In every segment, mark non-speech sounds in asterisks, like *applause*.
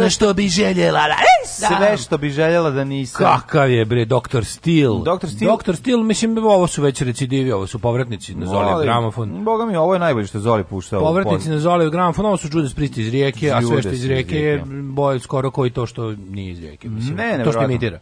ono što bi željela. Da, e, sve što bi željela da nisam. Kakav je bre Dr. Steel? Dr. Steel. Dr. Steel mislim ovo su već recidivi, ovo su povratnici na Zoli gramofon. Boga mi ovo je najbolje što Zoli puštao. Povratnici na Zolijev gramofon, ovo su Judas Priest iz Rijeke, a sve što iz Rijeke je boje skoro koji to što nije iz Rijeke, mislim. Ne, ne, to što imitira.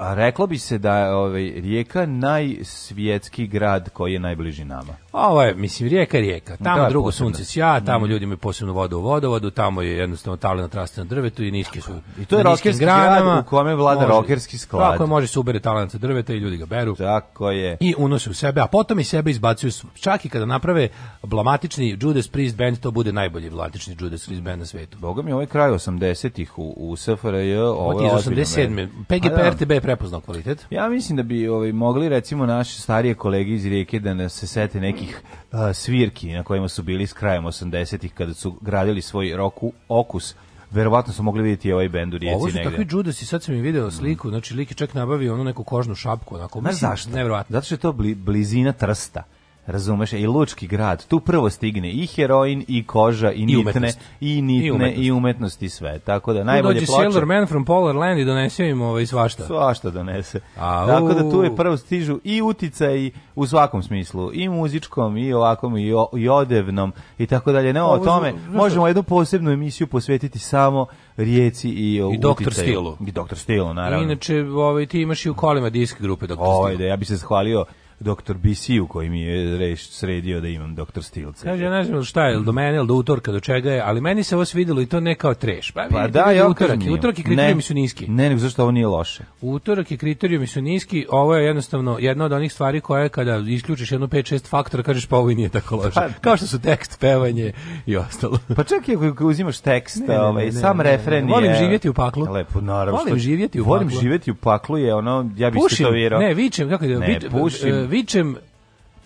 A reklo bi se da je ovaj, Rijeka najsvjetski grad koji je najbliži nama. Ovo ovaj, je, mislim, Rijeka Rijeka. Tamo da, drugo posebno. sunce sja, da. tamo ljudi imaju posebnu vodu u vodovodu, tamo je jednostavno talena trasta na drvetu i niske su. I to je rokerski grad u kome vlada može, rokerski sklad. Tako je, može se ubere talena drveta i ljudi ga beru. Tako je. I unose u sebe, a potom i sebe izbacuju. Čak i kada naprave blamatični Judas Priest band, to bude najbolji blamatični Judas Priest band na svetu. Boga mi, ovaj kraj 80-ih u, u SFRJ, ovo je 87. PGP RTB prepoznao kvalitet. Ja mislim da bi ovaj, mogli recimo naše starije kolege iz Rijeke da se sete nekih uh, svirki na kojima su bili s krajem 80-ih kada su gradili svoj roku okus verovatno su mogli videti ovaj bend u Rijeci negde. Ovo su negdje. takvi i sad sam im video sliku, znači Liki čak nabavio onu neku kožnu šapku. Onako, Znaš zašto? Nevjerovatno. Zato što je to blizina trsta razumeš, i Lučki grad, tu prvo stigne i heroin, i koža, i, I nitne, umetnost. i nitne, i umetnost. i umetnosti sve. Tako da najbolje dođe ploče. Sailor Man from Polar Land i donese im ovaj svašta. Svašta donese. A, Tako da tu je prvo stižu i uticaj u svakom smislu, i muzičkom, i ovakom, i, o, i odevnom, i tako dalje. Ne o pa, tome, možemo jednu posebnu emisiju posvetiti samo rijeci i, I doktor stilu. I doktor stilu, naravno. Inače, ovaj, ti imaš i u kolima disk grupe doktor ovaj, Da, ja bih se zahvalio doktor BC u koji mi je reš, sredio da imam doktor Stilce. Kaže, ja ne znam šta je, do mene, do utorka, do čega je, ali meni se ovo svidjelo i to ne kao treš. Pa, pa da, ja utorak, utorak i kriterijumi su niski. Ne, ne, zašto ovo nije loše? Utorak i kriterijumi su niski, ovo je jednostavno jedna od onih stvari koja je kada isključiš jedno 5-6 faktora, kažeš pa ovo nije tako loše. Pa, da. kao što su tekst, pevanje i ostalo. Pa čak i ako uzimaš tekst, ne, ovaj, ne, ne, sam refren je... Volim živjeti u paklu. Lepo, naravno. Volim što, živjeti u paklu. Volim živjeti u paklu je ono, ja bih se to vjerao. Ne, vičem, kako je, ne, pušim, e, vičem,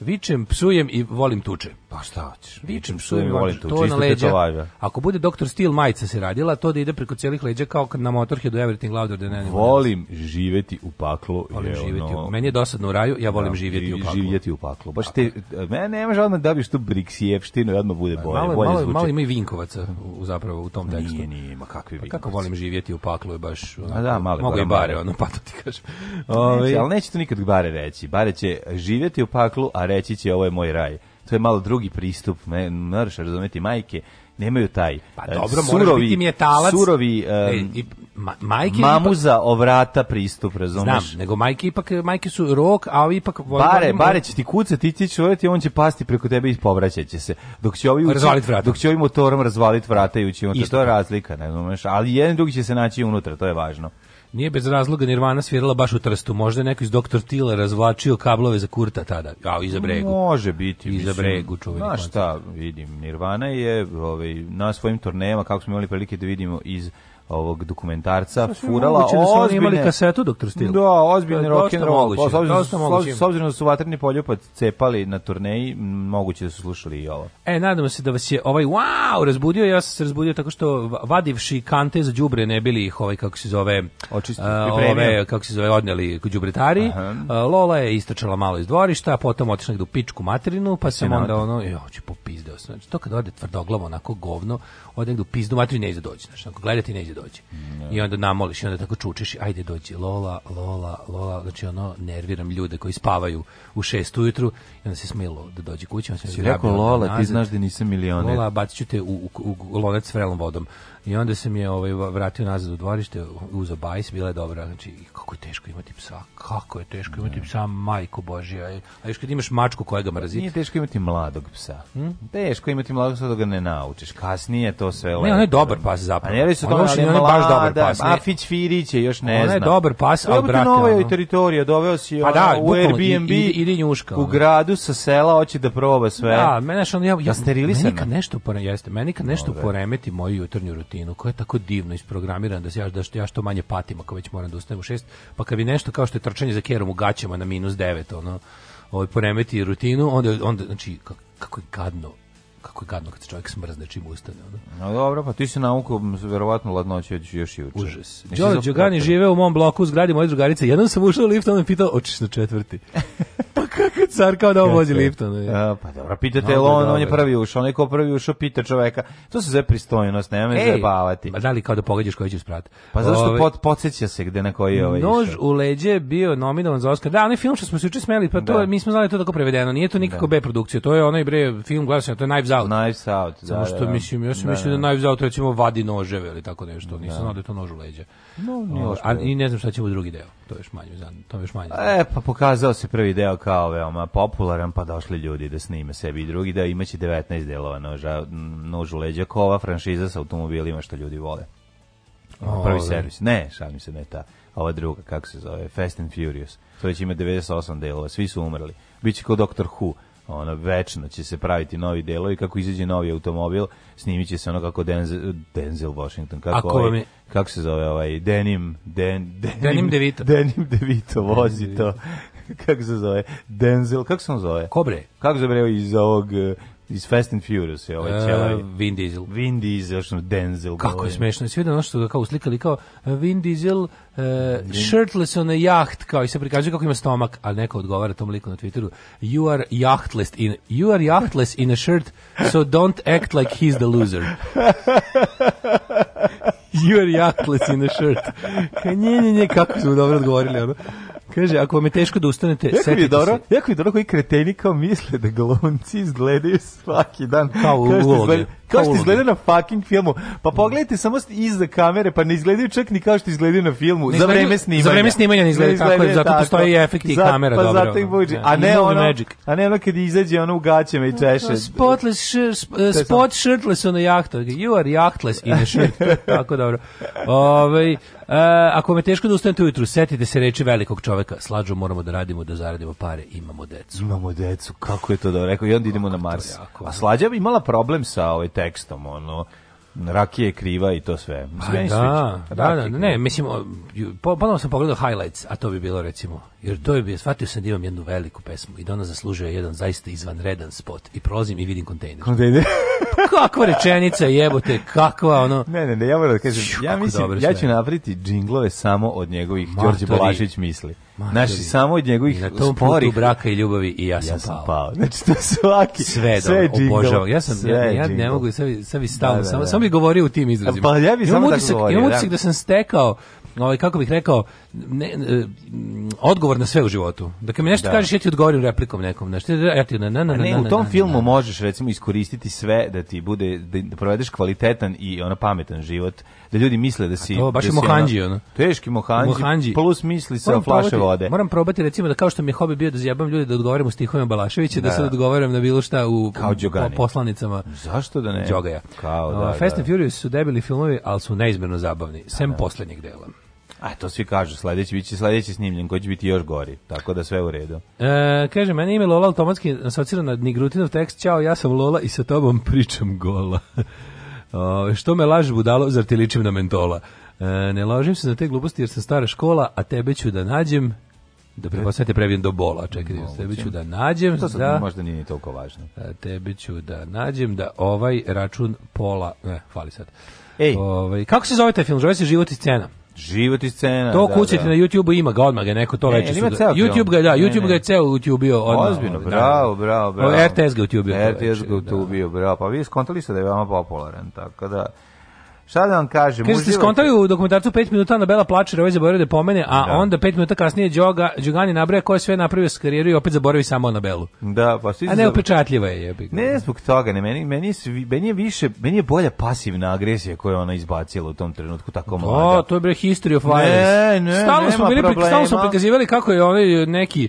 vičem, psujem i volim tuče. Pa šta hoćeš? Vičem mi volim tu, to na leđa. To Ako bude Dr. Steel majica se radila, to da ide preko celih leđa kao kad na Motorheadu Everything Louder Than Anyone Volim živeti u paklu. Volim je živjeti. Ono... Meni je dosadno u raju, ja volim da, živjeti u paklu. Živjeti u paklu. Baš te, e, mene ne može odmah da biš tu Briksijevštinu i odmah bude pa bolje. Malo, bolje malo, malo ima i Vinkovaca u, zapravo u tom tekstu. Nije, nije, ima kakvi Vinkovaca. Pa kako volim živjeti u paklu je baš... Onako, A da, male, mogu i bare, ono, pa to ti kažem. Ove, neće, ali neće to nikad bare reći. Bare će živjeti u paklu, a reći će ovo je moj raj to je malo drugi pristup, ne, mrš, razumeti majke, nemaju taj pa e, dobro, surovi, biti mjetalac, surovi um, i, ma, majke mamuza ipak, ovrata pristup, razumeš? Znam, nego majke ipak, majke su rok, a ovi ipak... Bare, bare će ti kucati, ti će čuvati, on će pasti preko tebe i povraćat će se. Dok će ovi, uči, dok će ovi motorom razvaliti vrata i ući unutra, to je razlika, ne razumeš? Ali jedan drugi će se naći unutra, to je važno. Nije bez razloga Nirvana svirala baš u Trstu. Možda je neko iz Dr. Tila razvlačio kablove za Kurta tada. A, iza bregu. Može biti. Iza mislim, bregu čuveni Znaš šta, vidim, Nirvana je ovaj, na svojim turnejama, kako smo imali prilike da vidimo iz ovog dokumentarca Sasvim pa, furala moguće da su imali kasetu doktor Stil. Da, ozbiljne rock and roll. Pa, s, obzirom, da su vatreni poljupac cepali na turneji, moguće da su slušali i ovo. E, nadamo se da vas je ovaj wow razbudio. Ja sam se razbudio tako što vadivši kante za đubre ne bili ih ovaj kako se zove Očistili, uh, ove, kako se zove odneli đubretari. Uh, Lola je istračala malo iz dvorišta, potom otišla negde u pičku materinu, pa sam onda ono, jo, će popizdeo. Znači, to kad ode tvrdoglavo onako govno, ode negde u pizdu materinu ne ide da doći. Znači, ako gledate ne ide da dođe. I onda namoliš i onda tako čučiš, ajde dođi, Lola, Lola, Lola, znači ono, nerviram ljude koji spavaju u šest ujutru i onda se smilo da dođe kući. Onda se rekao, Lola, ti znaš da nisam milioner. Lola, bacit ću te u, u, u, u lonac s vrelom vodom. I onda mi je ovaj, vratio nazad u dvorište, uzeo bajs, bila je dobra. Znači, kako je teško imati psa, kako je teško imati psa, majko Božija. E, a još kad imaš mačku koja ga mrazi. Nije teško imati mladog psa. Hmm? Teško imati mladog psa da ga ne naučiš. Kasnije to sve... Ne, on je dobar pas zapravo. A ne li su to on, je baš dobar pas. A Fić Firić je još ne zna. On je dobar pas, ali brate... Ovo je teritorija, doveo si pa da, u Airbnb, i, i, i njuška, u gradu sa sela, hoće da proba sve. Da, mene, što, ja, ja, ja, meni kad nešto, jeste, meni kad nešto poremeti moju jutarnju rutinu, rutinu koja je tako divno isprogramirana da se ja, da što, ja što manje patim ako već moram da ustanem u šest, pa kad bi nešto kao što je trčanje za kerom u gaćama na minus devet, ono, ovaj, poremeti rutinu, onda, onda znači, kako je gadno kako je gadno kad se čovjek smrzne čim ustane. Ono. No dobro, pa ti si naukao verovatno ladnoće još i juče. Užas. Đorđe Đogani žive u mom bloku u zgradi moje drugarice. Jednom sam ušao u lift, on me pitao, očiš na četvrti. *laughs* pa kako car kao da on vozi liftom. pa dobro, pitate, dobro, on, on je prvi ušao, onaj ko prvi ušao pita čoveka. To se zove pristojnost, nema me zajebavati. Ma da li kao da pogađaš koji će sprat? Pa zato što ovaj, pod, podsjeća se gde na koji je ovaj Nož u leđe bio nominovan za Oscar. Da, onaj film što smo se juče smeli, pa to, da. mi smo znali da to tako prevedeno. Nije to nikako da. B produkcija, to je onaj bre, film, gledao to je Out. Knives Out, da. Samo što da, da. mislim, ja sam da, mislio da, da Knives Out recimo vadi noževe ili tako nešto, nisam da. znao da je to nož u leđa. No, no ovaj, a, I ne znam šta će u drugi deo, to je još manje, to je još manje. E, pa pokazao se prvi deo kao veoma popularan, pa došli ljudi da snime sebi i drugi deo, imaće 19 delova noža, nož u leđa, kova franšiza sa automobilima što ljudi vole. O, prvi servis, ne, šalim se, ne ta ova druga, kako se zove, Fast and Furious. To već ima 98 delova, svi su umrli. Biće kao Doctor Who, ono večno će se praviti novi delovi kako izađe novi automobil snimiće se ono kako Denzel, Denzel Washington kako Ako ovaj, je... kako se zove ovaj Denim Den, Denim, Denim Devito Denim Devito vozi to *laughs* kako se zove Denzel kako se on zove Kobre kako se zove iz ovog iz Fast and Furious je ovaj uh, Vin Diesel. Vin Diesel, što Denzel. Kako govorim. je smešno. Svi da ono što ga kao slikali kao e, Vin Diesel uh, Vin. shirtless on a yacht, kao i se prikazuje kako ima stomak, ali neko odgovara tom liku na Twitteru. You are yachtless in, you are yachtless in a shirt, so don't act like he's the loser. *laughs* you are yachtless in a shirt. Ka, nje, nje, nje, kako smo dobro odgovorili, ono. Kaže, ako vam je teško da ustanete, jako setite dobro, se. Jako mi je dobro koji kreteni kao misle da glonci izgledaju svaki dan. Kao u uloge kao što pa izgleda na fucking filmu. Pa pogledajte samo iza kamere, pa ne izgledaju čak ni kao što izgledaju na filmu. Ne za vreme snimanja. Za vreme snimanja ne izgledaju, ne izgledaju tako, tako, zato postoji i efekti i kamera. Pa dobro, zato i buđi. Da, a ne, ono, magic. a ne ono kad izađe ono u gaćama i češe. Spotless, shir, sp, spot shirtless ono jahto. You are jahtless in a shirt. *laughs* tako dobro. Ove, ovaj, Uh, ako vam je teško da ustanete ujutru, setite se reči velikog čoveka, slađu moramo da radimo, da zaradimo pare, imamo decu. Imamo decu, kako je to da rekao, i onda idemo na Mars. A slađa bi imala problem sa ovaj, tekstom, ono, Rakija je kriva i to sve. Pa, da, da, da, da, ne, mislim, ponovno sam pogledao highlights, a to bi bilo recimo, jer to je bio, shvatio sam da imam jednu veliku pesmu i da ona zaslužuje jedan zaista izvanredan spot i prolazim i vidim kontejner. Kontejner? kakva rečenica jebote, kakva ono. Ne, ne, ne, ja moram da kažem, ja mislim, ja ću napraviti džinglove samo od njegovih Ma, Đorđe Balašić misli. Znači, samo od njegovih na tom sporih... putu braka i ljubavi i ja sam, ja sam pao. Znači, to svaki, sve, sve obožavam. Ja sam, ja, ja ne mogu, sad, sad bi da, stalno, da, samo, da. samo bi govorio u tim izrazima. Pa ja bi samo tako govorio. Imam utisak da sam stekao, ovaj, kako bih rekao, ne, e, odgovor na sve u životu. Da kad mi nešto da. kažeš, ja ti odgovorim replikom nekom. Nešto, ja ti, na, na, na, pa ne, na, u tom na, filmu na, možeš recimo iskoristiti sve da ti bude, da, da provedeš kvalitetan i ono pametan život, da ljudi misle da si... A to baš da je mohanđi, ono. Teški mohanđi, mohanđi. plus misli sa flaše vode. Moram probati recimo da kao što mi je hobi bio da zjebam ljudi da odgovaram u stihovima Balaševića, da, da sad odgovaram na bilo šta u kao po, poslanicama. Zašto da ne? Džogaja. Kao, da, uh, Fast da. and Furious su debili filmovi, ali su neizmjerno zabavni, sem da, poslednjeg dela. A e, to svi kažu, sledeći biće sledeći snimljen koji će biti još gori. Tako da sve u redu. E, kaže meni ime Lola automatski asocira na Nigrutinov tekst. Ćao, ja sam Lola i sa tobom pričam gola. *laughs* o, što me laž budalo, zar ti ličim na mentola? E, ne ložim se na te gluposti jer sam stara škola, a tebe ću da nađem da prepostavite previjem do bola, čekaj, Moguće. tebi ću da nađem to sad da, možda nije ni toliko važno. Da e, tebi ću da nađem da ovaj račun pola, ne, fali sad. Ej. Ovaj, kako se zove taj film? Zove se Život i scena. Život i scena. To da, kućete da. na YouTubeu ima ga odmah, ga neko to ne, veče. YouTube ga da, YouTube ne, ga je ceo YouTube odmah. Ozbiljno, da, da. bravo, bravo, bravo. RTS ga YouTube. RTS ga YouTube, da. bravo. Pa vi skontali ste da je vama popularan, tako da Šta da vam kažem? Kaže, ste skontali u dokumentarcu 5 minuta na Bela plače, ovaj zaboravio da pomene, a da. onda 5 minuta kasnije Đoga, Đogani nabraja ko sve napravio s karijeru i opet zaboravi samo na Belu. Da, pa svi A ne upečatljiva je, jebi. Ne, zbog toga, ne, meni, meni, je, meni je više, meni je bolja pasivna agresija koju ona izbacila u tom trenutku tako da, mlada. to je bre history of violence. Ne, ne, stalno smo bili, problema. stalno smo prikazivali kako je onaj neki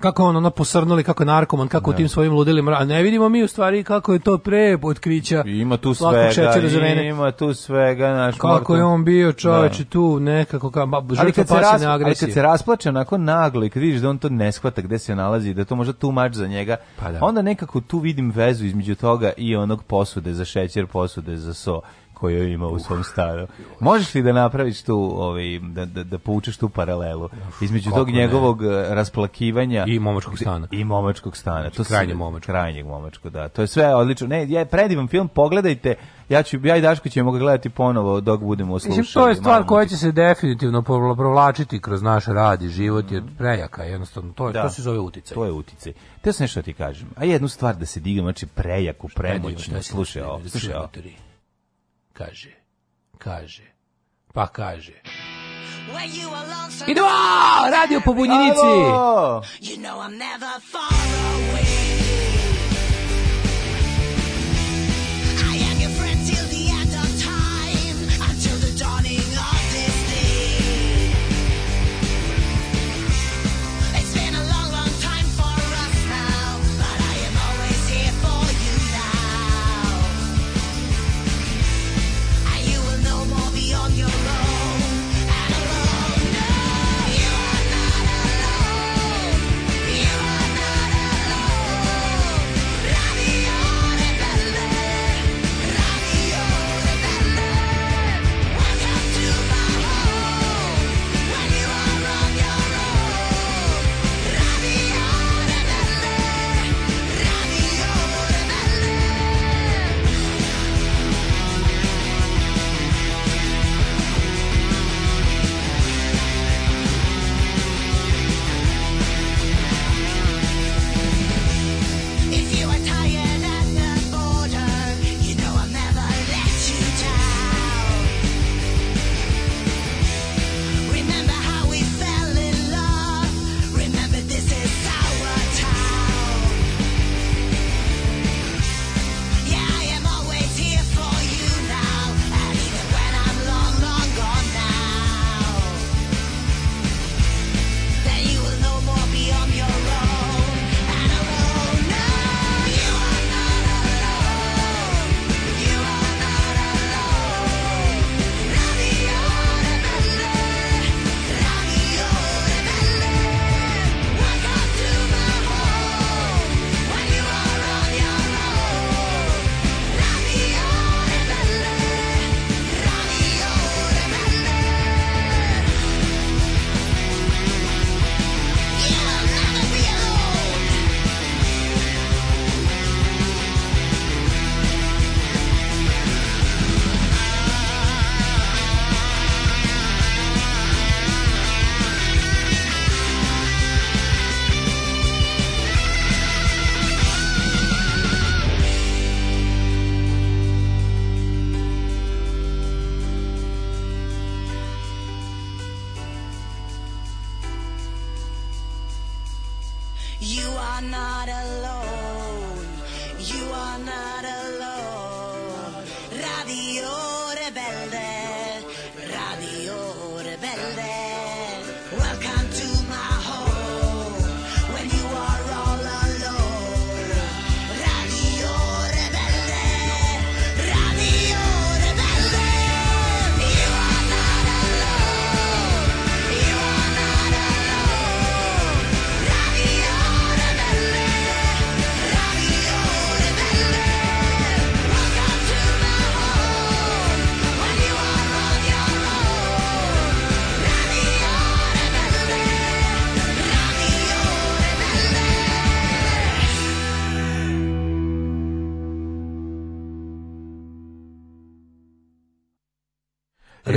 kako on ono posrnuli, kako je narkoman, kako ne. u tim svojim ludilima, a ne vidimo mi u stvari kako je to pre otkrića. Ima tu svega, ima tu svega. Naš kako mortu. je on bio čoveče da. tu nekako, ka, ba, ali, kad se ras, ali kad se rasplače onako naglo i kad vidiš da on to ne shvata gde se nalazi, da to možda tu mač za njega, pa da. onda nekako tu vidim vezu između toga i onog posude za šećer, posude za so koju ima u svom stanu. Možeš li da napraviš tu, ovaj, da, da, da povučeš tu paralelu između tog njegovog ne. Eh, rasplakivanja i momačkog stana. I momačkog stana. Znači, to krajnje momačko. Krajnjeg momačko, da. To je sve odlično. Ne, ja predivan film, pogledajte. Ja ću ja i Daško ćemo ga gledati ponovo dok budemo slušali. Mislim, to je stvar koja će se definitivno provlačiti kroz naš rad i život jer prejaka jednostavno to je da. to se zove uticaj. To je uticaj. Te sam nešto da ti kažem. A jednu stvar da se digam, znači prejaku, premoćno, slušaj, slušaj. Da kaže, kaže, pa kaže. Idemo! Radio po bunjenici! You know I'm never far away.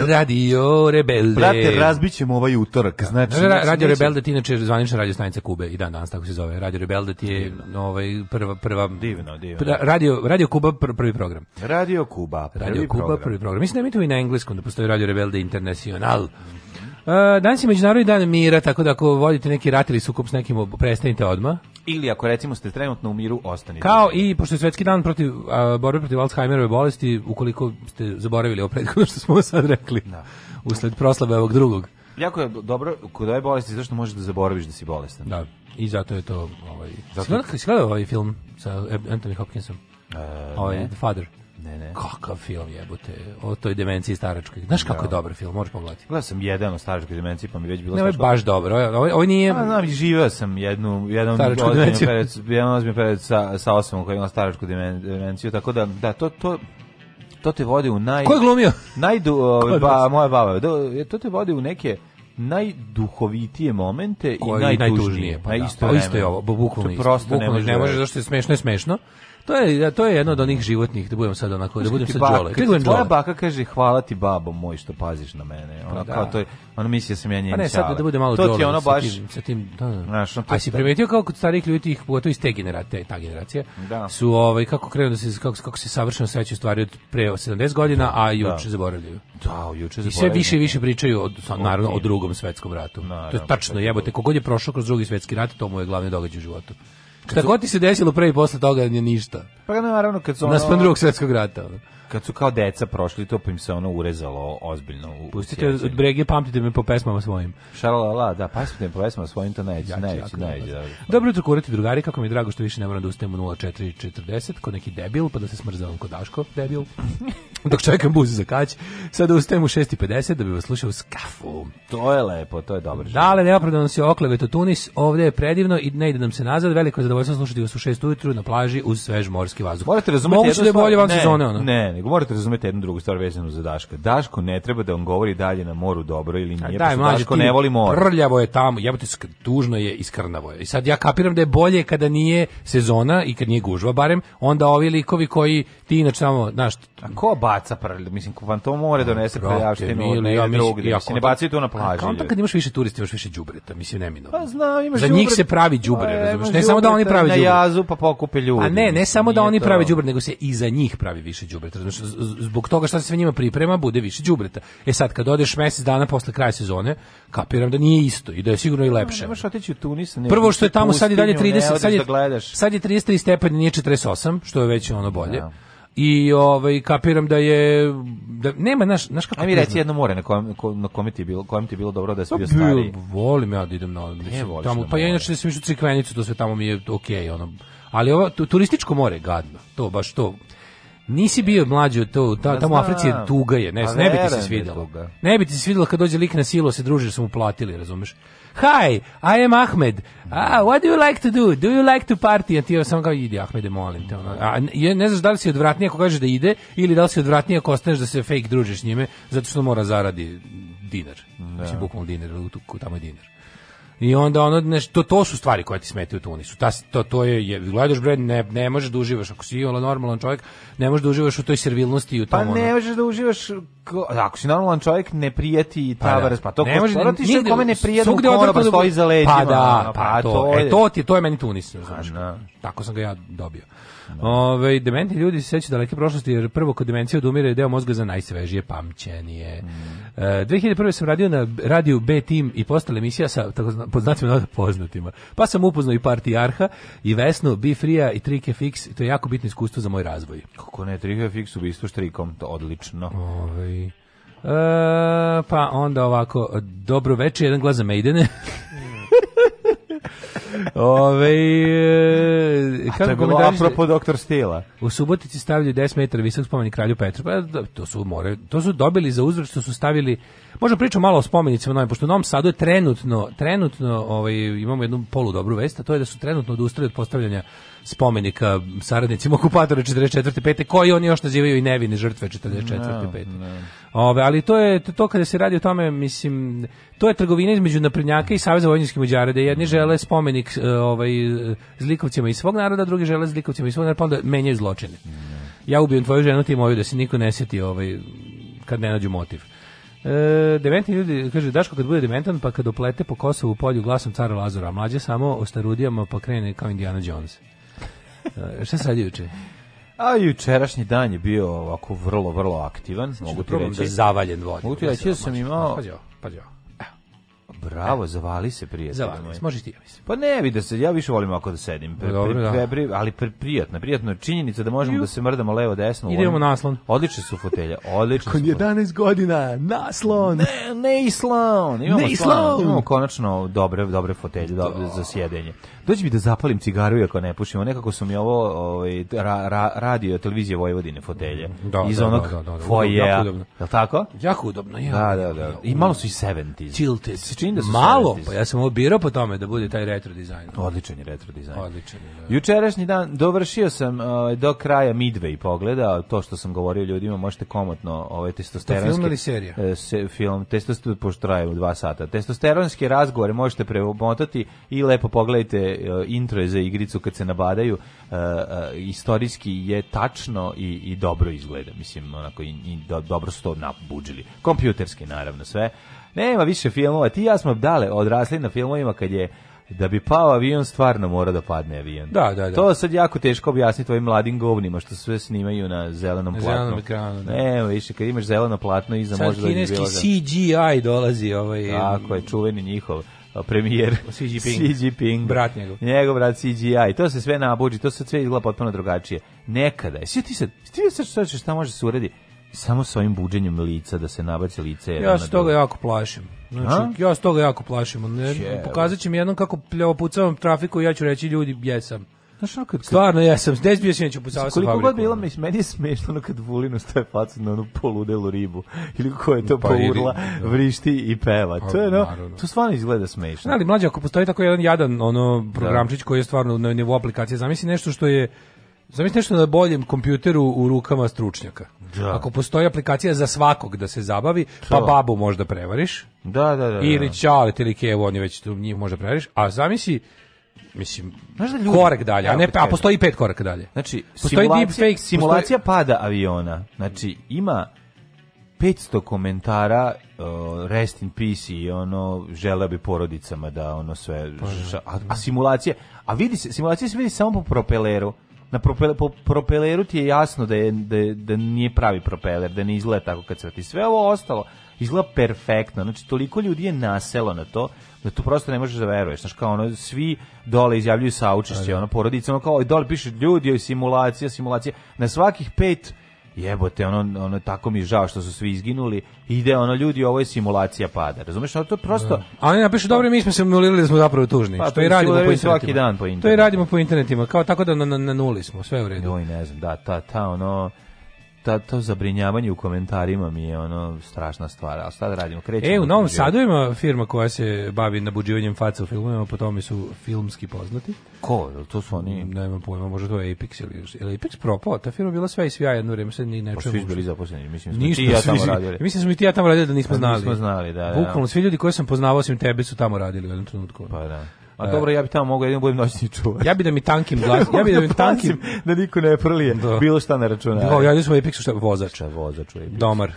Radio Rebelde. Brate, razbićemo ovaj utorak. Znači, znači, znači radio Rebelde ti inače zvanična radio stanica Kube i dan danas tako se zove. Radio Rebelde ti je divno. ovaj prva prva divno, divno. Pra, radio Radio Kuba pr, prvi program. Radio Kuba, prvi radio Kuba prvi program. Mislim da mi tu i na engleskom da postoji Radio Rebelde International danas je međunarodni dan mira, tako da ako vodite neki rat ili sukob s nekim, prestanite odmah. Ili ako recimo ste trenutno u miru, ostanite. Kao i pošto je svetski dan protiv a, borbe protiv Alzheimerove bolesti, ukoliko ste zaboravili ovo *laughs* prethodno što smo sad rekli. Da. Usled proslave ovog drugog. Jako je dobro kod ove bolesti zašto možeš da zaboraviš da si bolestan. Da. I zato je to ovaj zato... Gledao, ovaj film sa Anthony Hopkinsom. Uh, ovaj, The Father. Ne, ne. Kakav film jebote. O toj demenciji staračkoj. Znaš kako je da. dobar film, možeš pogledati. Gledao sam jedan o staračkoj demenciji, pa mi već bilo Ne, ovo je baš dobro. Ovo, ovo nije... A, pa, znam, živeo sam jednu, jednom staračku demenciju. Period, jedan ozbiljno period sa, sa osamom koja ima staračku demenciju, tako da, da, to, to, to te vodi u naj... Ko je glumio? Najdu, *laughs* ove, ovaj, ba, pa, moja baba. Do, to te vodi u neke najduhovitije momente Koji, i najtužnije. najtužnije pa, da, pa isto je ovo, bukvalno isto. Prosto bukvalno, ne, možeš, da- ne možeš, zašto je smešno je smešno, To je da, to je jedno od onih životnih da budem sad onako da budem sad đole. Kako budem Tvoja baka kaže hvala ti babo moj što paziš na mene. Ona pa da. kao to je ona misli da sam ja njen. Pa ne, sad da bude malo đole. To ti ono baš sa tim, sa tim da, da. Znaš, A si primetio kako kod starih ljudi tih pogotovo iz te generacije, ta generacija da. su ovaj kako krenu da se kako, kako se savršeno sećaju stvari od pre 70 godina, a juče zaboravljaju. Da, juče zaboravljaju. I sve više i više pričaju od, od naravno o drugom svetskom ratu. to je tačno, jebote, kogod je prošao kroz drugi svetski rat, to mu je glavni događaj u životu. Šta god ti se desilo pre i posle toga nije ništa. Pa naravno kad su ono... Naspram drugog svjetskog rata kad su kao deca prošli to pa im se ono urezalo ozbiljno. U Pustite sjećanje. od brege, pamtite me po pesmama svojim. Šalala, da, pamtite me po pesmama svojim, to najveće, najveće, najveće. Da. Dobro jutro, kurati drugari, kako mi je drago što više ne moram da ustajem u 04.40 kod neki debil, pa da se smrzavam kod Daško, debil. *laughs* Dok čekam buzu za kać, sada ustajem u 6.50 da bi vas slušao skafu. To je lepo, to je dobro. Dale, neopravdano se okleveto Tunis, ovde je predivno i ne ide nam se nazad, veliko je zadovoljstvo slušati vas u 6 ujutru na plaži uz svež morski vazduh. Morate razumeti Moguće da je bolje ovak sezone, ono. Ne, nego morate razumeti jednu drugu stvar vezanu za Daška. Daško ne treba da on govori dalje na moru dobro ili nije, da, Daško ne voli more. Prljavo je tamo, jebote, tužno je i skrnavo je. I sad ja kapiram da je bolje kada nije sezona i kad nije gužva barem, onda ovi likovi koji ti inače samo, znaš... A ko baca prljavo? Mislim, ko vam to more donese prljavštinu ne, ja, drugde, mislim, ne bacaju to na plaži. onda kad imaš više turista, imaš više džubreta, mislim, neminovno. Pa znam, imaš Za džubret, njih se pravi džubre, pa razumiješ? Ne samo da oni prave džubre. Na jazu pa pokupe ljudi. A ne, ne samo da oni prave džubre, nego se i za njih pravi više džubreta, razumeš, zbog toga što se sve njima priprema, bude više đubreta. E sad kad odeš mjesec dana posle kraja sezone, kapiram da nije isto i da je sigurno i lepše. Ne, otići u Tunis, ne, Prvo što je tamo sad i dalje 30, sad je, da sad je 33 stepeni, nije 48, što je već ono bolje. Da i ovaj kapiram da je da nema naš naš kako. mi reći jedno more na kojem na kom ti bilo, kojem ti bilo dobro da se pa bio stari. Volim ja da idem na ne, tamo, pa ja inače se više u Crikvenicu, to sve tamo mi je okej okay, ono. Ali ovo turističko more gadno, to baš to Nisi bio mlađi od to, ta, pa tamo u Africi je tuga je, ne, pa ne bi ti se da svidjelo. Ne bi ti se svidjelo kad dođe lik na silu, se druži, da su mu platili, razumeš? Hi, I am Ahmed. Ah, what do you like to do? Do you like to party? A ti joj samo kao, idi Ahmede, molim te. Ono. A ne znaš da li si odvratnije ako kažeš da ide, ili da li si odvratnije ako ostaneš da se fake družiš s njime, zato što mora zaradi dinar. Da. Mislim, bukvalno dinar, tamo je dinar. I onda ono nešto to su stvari koje ti smetaju u Tunisu. Ta to to je, je gledaš bre ne ne možeš da uživaš ako si iole normalan čovjek, ne možeš da uživaš u toj servilnosti i u tom. Pa ne možeš da uživaš ako si normalan čovjek ne prijeti ta pa, da. vrsta. Pa to ne možeš da ti što kome ne prijeti konobar pa da stoji za leđima. Pa da, pa, pa to, to e, je. E to ti to je meni Tunis, znači. Tako sam ga ja dobio. Da. Ove, dementi ljudi se sećaju daleke prošlosti, jer prvo kod demencije odumire deo mozga za najsvežije pamćenje. Mm. E, 2001. sam radio na radiju B Team i postala emisija sa tako, pod znacima poznatima. Pa sam upoznao i Parti Arha, i Vesnu, Be Free-a i Trike Fix. To je jako bitno iskustvo za moj razvoj. Kako ne, Trike Fix u bistvu štrikom, to odlično. Ove, E, pa onda ovako, dobro večer, jedan glas za Maidene. *laughs* Ove, e, kako A to je bilo apropo doktor Stila. U Subotici stavljaju 10 metara visok spomenik kralju Petru. Pa, da, to, su more, to su dobili za uzvrat što su stavili... Možda pričamo malo o spomenicima novim, pošto u Novom Sadu je trenutno, trenutno ovaj, imamo jednu polu dobru vest, a to je da su trenutno odustali od postavljanja spomenika saradnicima okupatora 44. 5. koji oni još nazivaju i nevine žrtve 44. 5. No. Ove, ali to je to kada se radi o tome, mislim, to je trgovina između naprednjaka i Saveza vojničkih muđara, da jedni žele spomenik e, ovaj, zlikovcima iz svog naroda, drugi žele zlikovcima iz svog naroda, pa onda menjaju zločine. Ja ubijem tvoju ženu, ti moju, da se niko ne sjeti ovaj, kad ne nađu motiv. E, dementni ljudi, kaže Daško kad bude dementan pa kad oplete po Kosovu polju glasom cara Lazara, mlađe samo o starudijama pa krene kao Indiana Jones. E, šta se radi juče? A jučerašnji dan je bio ovako vrlo, vrlo aktivan. Da da mogu ti da reći. Da zavaljen voljom. Mogu ti reći da sam imao... Pađo, pađo. Bravo, zavali se prijatelj. Zavali se, možeš ti, ja mislim. Pa ne bi da se, ja više volim ako da sedim. Pre, Dobro, da. pre, pre, ali pre, prijatno, prijatno je činjenica da možemo Iu. da se mrdamo levo, desno. Idemo volim. naslon. Odlične su fotelje, *laughs* odlične Kon 11 godina, naslon! Ne, ne i Imamo ne slon! Imamo konačno dobre, dobre fotelje da. dobre za sjedenje. Dođi mi da zapalim cigaru ako ne pušimo, nekako su mi ovo ovaj, ra, ra, radio, televizije Vojvodine fotelje. Da, Iz da, onog da, da, da, fojeja. Jako udobno. Je li tako? Jako udobno, ja. Da, da, da. I malo su i 70s. Chilted čini da su Malo, pa ja sam obirao po tome da bude taj retro dizajn. Odličan je retro dizajn. Odličan je. Da. Jučerašnji dan dovršio sam uh, do kraja Midway pogleda, to što sam govorio ljudima, možete komotno ovaj testosteronski film ili serija. E, se, film testosteron pošto traje 2 sata. Testosteronski razgovore možete premotati i lepo pogledajte uh, intro za igricu kad se nabadaju. Uh, istorijski je tačno i, i dobro izgleda, mislim onako i, i do, dobro su to nabuđili. Kompjuterski naravno sve. Nema više filmova. Ti ja smo dale odrasli na filmovima kad je da bi pao avion stvarno mora da padne avion. Da, da, da. To sad jako teško objasniti ovim mladim govnima što sve snimaju na zelenom platnu. Zelenom ekranu, da. Ne, više kad imaš zeleno platno iza sad može da bi bilo. kineski CGI dolazi ovaj. Tako je, čuveni njihov premijer Xi Jinping. Xi Jinping. Brat njegov. Njegov brat CGI. To se sve nabuđi, to se sve izgleda potpuno drugačije. Nekada. Svi ti se, ti se šta, šta može se uredi samo sa ovim buđenjem lica da se nabaci lice ja se toga jako plašim znači, ja se toga jako plašim ne, pokazat će mi jednom kako pljevopucavam trafiku ja ću reći ljudi jesam Znaš, ono kad... Stvarno, jesam, gde bio sinoć pucavati Pusavsku fabriku? Koliko god bila, mi, meni je smešno ono kad Vulinu stoje facu na onu poludelu ribu, ili ko je to pa urla, pa da. vrišti i peva. Pa, to je, no, to stvarno izgleda smešno. Ali, mlađe, ako postoji tako jedan jadan ono, da. programčić koji je stvarno na nivou aplikacije, zamisli nešto što je Zamisli nešto na boljem kompjuteru u rukama stručnjaka. Da. Ako postoji aplikacija za svakog da se zabavi, pa to. pa babu možda prevariš. Da, da, da. Ili čale, da. ili kevo, oni već tu njih možda prevariš. A zamisli, mislim, Znaš da ljudi, korak dalje, a, ne, a postoji pet koraka dalje. Znači, postoji simulacija, fake, simulacija postoji... pada aviona. Znači, ima 500 komentara uh, rest in peace i ono žele bi porodicama da ono sve pa da. a, a simulacije a vidi se simulacije se vidi samo po propeleru na propele, po, propeleru ti je jasno da, je, da, je, da nije pravi propeler, da ne izgleda tako kad crti. Sve ovo ostalo izgleda perfektno. Znači, toliko ljudi je naselo na to da tu prosto ne možeš da veruješ. Znači, kao ono, svi dole izjavljuju saučešće, da, da. ono, porodicama, kao, dole piše ljudi, simulacija, simulacija. Na svakih pet jebote, ono, ono, tako mi je žao što su svi izginuli, ide ono, ljudi, ovo je simulacija pada, razumeš, ono, to je prosto... Da. A oni napišu, dobro, mi smo se simulirali da smo zapravo tužni, pa, što i radimo po svaki dan po internetu. To i radimo po internetima, kao tako da na, na, na nuli smo, sve u redu. Joj, ne znam, da, ta, ta, ono, ta, to zabrinjavanje u komentarima mi je ono strašna stvar, ali sad da radimo, krećemo. E, u Novom Sadu ima firma koja se bavi nabuđivanjem faca u filmovima, po tome su filmski poznati. Ko? To su oni? Nemam pojma, možda to je Apex ili, ili Apex propao, ta firma bila sve i svija jedno vrijeme, sad ni ne čemu. Pa svi bili zaposleni, mislim smo Ništa, ti ja tamo radili. Mislim da smo i ti ja tamo radili da nismo da, znali. Nismo znali, da. da. Bukvalno svi ljudi koje sam poznavao osim tebe su tamo radili u jednom trenutku. Pa da. A dobro, ja bih tamo mogao jedino budem noćni čuvar. Ja bih da mi tankim glas, *laughs* ja bih da mi tankim da niko ne prolije da. bilo šta ne računa. Ja, ja nisam Epixu šta vozač, vozač, domar.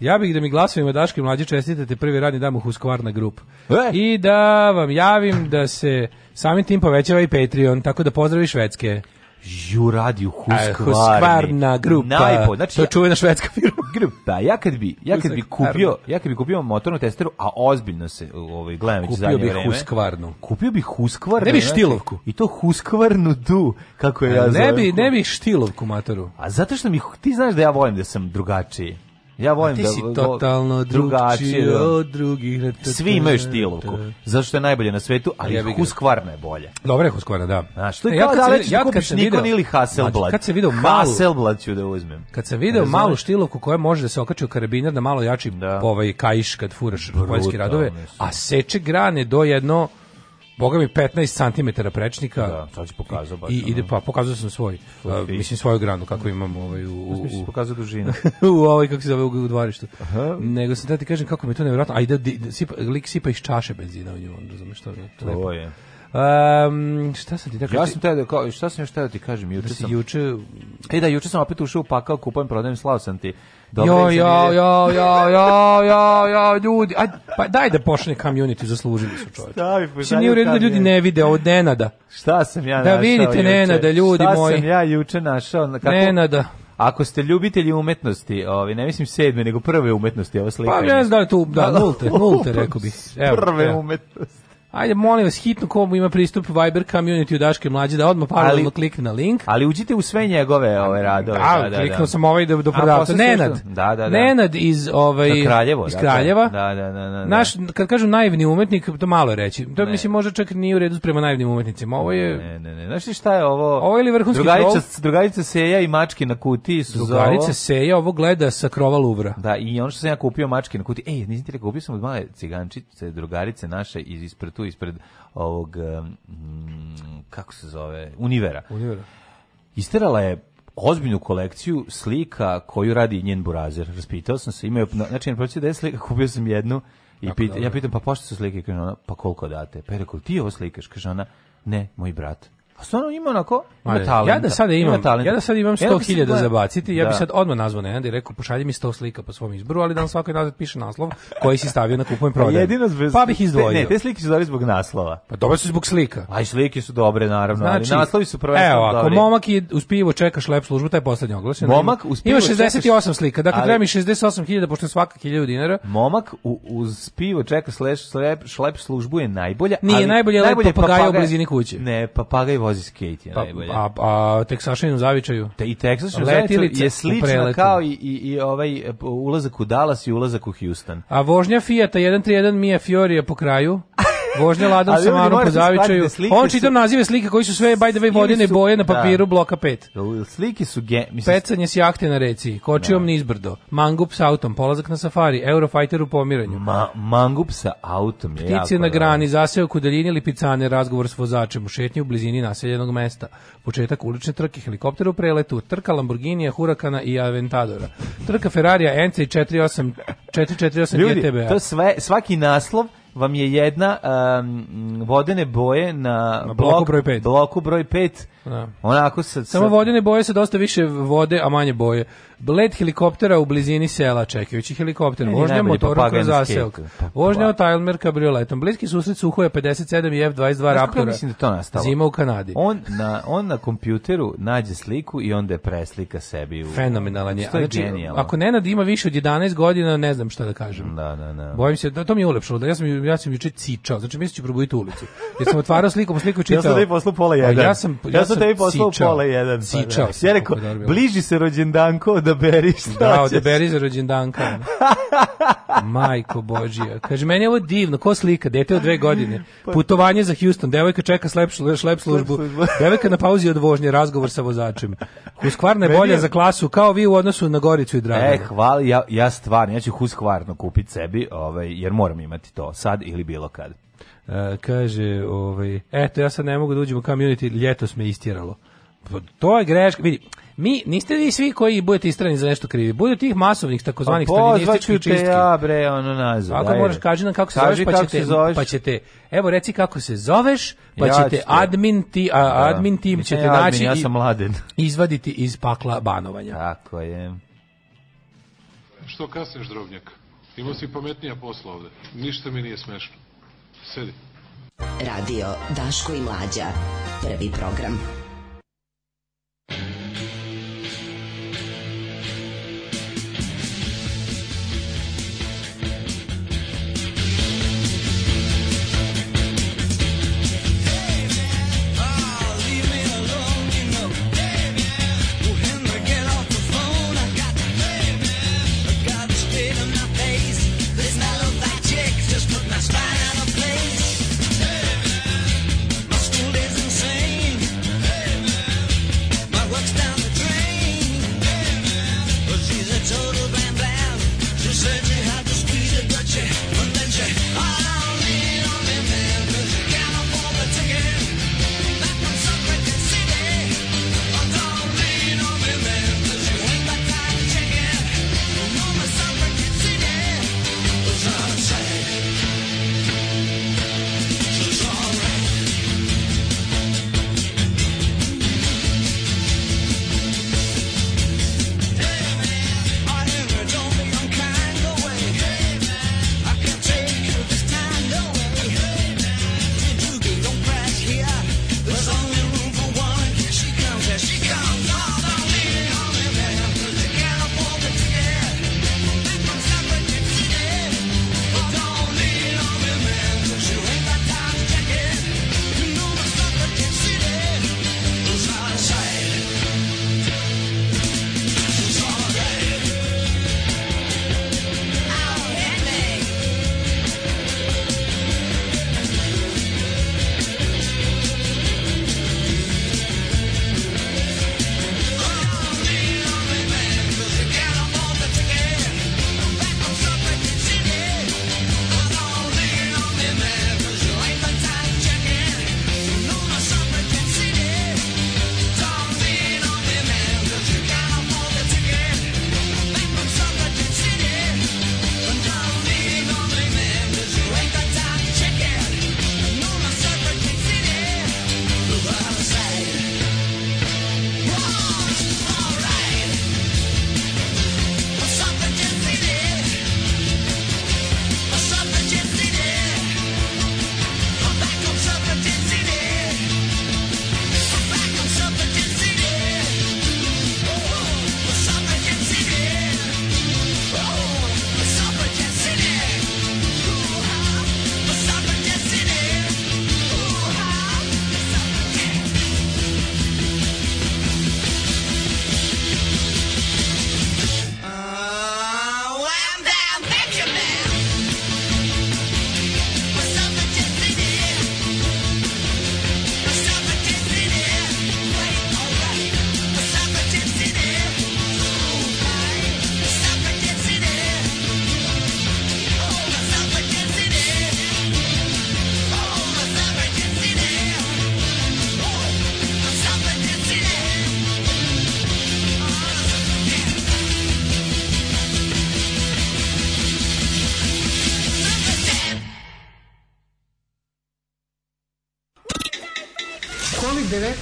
Ja bih da mi glasovima Daške mlađe čestitate prvi radni dan u Husqvarna Group. E? I da vam javim da se samim tim povećava i Patreon, tako da pozdravi Švedske. Ju radi Husqvarna. Husqvarna grupa. Najbolj. Znači, to je čuvena švedska firma. *laughs* grupa. Ja kad bi, ja kad bi kupio, ja kad bi kupio motornu testeru, a ozbiljno se ovaj gledam već zadnje vreme. Kupio bih Husqvarnu. Kupio bih Husqvarnu. Ne bi Štilovku. I to Husqvarnu du, kako je ja zovem. Ne bi, ne bi Štilovku motoru. A zato što mi ti znaš da ja volim da sam drugačiji. Ja volim da... Ti si da, totalno drugačiji od drugih. Da, da, Svi da, imaju štil oko. Zato što je najbolje na svetu, ali ja Husqvarna je bolje. Dobro je Husqvarna, da. Znaš, to je e, ja kao da već ja kupiš Nikon ili znači, Hasselblad. Kad se vidio malu... Hasselblad ću da uzmem. Kad sam video malu štilovku koja može da se okači u karabinar na malo jači da. ovaj kaiš kad furaš poljski radove, a seče grane do jedno boga mi 15 cm prečnika. Da, sad si pokazao baš. I ono. ide pa pokazao sam svoj, svoj mislim svoju granu kako imam ovaj u u, u da pokazao dužinu. *laughs* u ovaj kako se zove u dvorištu. Aha. Nego sam da ti kažem kako mi je to neverovatno. Ajde da da sipa lik sipa iz čaše benzina u nju, razumeš što je. To lepo. je. Um, šta sam ti tako... Ja sam te, kao, šta sam još teo ti kažem, juče sam... Juče... E da, juče sam opet ušao u pakao, kupujem, prodajem, slao sam ti Jo, jo, jo, jo, jo, jo, jo, ljudi, aj, pa daj da pošalje community, zaslužili su čovječe. Stavi, pošalje Nije u redu da ljudi ne vide od Nenada. Šta sam ja da našao Da vidite juče? Nenada, ljudi Šta moji. Šta sam ja juče našao? Kako... Nenada. Ako ste ljubitelji umetnosti, ovi, ne mislim sedme, nego prve umetnosti, ovo slika. Pa ne znam da li tu, da, *laughs* nulte, nulte, rekao bih. Evo, prve umetnosti. Ajde, molim vas, hitno komu ima pristup Viber community u Daške mlađe, da odmah paralelno klikne na link. Ali uđite u sve njegove ove radove. Da, da, da, da. kliknuo da. sam ovaj do, do prodavca. Nenad. Da, da, da. Nenad iz, ovaj, da, Kraljevo, da. iz Kraljeva. Da, da, da, da, Naš, kad kažu naivni umetnik, to malo je reći. To ne. mislim možda čak nije u redu prema naivnim umetnicima. Ovo je... Ne, ne, ne. Znaš ti šta je ovo? Ovo je li vrhunski drugarica, trol? Drugarica Seja i mački na kuti su Drugarica ovo... Seja ovo gleda sa krova Luvra. Da, i ono što sam ja kupio mački na kutiji. Ej, nisam ti rekao, kupio sam od male cigančice, drugarice naše iz ispred tu ispred ovog, mm, kako se zove, Univera. Univera. Isterala je ozbiljnu kolekciju slika koju radi njen burazer. Raspitao sam se, imaju, znači, na proći da je slika, *laughs* kupio sam jednu i Tako, pita, ja pitam, pa pošto su slike? Kaže ona, pa koliko date? Pa je rekao, ti ovo slikaš? Kaže ona, ne, moj brat. A pa stvarno ima onako, ima Ajde, talenta. Ja da sada imam, ima ja da sad imam 100.000 za baciti, ja da. bi sad odmah nazvao Nenada i rekao pošalji mi 100 slika po svom izboru, ali da na svakoj nazad piše naslov koji si stavio na kupujem pa prodaju. Jedino pa bih izdvojio. Te, ne, te slike su dobre zbog naslova. Pa dobre su zbog slika. Aj slike su dobre naravno, znači, ali naslovi su prvenstveno dobri. Evo, ako dobri. momak je uz pivo čekaš lep službu, taj poslednji oglašen. Momak uz pivo ima 68 čekaš, slika. Dakle ali, treba mi 68.000 pošto je svaka 1000 dinara. Momak u, uz pivo čeka slep, slep službu je najbolja, Nije, ali najbolje, papagaj, papagaja u blizini kuće. Ne, papagaj vozi skate je pa, najbolje. A, a Teksašinu zavičaju? Te, I Teksašinu zavičaju je slična kao i, i, i ovaj ulazak u Dallas i ulazak u Houston. A vožnja Fiat 131 Mia Fiorija po kraju? *laughs* Vožnja Ladom sa Marom po zavičaju. Da On čita nazive slike koji su sve by the way vodine su, boje na da. papiru da. bloka 5. Slike su ge, mislim, pecanje s jahte na reci, kočijom da. nizbrdo, mangup s autom, polazak na safari, Eurofighter u pomiranju. Ma, mangup sa autom je Ptice na grani, zaseok u daljini ili picane, razgovor s vozačem, u šetnji u blizini naseljenog mesta, početak ulične trke, helikopter u preletu, trka Lamborghinija, Hurakana i Aventadora, trka Ferrarija, NC 48, 448 Ljudi, GTB. to sve, svaki naslov vam je jedna um, vodene boje na, na bloku 5. Bloku broj 5 Da. Onako sa, sa... Samo vodene boje su dosta više vode, a manje boje. Bled helikoptera u blizini sela, čekajući helikopter. Vožnja pa motora kroz zaselka. Pa pa Vožnja od Tajlmer kabrioletom. Bliski susret Suhoja 57 i F-22 Raptora. Mislim da to nastalo. Zima u Kanadi. On na, on na kompjuteru nađe sliku i onda je preslika sebi. U... Fenomenalan je. Znači, ako Nenad ima više od 11 godina, ne znam šta da kažem. Da, da, da. Bojim se, da, to mi je ulepšalo. Da ja sam, ja sam juče cičao, znači mislim ću probuditi ulicu. Jer sam otvarao sliku, po sliku čitao. ja sam poslao pola jedan. Ja sam, ja sam sam tebi poslao sičao, pola jedan. Pa da. Sičao pa, sam. Ja rekao, bliži se rođendanko, odaberi šta Da, odaberi za rođendanka. *laughs* Majko Božija. Kaže, meni je ovo divno, ko slika, dete od dve godine. Pa- Putovanje za Houston, devojka čeka slep, slep službu. *laughs* Devojka na pauzi od vožnje, razgovor sa vozačem. Huskvarna je bolja za klasu, kao vi u odnosu na Goricu i Dragana. E, hvala, ja, ja stvarno, ja ću Huskvarno kupiti sebi, ovaj, jer moram imati to, sad ili bilo kad. E, kaže, ovaj, eto, ja sad ne mogu da uđem u community, ljeto me istiralo. Pa, to je greška, vidi, mi niste vi svi koji budete istrani za nešto krivi. Bude tih masovnih takozvanih pa, staljinističkih čistki. ja bre, ono nazad. Ako moraš kaži nam kako se kaži zoveš, pa ćete, zoveš. pa ćete, evo reci kako se zoveš, pa ja ćete admin ti, a, da. admin tim Mislim ćete admin, naći ja sam mladen. *laughs* izvaditi iz pakla banovanja. Tako je. Što kasniš, drobnjak? Imao si pametnija posla ovde. Ništa mi nije smešno. Sedi. Radio Daško i Mlađa. Prvi program.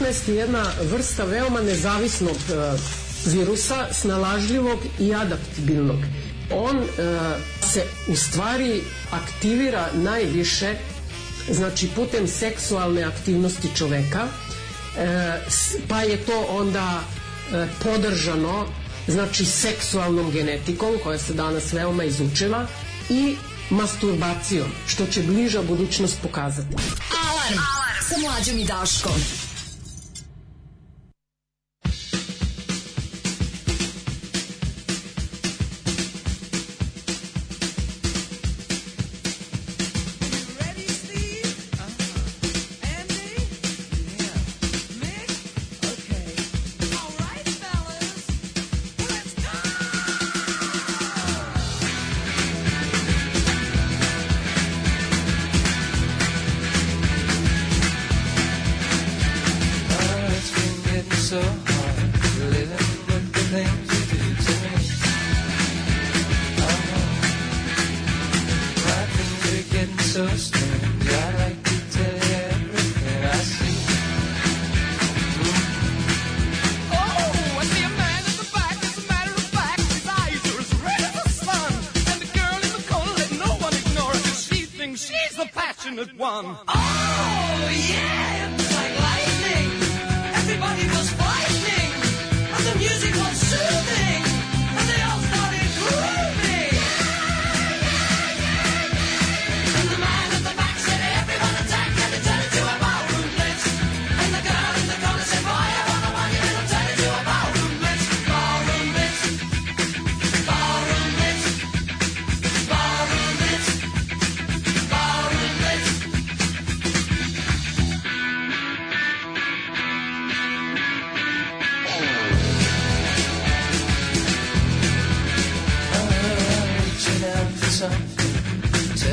COVID-19 je jedna vrsta veoma nezavisnog e, virusa, snalažljivog i adaptibilnog. On e, se u stvari aktivira najviše znači putem seksualne aktivnosti čoveka, e, pa je to onda podržano znači seksualnom genetikom koja se danas veoma izučila i masturbacijom, što će bliža budućnost pokazati. Alarm, Alarm. sa mlađom i Daškom.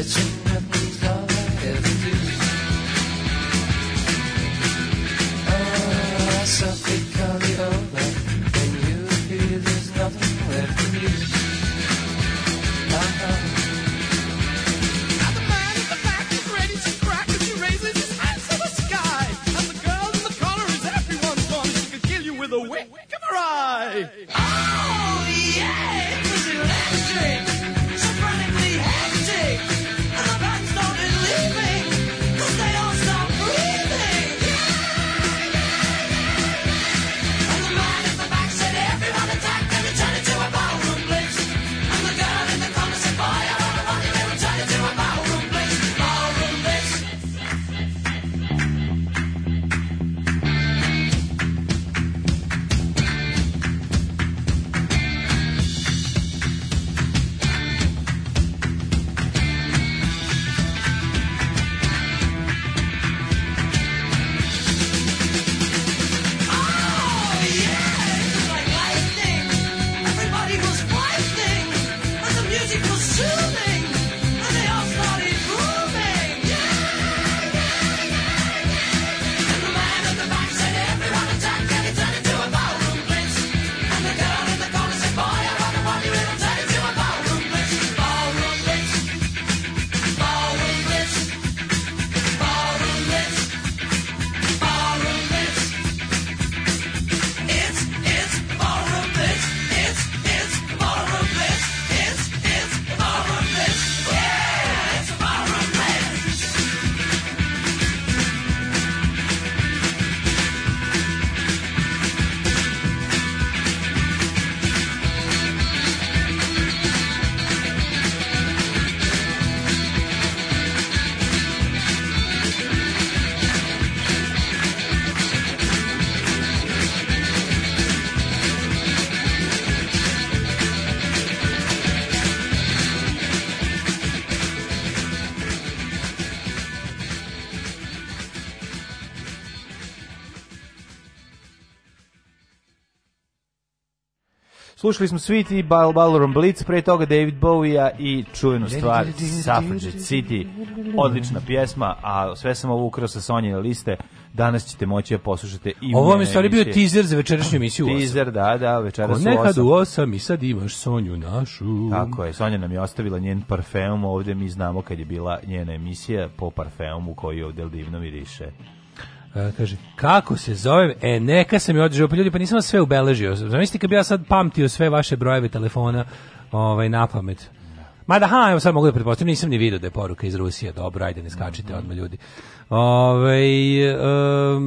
sreću Slušali smo Sweet i Bal Balorum Blitz, pre toga David Bowie-a i čuvenu stvar Suffragette City. Odlična pjesma, a sve sam ovo ukrao sa Sonjine liste. Danas ćete moći da poslušate i Ovo mi je stvari bio teaser za večerašnju emisiju. Teaser, da, da, večeras su nekad u 8 i sad imaš Sonju našu. Tako je, Sonja nam je ostavila njen parfem, ovdje mi znamo kad je bila njena emisija po parfemu koji ovdje divno miriše kaže, kako se zovem? E, neka sam mi održao, pa ljudi, pa nisam sve ubeležio. Zamislite kad bi ja sad pamtio sve vaše brojeve telefona ovaj, na pamet. Mada, ha, evo sad mogu da pretpostavim, nisam ni video da je poruka iz Rusije, dobro, ajde, ne skačite mm -hmm. odmah ljudi. Ove, ovaj, um,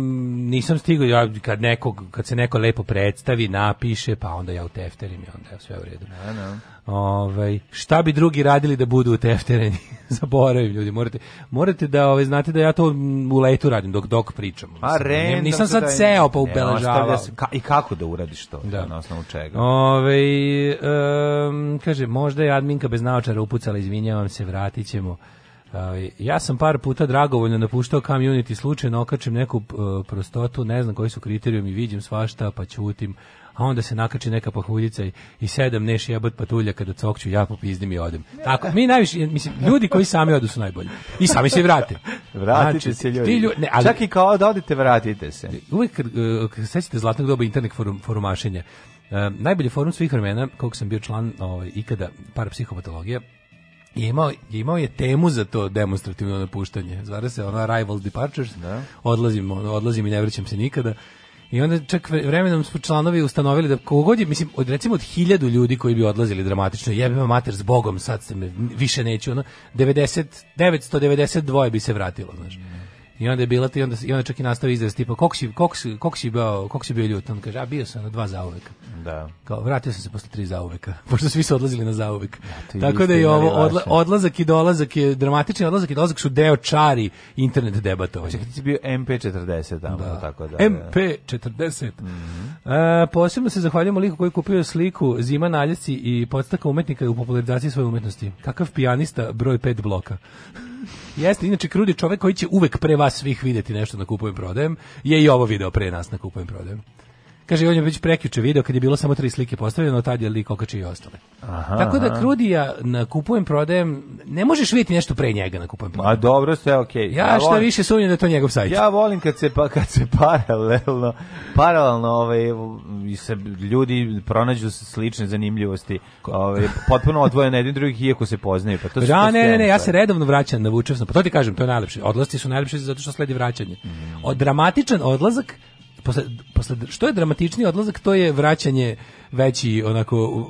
nisam stigao, ja, kad, nekog, kad se neko lepo predstavi, napiše, pa onda ja utefterim i onda je sve u redu. No, da, no. Da. Ovaj šta bi drugi radili da budu u tefterenji? *laughs* Zaboravim ljudi, morate morate da ovaj znate da ja to u letu radim dok dok pričam. A pa, rem, nisam sad taj... Da ceo pa ubeležava. ka, I kako da uradiš to? Da. Na osnovu čega? Ovaj um, kaže možda je adminka bez naočara upucala, izvinjavam se, vratićemo. Ovaj, ja sam par puta dragovoljno napuštao community, slučajno okačem neku eh, prostotu, ne znam koji su kriterijumi, vidim svašta, pa ćutim a onda se nakači neka pahuljica i, i sedam neš jebat patulja kada cokću, ja popizdim i odem. Tako, mi najviše, mislim, ljudi koji sami odu su najbolji. I sami se vrate. Vratite znači, se ljudi. ljudi ne, ali, Čak i kao da odete, vratite se. Uvijek kad, uh, kad sećate zlatnog doba internet forum, forumašenja, um, najbolji forum svih vremena, koliko sam bio član ovaj, ikada, parapsihopatologija, je imao, je imao je temu za to demonstrativno napuštanje. Zvara se ona Rival Departures. Da. Odlazim, odlazim i ne vraćam se nikada. I onda čak vremenom su članovi ustanovili da kogod je, mislim, od, recimo od hiljadu ljudi koji bi odlazili dramatično, jebima mater s Bogom, sad se me, više neću, ono, 90, 992 bi se vratilo, znaš. I onda je bila ti onda i onda čak i nastavi izraz tipa koliko si koliko si koliko si bio koliko si bio ljut, on kaže a bio sam na dva zauveka. Da. Kao vratio sam se posle tri zauveka, *laughs* pošto svi su odlazili na zauvek. Ja, Tako da je ovo odla, odlazak i dolazak je dramatičan, odlazak i dolazak su deo čari internet debatovanja. Čekaj, ti si bio MP40 tamo, da. tako da. MP40. Mm -hmm. uh, posebno se zahvaljujemo liku koji je kupio sliku Zima naljeci i podstaka umetnika u popularizaciji svoje umetnosti. Kakav pijanista broj 5 bloka. Jeste, inače krudi čovjek koji će uvek pre vas svih videti nešto na kupujem prodajem, je i ovo video pre nas na kupujem prodajem. Kaže, on je već prekjuče video kad je bilo samo tri slike postavljeno, tad je lik okačio i ostale. Aha, Tako da Krudija na kupujem, prodajem, ne možeš vidjeti nešto pre njega na kupujem, prodajem. A dobro, sve okej. Okay. Ja, ja, šta volim, više sumnjam da je to njegov sajt. Ja volim kad se, pa, kad se *laughs* paralelno, paralelno ovaj, se ljudi pronađu slične zanimljivosti, ovaj, potpuno odvojene jedin drugih, iako se poznaju. Pa to ja, da, ne, ne, ne, ja se redovno vraćam na Vučevsno, pa to ti kažem, to je najlepše. Odlasti su najlepše zato što sledi vraćanje. Mm. O, dramatičan odlazak posle posle, što je dramatični odlazak, to je vraćanje veći onako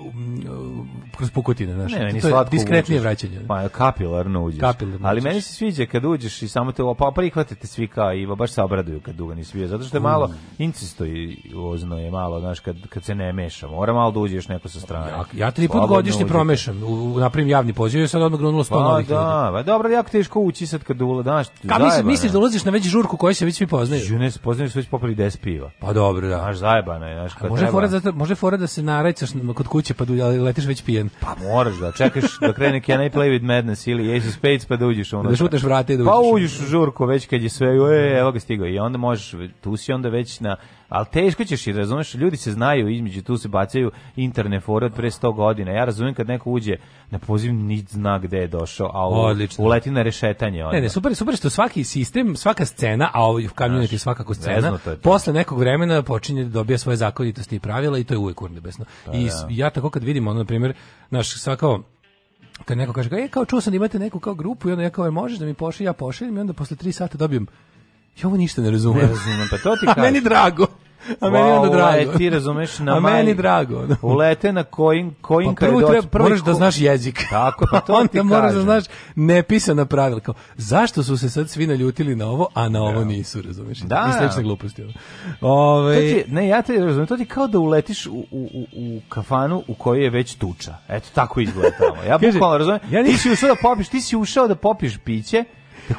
kroz pukotine, znači Ne, meni to je diskretnije uđeš. vraćanje. Pa kapilarno uđeš. Kapilarno ali uđeš. meni se sviđa kad uđeš i samo te pa prihvatite svi kao i baš se obraduju kad duga nisi bio, zato što je malo mm. incesto i ozno je malo, znaš, kad, kad se ne meša. Mora malo da uđeš neko sa strane. Ja, ja tri put godišnje promešam, u, napravim javni poziv i sad odmah grunulo 100 pa, novih. Da, ljudi. pa dobro, jako teško ući sad kad ula, znaš. Kad misliš, misliš da ulaziš na veći žurku koju se već svi poznaju? Ju ne, poznaju se već popili 10 piva. Pa dobro, da. Znaš, zajebana je, znaš, kad može treba. Fora da, može fora da se narajcaš kod kuće pa da letiš već pijen. Pa moraš da, čekaš da krene Can I Play With Madness ili Ace of Spades pa da uđeš ono. Da šutaš vrate da uđeš. Pa uđeš u žurku već kad je sve, e, evo ga stigao i onda možeš, tu si onda već na ali teško ćeš i razumeš, ljudi se znaju između, tu se bacaju interne fore od pre 100 godina. Ja razumem kad neko uđe na poziv, nit zna gde je došao, a uleti na rešetanje. Onda. Ne, ne, super, super što svaki sistem, svaka scena, a ovaj u Community je svakako scena, to je to. posle nekog vremena počinje da dobija svoje zakonitosti i pravila i to je uvek urnebesno. Pa, I da. ja tako kad vidim, ono, na primjer, naš, svakao, kad neko kaže, e, kao čuo sam da imate neku kao grupu i onda ja kao, e, možeš da mi pošli, ja pošaljem i onda posle tri sata dobijem Ja ovo ništa ne razumem. Ne razumem, pa to ti *laughs* kažem. meni drago. A meni onda drago. Uleti, razumeš, na A meni drago. Da. ulete na kojim, kojim pa prvo treba, prvo moraš da ko... da znaš jezik. Tako, pa to *laughs* onda ti moraš da znaš nepisana pravila. Kao, zašto su se sad svi naljutili na ovo, a na ovo da. nisu, razumeš? Da. I slične gluposti. Ove... To ovaj- ti, ne, ja te razumem, to ti kao da uletiš u, u, u kafanu u kojoj je već tuča. Eto, tako izgleda tamo. Ja bukvalno razumem. Ja nisi ušao da popiš, ti si ušao da popiš piće,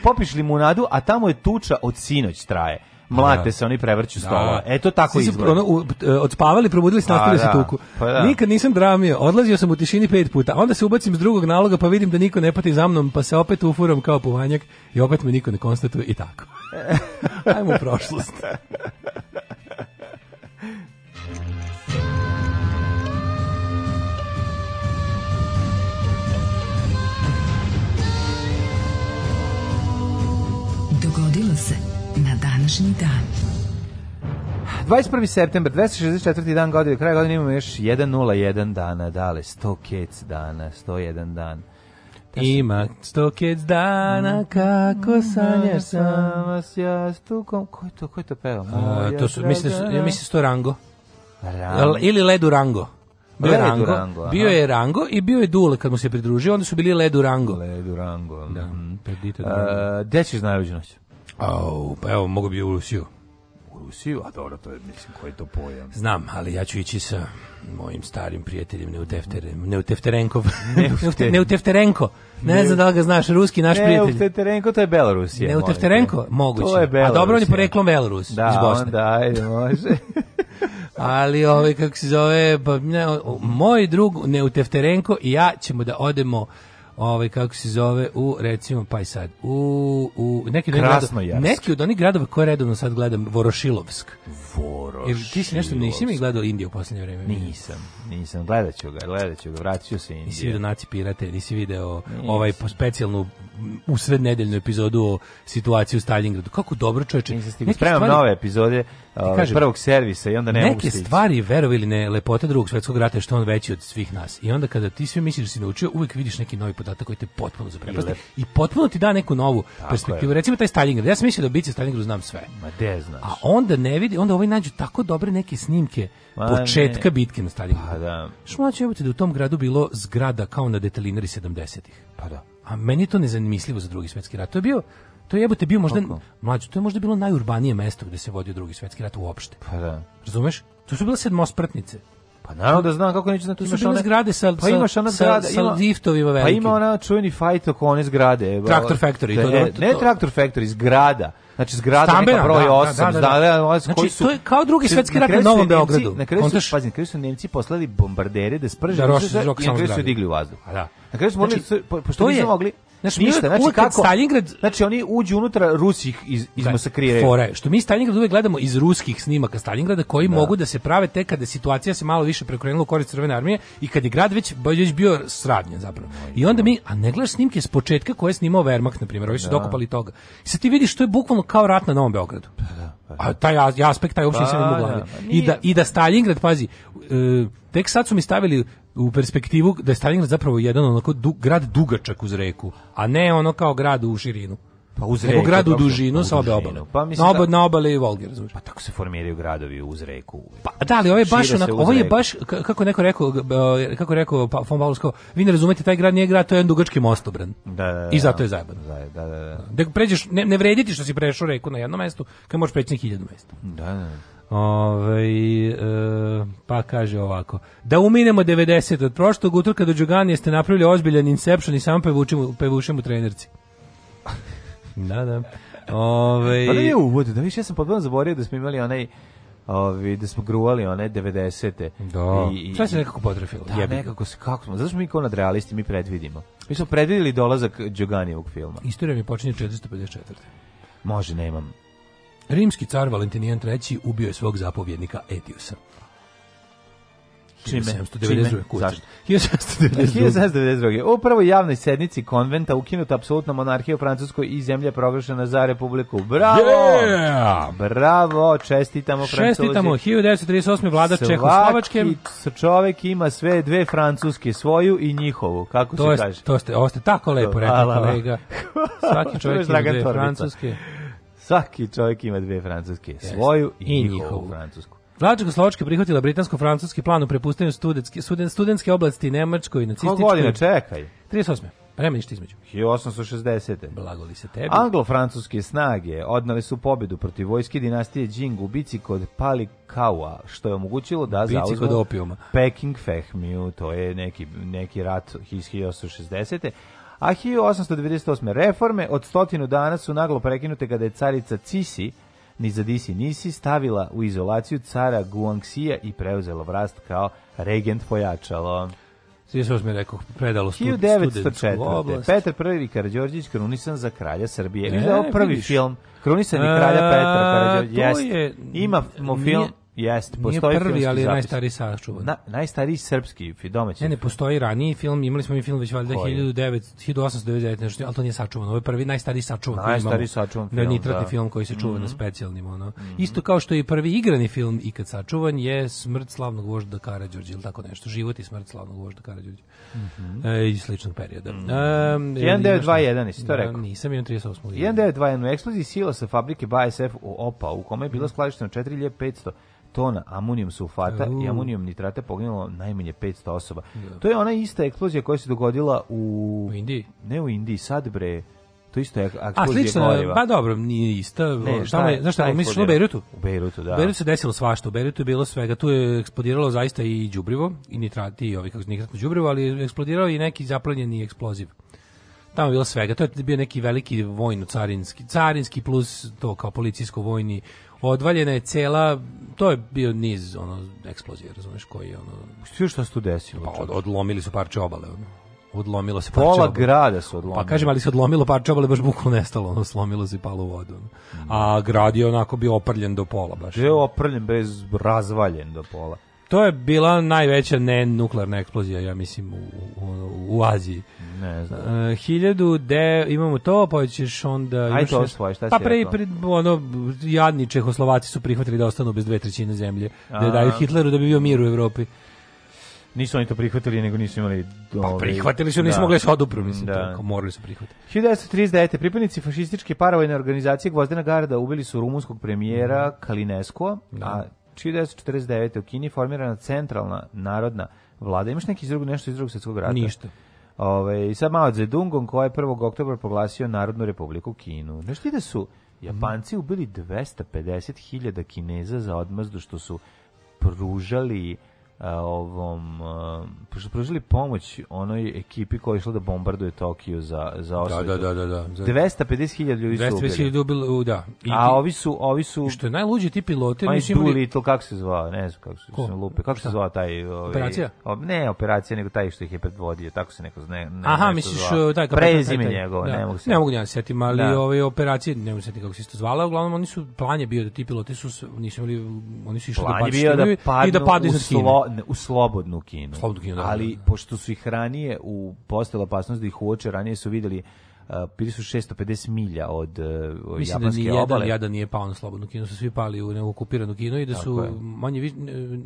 popiš limunadu, a tamo je tuča od sinoć traje mlate da. se oni prevrću da. stola. Eto tako Svi izgleda. Ono, u, e, odspavali, probudili se, pa nastavili se da, tuku. Pa da. Nikad nisam dramio, odlazio sam u tišini pet puta, onda se ubacim s drugog naloga pa vidim da niko ne pati za mnom, pa se opet ufuram kao puvanjak i opet me niko ne konstatuje i tako. *laughs* Ajmo u prošlost. Dogodilo se na današnji dan. 21. september, 264. dan godine, kraj godine imamo još 101 dana, dale, 100 kec dana, 101 dan. Taš... Da Ima 100 kec dana kako da sanjaš sama s jastukom. Ko je to, ko je to peva? A, to su, mislim, su, ja mislim sto Rango. Rango. Ili Ledu Rango. Bio je Rango, Rango bio je Rango i bio je Dule kad mu se pridružio, onda su bili Ledu Rango. Ledu Rango. Da, mhm. predite. E, gde ćeš najluđu noć? Oh, pa evo, mogu bi u Rusiju. U Rusiju? A dobro, to je, mislim, koji to pojam. Znam, ali ja ću ići sa mojim starim prijateljem Neuteftere, Neutefterenkov. Neufte, *laughs* Neutefterenko. Ne, ne znam da li ga znaš, ruski naš prijatelj. Neutefterenko, to je Belorusija. Neutefterenko? Moguće. To je Belorusija. A dobro, on je poreklom Belorus da, iz Bosne. Da, ajde, može. *laughs* ali ovaj kako se zove pa ne, moj drug Neutefterenko i ja ćemo da odemo ovaj kako se zove u recimo pa i sad u u neki grado, neki od onih gradova koje redovno sad gledam Vorošilovsk. Vorošilovsk. Jer ti si nešto nisi mi gledao Indiju u poslednje vreme? Nisam. Nisam, gledat ću ga, gledat ću ga, vratit ću se Indije. Nisi vidio Naci Pirate, nisi video Nisam. ovaj specijalnu u usred nedeljnu epizodu o situaciji u Stalingradu. Kako dobro čoveče. Nisam stigao, spremam stvari, nove epizode ovaj, kažem, prvog servisa i onda ne neke Neke stvari, verovi ili ne, lepote drugog svjetskog rata je što on veći od svih nas. I onda kada ti sve misliš da si naučio, uvijek vidiš neki novi podatak koji te potpuno zaprepasti i potpuno ti da neku novu tako perspektivu. Je. Recimo taj Stalingrad, ja sam mislio da obice Stalingradu znam sve. Ma de znaš. A onda ne vidi, onda ovaj nađu tako dobre neke snimke Ma, početka ne. bitke na Stalingradu. Pa, da. Što mlađe jebote da u tom gradu bilo zgrada kao na detalinari 70-ih. Pa da. A meni je to nezamislivo za drugi svetski rat. To je bio to je jebote bio možda mlađe, to je možda bilo najurbanije mesto gde se vodio drugi svetski rat uopšte. Pa da. Razumeš? To su bile sedmospratnice. Pa naravno da znam kako neću znati. Tu su bile zgrade sa, pa imaš ona zgrada, sa, sa liftovima velikim. Pa ima ona čuveni fajt oko one zgrade. Traktor Factory. Da, e, to, to, to, ne Traktor Factory, zgrada znači zgrada neka broj 8, da da, da, da, da, da. Znači, koji su, to je kao drugi znači, svetski rat u Novom Beogradu. Na kraju su, pazi, kraju su Nemci poslali bombardere da sprže da, i da na kraju su digli u vazduh. A da. Na kraju smo znači, morali, znači, po, pošto nisu je, mogli, Znaš, ništa, znači uvijek kako Stalingrad, znači oni uđu unutra Rusih iz izmasakriraju. Fora je, što mi Stalingrad uvek gledamo iz ruskih snimaka Stalingrada koji da. mogu da se prave tek kada situacija se malo više prekrenula u korist Crvene armije i kad je grad već već bio sravnjen zapravo. I onda mi, a ne gledaš snimke s početka koje je snimao Wehrmacht na primjer, oni su da. dokopali toga. I sad ti vidiš što je bukvalno kao rat na Novom Beogradu. Pa da, da. A taj aspekt taj uopšte pa, nisam imao u glavi. Da, pa I da i da Stalingrad pazi, e, tek sad su mi stavili u perspektivu da je Stalingrad zapravo jedan onako du, grad dugačak uz reku, a ne ono kao grad u širinu pa uz reku, grad u pa dužinu sa obe obale. Pa mislim na, oba, da, na obale i Volge, razumiješ? Pa tako se formiraju gradovi uz reku. Pa da, ali ovo je baš onako, ovo je baš kako neko rekao, kako rekao pa von Paulsko, vi ne razumete taj grad nije grad, to je jedan dugački mostobran. Da, da, da, I da. zato je zajeban. Da, da, da. Da, da pređeš ne, ne vrediti što si prešao reku na jednom mestu, kad možeš preći na 1000 mesta. Da, da. da. Ove, e, pa kaže ovako da uminemo 90 od prošlog utorka do Đuganije ste napravili ozbiljan inception i samo pevučimo, pevušemo trenerci Da, da. Ove... Pa da je uvod, da više ja sam potpuno zaborio da smo imali onaj ovi, da smo gruvali one 90-te. Da. I, i, Sve se nekako potrefilo. Da, jebi. nekako se, kako smo, zato što mi kao nadrealisti, mi predvidimo. Mi smo predvidili dolazak Đoganijevog filma. Istorija mi počinje 454. Može, nemam. Rimski car Valentinijan III ubio je svog zapovjednika Etiusa. 1792. Kucan. Zašto? 1792. *laughs* U prvoj javnoj sednici konventa ukinuta apsolutna monarhija u Francuskoj i zemlja proglašena za republiku. Bravo! Yeah! Bravo! Čestitamo Francuzi. Čestitamo. 1938. vlada Čehoslovačke. Svaki čovek ima sve dve francuske, svoju i njihovu. Kako to se kaže? To ste, ovo ste tako lepo rekli, kolega. *laughs* Svaki čovek ima dve francuske. Svaki čovjek ima dve francuske, svoju i, i njihovu francusku. Vlada Čekoslovačka prihvatila britansko-francuski plan o prepuštanju studentske, studentske oblasti Nemačkoj i nacističkoj. Kako godine, čekaj. 38. Premenište između. 1860. Blagoli se tebi. Anglo-francuske snage odnale su pobedu protiv vojske dinastije Jing u bici kod Palikaua, što je omogućilo da zauzmu Peking Fehmiu, to je neki, neki rat iz 1860 a 1898. reforme od stotinu dana su naglo prekinute kada je carica Cisi ni za Disi Nisi stavila u izolaciju cara Guangxija i preuzela vlast kao regent pojačalo. Svi su mi rekao, predalo student, 1904. Petar I. Karadžorđić krunisan za kralja Srbije. Ne, Viš da je e, ovo prvi vidiš. film, krunisan je kralja Petra e, Karadžorđić. Ima Imamo film... Nije, Jest, postoji Nije prvi, ali je najstariji sačuvan. Na, najstariji srpski domaći. Ne, ne, postoji raniji film, imali smo mi film već valjda 1899, nešto, ali to nije sačuvan. Ovo je prvi najstariji sačuvan najstariji film. sačuvan film, Nitratni da. film koji se čuva mm -hmm. na mhm. specijalnim. Ono. Mm -hmm. Isto kao što je prvi igrani film ikad sačuvan je Smrt slavnog vožda Karađorđa ili tako nešto. Život i smrt slavnog vožda Karađorđa. Mm -hmm. e, iz sličnog perioda. Mm -hmm. um, 1921, jesi to da, rekao? Nisam, imam 38. 1921, eksploziji sila sa fabrike BASF u Opa, u kome je bilo mhm. skladišteno 4500 tona amonijum sulfata uh. i amonijum nitrata poginulo najmanje 500 osoba. Da. To je ona ista eksplozija koja se dogodila u... U Indiji? Ne u Indiji, sad bre... To isto je eksplozija A slično, goriva. pa dobro, nije isto. Ne, šta je, znaš šta, misliš u Beirutu? U Beirutu, da. U Beirutu se desilo svašta, u Beirutu je bilo svega, tu je eksplodiralo zaista i đubrivo i nitrati i ovi kako se nitratno đubrivo, ali je eksplodirao i neki zaplanjeni eksploziv. Tamo je bilo svega, to je bio neki veliki vojno carinski, carinski plus to kao policijsko vojni odvaljena je cela to je bio niz ono eksplozije, razumeš, koji je ono Što šta se tu desilo? Pa, od, odlomili su parče obale. Ono. Odlomilo se parče Pola obale. grada se odlomilo. Pa kažem, ali se odlomilo parče obale, baš bukvalno nestalo, ono, slomilo se i palo u vodu. Ono. A grad je onako bio oprljen do pola baš. Bio oprljen bez razvaljen do pola to je bila najveća ne nuklearna eksplozija, ja mislim, u, u, u Aziji. Ne znam. Uh, hiljadu de, imamo to, pa ćeš onda... Aj to svoje, šta pa si Pa pre, pre, ono, jadni Čehoslovaci su prihvatili da ostanu bez dve trećine zemlje, da A. da daju Hitleru da bi bio mir u Evropi. Nisu oni to prihvatili, nego nisu imali... Pa ovaj- prihvatili su, nisu da. mogli da se odupru, mislim, da. tako, morali su prihvatiti. 1939. pripadnici fašističke paravojne organizacije Gvozdena Garda ubili su rumunskog premijera mm. Kalineskova, da. a 1949. u Kini formirana centralna narodna vlada. Imaš neki iz drugog, nešto iz drugog svjetskog rata? Ništa. Ove, I sad Mao Zedongom koji je 1. oktober proglasio Narodnu republiku Kinu. Znaš ti da su Japanci ubili 250.000 Kineza za odmazdu što su pružali ovom pošto pružili pomoć onoj ekipi koja je išla da bombarduje Tokio za za da, osvetu. Da, da, da, da, da. 250.000 ljudi su ubili. 250.000 ubili, da. I A ovi su ovi su što je najluđi ti piloti, oni su imali Little kako se zvao, ne znam kako se Ko? lupe, kako se zvao taj ovaj operacija? ne, operacija nego taj što ih je predvodio, tako se neko ne, ne Aha, misliš taj prezime njegovo, da. ne mogu se. Ne mogu ja setim, ali da. ove operacije, ne mogu se setim kako se isto zvala, uglavnom oni su plan je bio da ti piloti su nisu imali, oni su išli da padnu da i da padnu iz ne, u slobodnu kinu. Slobodnu kinu, da, Ali, da. pošto su ih ranije u postala opasnost da ih uoče, ranije su videli bili su 650 milja od uh, Mislim da japanske da obale. jedan da nije pao na slobodnu kinu, su svi pali u neokupirano kinu i da su Tako manje više...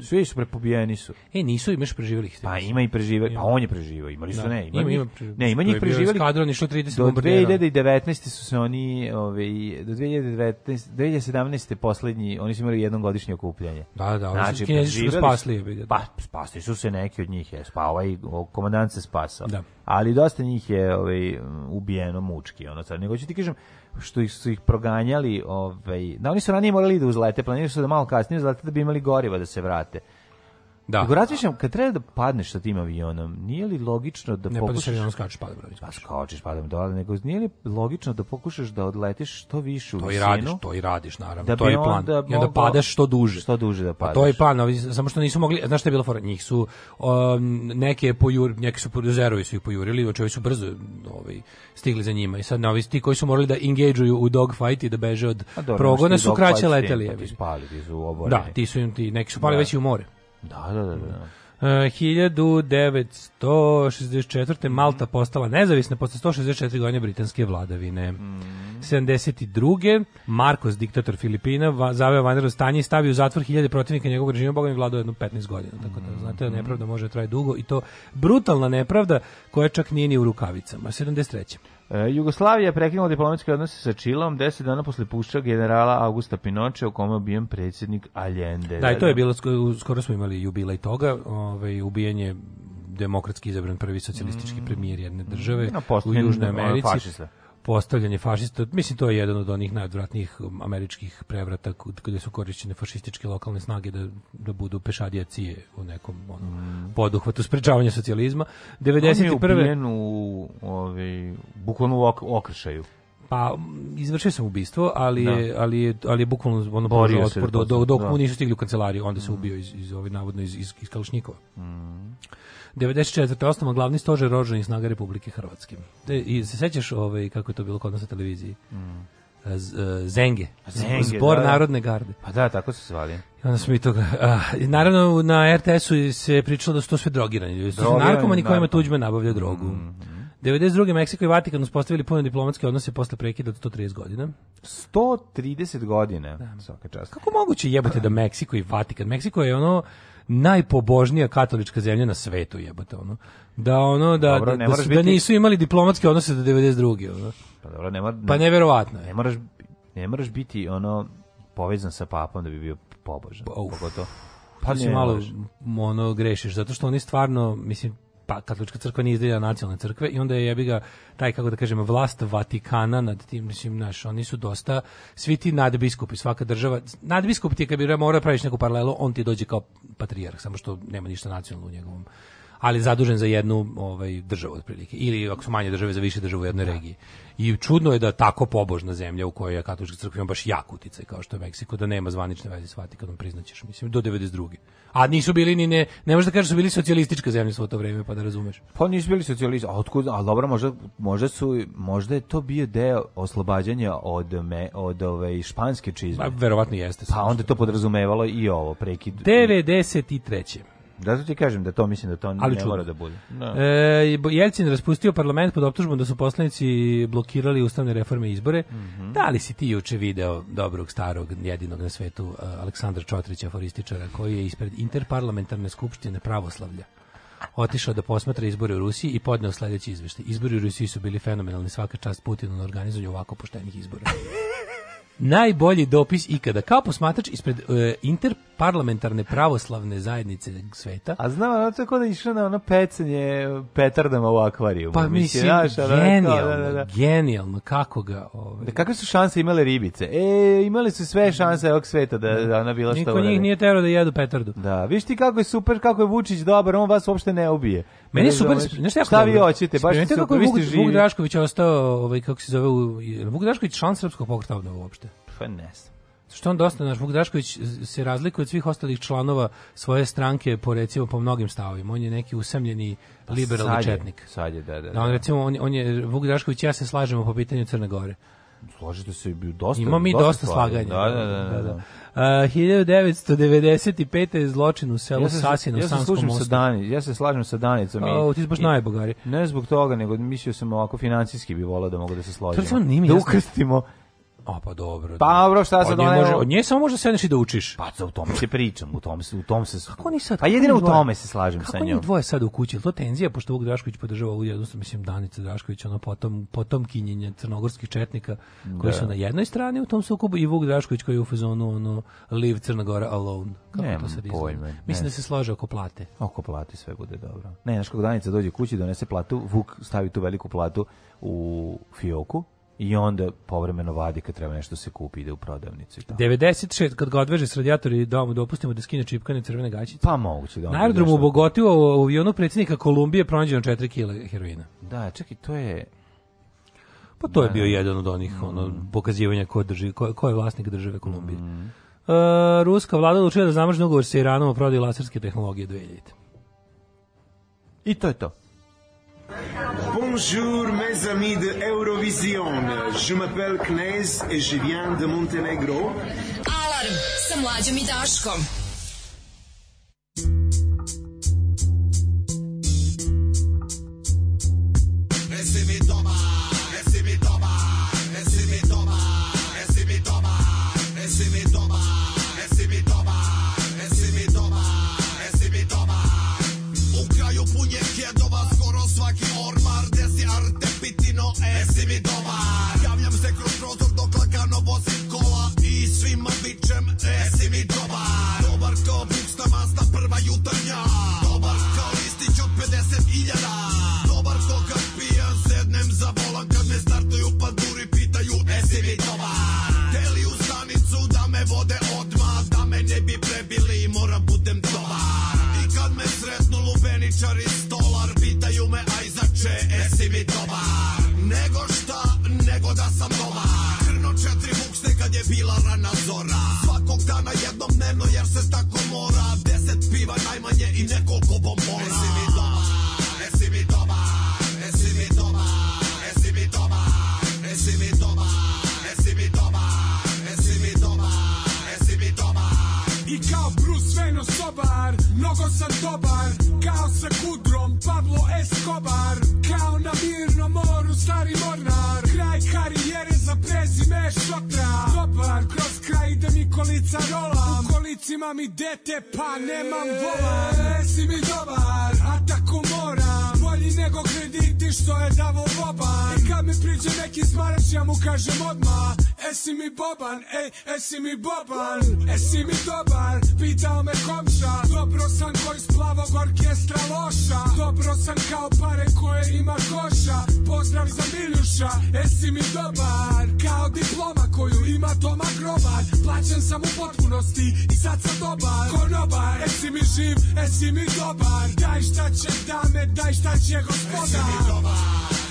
Svi su prepobijeni su. E, nisu imaš preživelih. Pa ima i preživelih, pa on je preživio, imali su da. ne. Ima, ima, ima preživelih. Ne, ima njih preživelih. Skadron išlo 30 do 2019. su se oni, ove, ovaj, do 2019, 2017. poslednji, oni su imali jednogodišnje okupljanje. Da, da, oni znači, kinezi su spasli. Pa, spasli su se neki od njih, je. pa ovaj komandant se spasao. Da. Ali dosta njih je ovaj, ubijeno ono mučki, ono car. Nego što ti kažem što ih su ih proganjali, ovaj, da oni su ranije morali da uzlete, planirali su da malo kasnije uzlete da bi imali goriva da se vrate. Da. Nego razmišljam, kad treba da padneš sa tim avionom, nije li logično da ne, pokušaš... Ne, pa da skačeš padom. Pa skačeš padom dole, nego nije li logično da pokušaš da odletiš što više u to visinu? To i radiš, to i radiš, naravno. Da to je plan. Da I onda padaš što duže. Što duže da padaš. Pa to je plan, ali, samo što nisu mogli... Znaš šta je bilo fora? Njih su... Um, neke, pojur, neke su zerovi su ih pojurili, znači očevi su brzo ovaj, stigli za njima. I sad novi ti koji su morali da engage-uju u dogfight i da beže od A, dobro, progona su kraće leteli. Pa ti spali, ti su oboreni. Da, ti su, ti, neki su pali da. već i u more. Da, da, da. da. da. E, uh, 1964. Malta postala nezavisna posle 164 godine britanske vladavine. Mm. 72. Marcos, diktator Filipina, va, zaveo vanredno stanje i stavio u zatvor hiljade protivnika njegovog režima, boga mi vladao jednu 15 godina. Tako da, znate, mm. nepravda može trajati dugo i to brutalna nepravda koja čak nije ni u rukavicama. 73. E, Jugoslavija je prekinula diplomatske odnose sa Čilom 10 dana posle pušća generala Augusta Pinoče u kome je ubijen predsjednik Allende. Da, i to je bilo, skoro smo imali jubilej toga, ovaj, ubijanje demokratski izabran prvi socijalistički mm. premijer jedne države no, u Južnoj Americi. Fašista postavljanje fašista, mislim to je jedan od onih najodvratnijih um, američkih prevrata gdje su korišćene fašističke lokalne snage da, da budu pešadija u nekom ono, mm. poduhvatu sprečavanja socijalizma. 91. On je ubijen u, ovaj, bukvalno u ok, okršaju. Pa mm, izvršio sam ubistvo, ali da. je, ali je, ali je bukvalno ono Borio otpor do, do, dok da. mu nisu stigli u kancelariju, onda se mm. ubio iz, iz, ovaj, navodno iz, iz, iz Kalšnikova. Mm. 94. osnova glavni stožer oružanih snaga Republike Hrvatske. Te, I se sećaš ovaj, kako je to bilo kod nas na televiziji? Mm. E, Zenge, Zenge zbor da, narodne garde. Pa da, tako se zvali. I onda smo i toga. A, naravno, na RTS-u se pričalo da su to sve drogirani ljudi. Su narkomani kojima tuđme nabavlja drogu. Mm 92. Meksiko i Vatikan uspostavili puno diplomatske odnose posle prekida od 130 godina. 130 godina, da. svaka čast. Kako moguće jebate da Meksiko i Vatikan? Meksiko je ono najpobožnija katolička zemlja na svetu, jebote, ono. Da ono da dobro, da, da, biti... da, nisu imali diplomatske odnose do 92. Ono. Pa dobro, ne Pa neverovatno je. Ne moraš ne moraš biti ono povezan sa papom da bi bio pobožan. Pa, Pogotovo pa si malo ono grešiš zato što oni stvarno mislim pa katolička crkva nije izdeljena nacionalne crkve i onda je jebi ga taj kako da kažemo vlast Vatikana nad tim mislim naš oni su dosta svi ti nadbiskupi svaka država nadbiskup ti kad bi mora da praviš neku paralelu on ti dođe kao patrijarh samo što nema ništa nacionalno u njegovom ali zadužen za jednu ovaj državu otprilike ili ako su manje države za više država u jednoj da. regiji. I čudno je da tako pobožna zemlja u kojoj je katolička crkva ima baš jak uticaj kao što je Meksiko da nema zvanične veze s Vatikanom priznaćeš mislim do 92. A nisu bili ni ne ne možeš da kažeš da su bili socijalistička zemlja svo to vreme pa da razumeš. Pa nisu bili socijalisti, a otkud a dobro možda možda su možda je to bio deo oslobađanja od me, od ove ovaj, španske čizme. Pa verovatno jeste. Pa onda to podrazumevalo i ovo prekid. 93. Da ti kažem da to mislim da to Ali ne čudno. mora da bude. No. Da. E, Jelcin raspustio parlament pod optužbom da su poslanici blokirali ustavne reforme i izbore. Mm -hmm. Da li si ti juče video dobrog starog jedinog na svetu e, Aleksandra Čotrića, forističara, koji je ispred interparlamentarne skupštine pravoslavlja otišao da posmatra izbore u Rusiji i podneo sledeći izveštaj. Izbori u Rusiji su bili fenomenalni, svaka čast Putinu na organizovanju ovako poštenih izbora. *laughs* najbolji dopis ikada. Kao posmatrač ispred e, interparlamentarne pravoslavne zajednice sveta. A znam, ono to da išlo na ono pecanje petardama u akvarijumu. Pa mislim, mislim da, da, genijalno, da, da, da. genijalno, kako ga... Ovaj... Da, kakve su šanse imale ribice? E, imali su sve mm. šanse ovog sveta da, da ona bila što... Niko njih nije tero da jedu petardu. Da, viš ti kako je super, kako je Vučić dobar, on vas uopšte ne ubije. Meni je super, nešto jako Šta vi hoćete, baš super, vi ste Vuk, Vuk Drašković ostao, ovaj, kako se zove, Vuk Drašković član Srpskog pokreta obnova uopšte. Pa ne Što on dosta, naš Vuk Drašković se razlikuje od svih ostalih članova svoje stranke po recimo po mnogim stavovima. On je neki usamljeni pa liberalni sad je, četnik. Sad je, da, da, da. On, da. recimo, on, on je, Vuk Drašković ja se slažemo po pitanju Crne Gore. Slažete se dosta. Ima mi dosta, dosta slaganja. Da, da, da. da, da. da, da. Uh, 1995. je zločin u selu ja se, Sasinu, ja se Sanskom mostu. Sa Dani, ja se slažem sa Danicom. O, ti si baš najbogari. Ne zbog toga, nego mislio sam ovako financijski bi volao da mogu da se složim. To recimo nije da ukrstimo A pa dobro. Pa da. dobro, šta sad ona? Može, od nje samo može sedneš i da učiš. Pa za u tom se pričam, u tom se, u tom se. Kako ni sad? Pa jedino u tome se slažem kako sa njom. Kako ni dvoje sad u kući? To tenzija pošto Vuk Drašković podržava ovu jednu, mislim Danica Drašković, ona potom potom kinjenje crnogorskih četnika koji da. su na jednoj strani u tom sukobu i Vuk Drašković koji je u fazonu ono Live Crna Gora alone. Kako Nemam to se izgleda? Mislim da se slaže oko plate. Oko plate sve bude dobro. Ne, znači kako Danica dođe kući, donese platu, Vuk stavi tu veliku platu u fioku i onda povremeno vadi kad treba nešto da se kupi ide u prodavnicu i tako. 96 kad ga odveže s radijatora i dom dopustimo da skine čipkane crvene gaćice. Pa moguće da. Na aerodromu u Bogotiju u avionu predsjednika Kolumbije pronađeno 4 kg heroina. Da, čekaj, to je pa to je da. bio jedan od onih mm. ono pokazivanja ko drži ko, ko je vlasnik države Kolumbije. Mm. Uh, ruska vlada odlučila da zamrzne ugovor sa Iranom o prodaji laserske tehnologije 2000. I to je to. Bonjour mes amis de Eurovision, je m'appelle Knez et je viens de Montenegro. Alarm sa mlađom Daškom. Dana je Treba mi dete pa nemam volan Reci mi dobar, a tako moram Bolji nego krediti što je davo boban I kad mi priđe neki smarač ja mu kažem odmah esi mi boban, ej, esi mi boban, esi mi dobar, pitao me komša, dobro sam ko iz plavog orkestra loša, dobro sam kao pare koje ima koša, pozdrav za Miljuša, esi mi dobar, kao diploma koju ima Toma Grobar, plaćen sam u potpunosti i sad sam dobar, konobar, esi mi živ, esi mi dobar, daj šta će dame, daj šta će gospodar, esi mi dobar.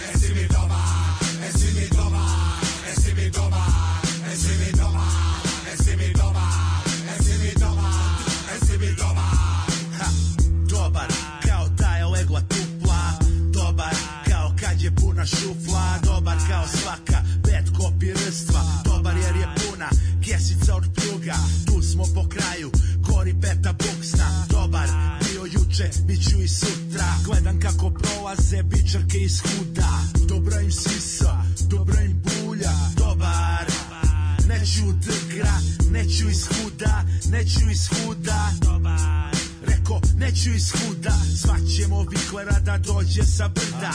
puna šufla Dobar kao svaka, bad copy rstva Dobar jer je puna, kjesica od pljuga Tu smo po kraju, gori beta buksna Dobar, bio juče, bit ću i sutra Gledam kako prolaze bičarke iz huda Dobra im sisa, dobra im bulja Dobar, neću drgra, neću iz huda Neću iz huda, dobar Reko, neću iz huda Svaćemo viklera da dođe sa brda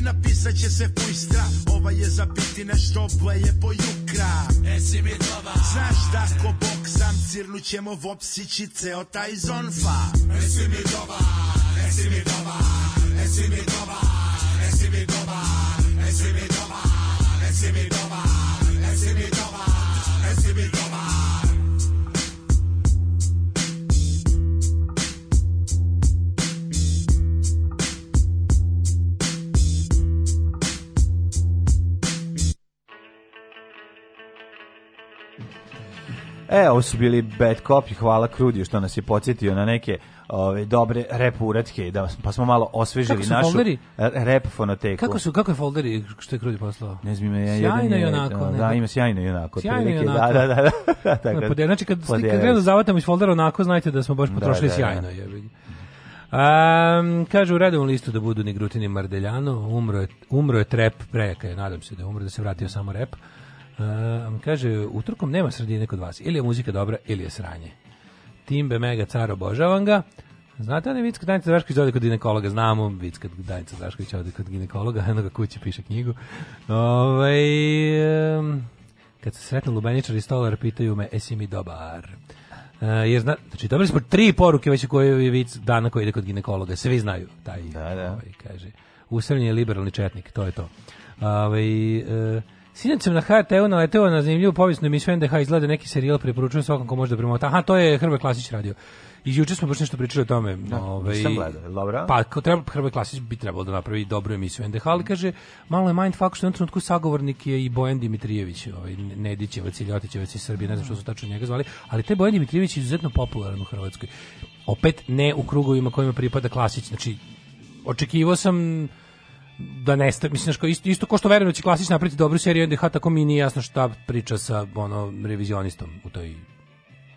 napisat će se pujstra Ova je za biti nešto bleje po jukra E si mi doba Znaš da ko bok sam cirnut ćemo vopsići ceo taj zonfa E si mi doba E si mi doba E si mi doba E si mi doba E si mi doba E si mi doba E si mi doba E si mi doba E, ovo su bili Bad Cop i hvala Krudiju što nas je podsjetio na neke ove dobre rep uratke da pa smo malo osvežili našu folderi? E, rep fonoteku. Kako su kako je folderi što je Krudi poslao? Ne znam ima sjajno i onako. Da, ima sjajno i onako. Sjajno i da, onako. Da, da, da. da pa tako. Podijel, znači kad kad gledam zavatamo iz foldera onako znajte da smo baš da, potrošili da, da, sjajno je. Um, kaže u redovnom listu da budu ni Grutini Mardeljano, umro je, umro je trep, prejaka je, nadam se da je umro, da se vratio samo rep. Um, kaže, utrkom nema sredine kod vas. Ili je muzika dobra, ili je sranje. Timbe, mega, car, obožavam ga. Znate li Vicka Danica Dašković ode kod ginekologa? Znamo, Vicka Danica Dašković ode kod ginekologa, jednog *laughs* kući piše knjigu. Ove, ovaj, um, kad se sretnu Lubeničar i Stolar, pitaju me, esi mi dobar? Uh, jer zna, znači dobili smo tri poruke već koje je vic dana koji ide kod ginekologa, svi znaju taj, da, da. Ovaj, kaže, usamljeni liberalni četnik, to je to. Ove, ovaj, uh, Sinac sam na HRT-u naleteo na zanimljivu povijesnu emisiju NDH izgleda neki serijal preporučujem svakom ko može da premota. Aha, to je Hrvoje Klasić radio. I juče smo baš nešto pričali o tome. Da, ovaj, sam gledao, dobro. Pa, ko treba, Hrvoje Klasić bi trebalo da napravi dobru emisiju NDH, ali kaže, malo je mindfuck što je na trenutku sagovornik je i Bojan Dimitrijević, ovaj, Nedićevac i Ljotićevac iz Srbije, ne znam što su tačno njega zvali, ali te Bojan Dimitrijević je izuzetno popularan u Hrvatskoj. Opet ne u krugovima kojima pripada Klasić, znači, očekivao sam da nesta, mislim što isto isto kao što verujem da će klasično napraviti dobru seriju NDH, tako mi nije jasno šta priča sa ono revizionistom u toj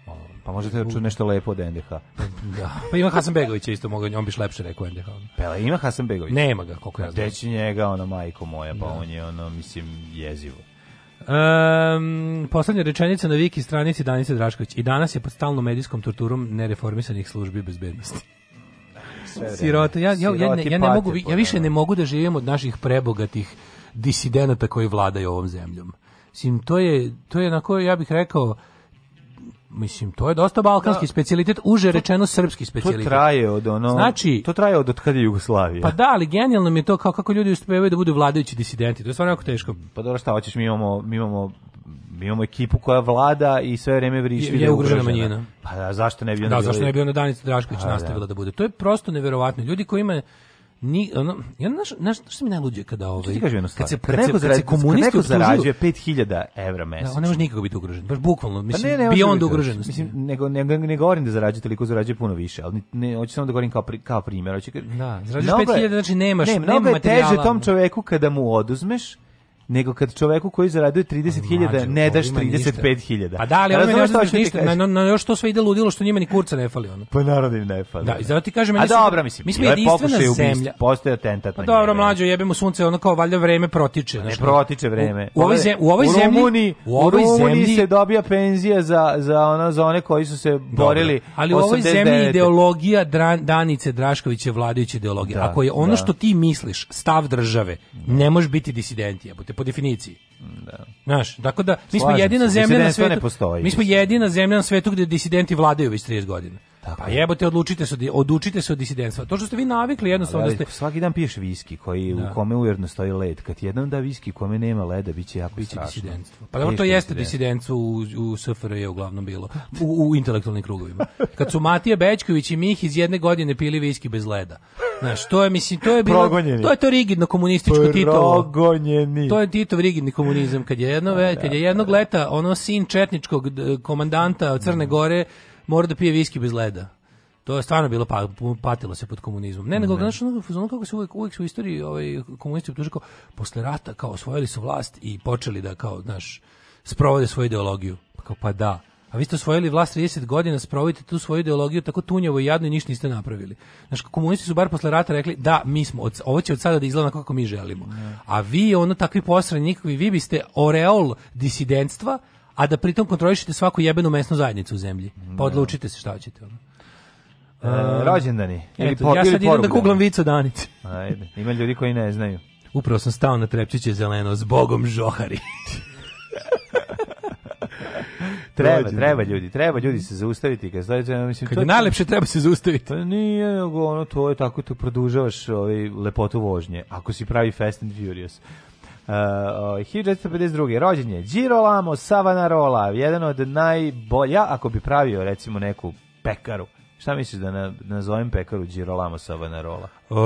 ono, pa možete da čuje nešto lepo od NDH. *laughs* da. Pa ima Hasanbegovića isto moga, on biš lepše rekao NDH. Pa ima Hasanbegović. Nema ga koliko ja znam. Deći njega, ono majko moja, pa da. on je ono mislim jezivo. Um, poslednja rečenica na Viki stranici Danice Drašković. I danas je pod stalnom medijskom torturom nereformisanih službi bezbednosti sve da. Sirota. Ja, ja, ja, ne, ja, ne mogu, ja više ne mogu da živim od naših prebogatih disidenata koji vladaju ovom zemljom. Sim, to je, to je na koje ja bih rekao, Mislim, to je dosta balkanski da, specijalitet, uže rečeno srpski specijalitet. To traje od ono, znači, to traje od od kada je Jugoslavija. Pa da, ali genijalno mi je to kao kako ljudi uspevaju da budu vladajući disidenti. To je stvarno jako teško. Pa dobro, šta hoćeš, mi imamo, mi imamo mi imamo ekipu koja vlada i sve vreme vrišti. Je, je da ugrožena manjina. Pa da, zašto ne bi ona Da, zašto ne bi ona Danica Drašković da. nastavila da. da bude? To je prosto neverovatno. Ljudi koji imaju ni ono ja znaš znaš što mi najluđe kada ovaj kad se pre, neko se komunisti zarađuje 5000 evra mesečno. Da, on ne može nikako biti ugrožen. Baš bukvalno pa mislim pa ne, ne, beyond ugrožen. Mislim nego ne, ne, ne govorim da zarađuje toliko zarađuje puno više, al ne hoću samo da govorim kao pri, kao primjer, hoće da zarađuješ 5000 znači nemaš ne, nema materijala. Ne, teže tom čoveku kada mu oduzmeš nego kad čoveku koji zarađuje 30.000 ne daš 35.000. Pa da, ali on ne daš da ništa, na, na, na, još to sve ide ludilo što njima ni kurca ne fali. Ono. Pa naravno da im ne fali. Da, i zato ti kažem, A dobro, mislim, mi smo jedinstvena zemlja. Postoje atentat pa na Dobro, da. mlađo, jebemo sunce, ono kao valjda vreme protiče. Ne protiče vreme. U, ovoj zemlji, u ovoj zemlji, u ovoj zemlji se dobija penzija za, za, ono, za one koji su se borili Ali u ovoj zemlji ideologija Danice Draškoviće je ideologije. Ako je ono što ti misliš, stav države, ne može biti disident, jebote po definiciji. Da. Znaš, tako da mi smo jedina se, zemlja da na da svetu. Ne postoji. Mi smo jedina zemlja na svetu gde disidenti vladaju već 30 godina. Tako. Pa jebote, odlučite se, odučite se od disidentstva. To što ste vi navikli jednostavno da ste svaki dan piješ viski koji da. u kome ujedno stoji led. Kad jednom da viski kome nema leda će jako biće strašno. Pa dobro to jeste disidentstvo u, u SFRJ uglavnom bilo u, u intelektualnim krugovima. Kad su Matija Bećković i Mih iz jedne godine pili viski bez leda. Znaš, to je mislim to je bilo Progonjeni. to je to rigidno komunističko Titovo. To je Titov rigidni komunizam kad je jedno kad je da, jednog da. leta ono sin četničkog komandanta Crne mhm. Gore mora da pije viski bez leda. To je stvarno bilo pa, patilo se pod komunizmom. Ne, nego znači ono kako se uvek, uvek u istoriji ovaj komunisti optužuju posle rata kao osvojili su vlast i počeli da kao znaš sprovode svoju ideologiju. Pa kao pa da. A vi ste osvojili vlast 30 godina, sprovodite tu svoju ideologiju tako tunjavo i jadno i ništa niste napravili. Znaš, komunisti su bar posle rata rekli da, mi smo, od, ovo će od sada da izgleda kako mi želimo. Ne. A vi, ono, takvi posrani vi biste oreol disidentstva a da pritom kontrolišete svaku jebenu mesnu zajednicu u zemlji. Pa da. odlučite se šta hoćete. Ono. E, rođendani. Ili Eto, po, ja sad idem da kuglam vico danici. Ajde, ima ljudi koji ne znaju. Upravo sam stao na trepčiće zeleno, s bogom žohari. *laughs* treba, treba ljudi, treba ljudi se zaustaviti kad sledeće, mislim kad to je najlepše treba se zaustaviti. Pa nije, ono to je tako to produžavaš ovaj lepotu vožnje. Ako si pravi Fast and Furious. Uh, eh, 1952. rođen je Girolamo Savanarola, jedan od najbolja, ako bi pravio recimo neku pekaru. Šta misliš da na, nazovem pekaru Girolamo Savanarola? Uh,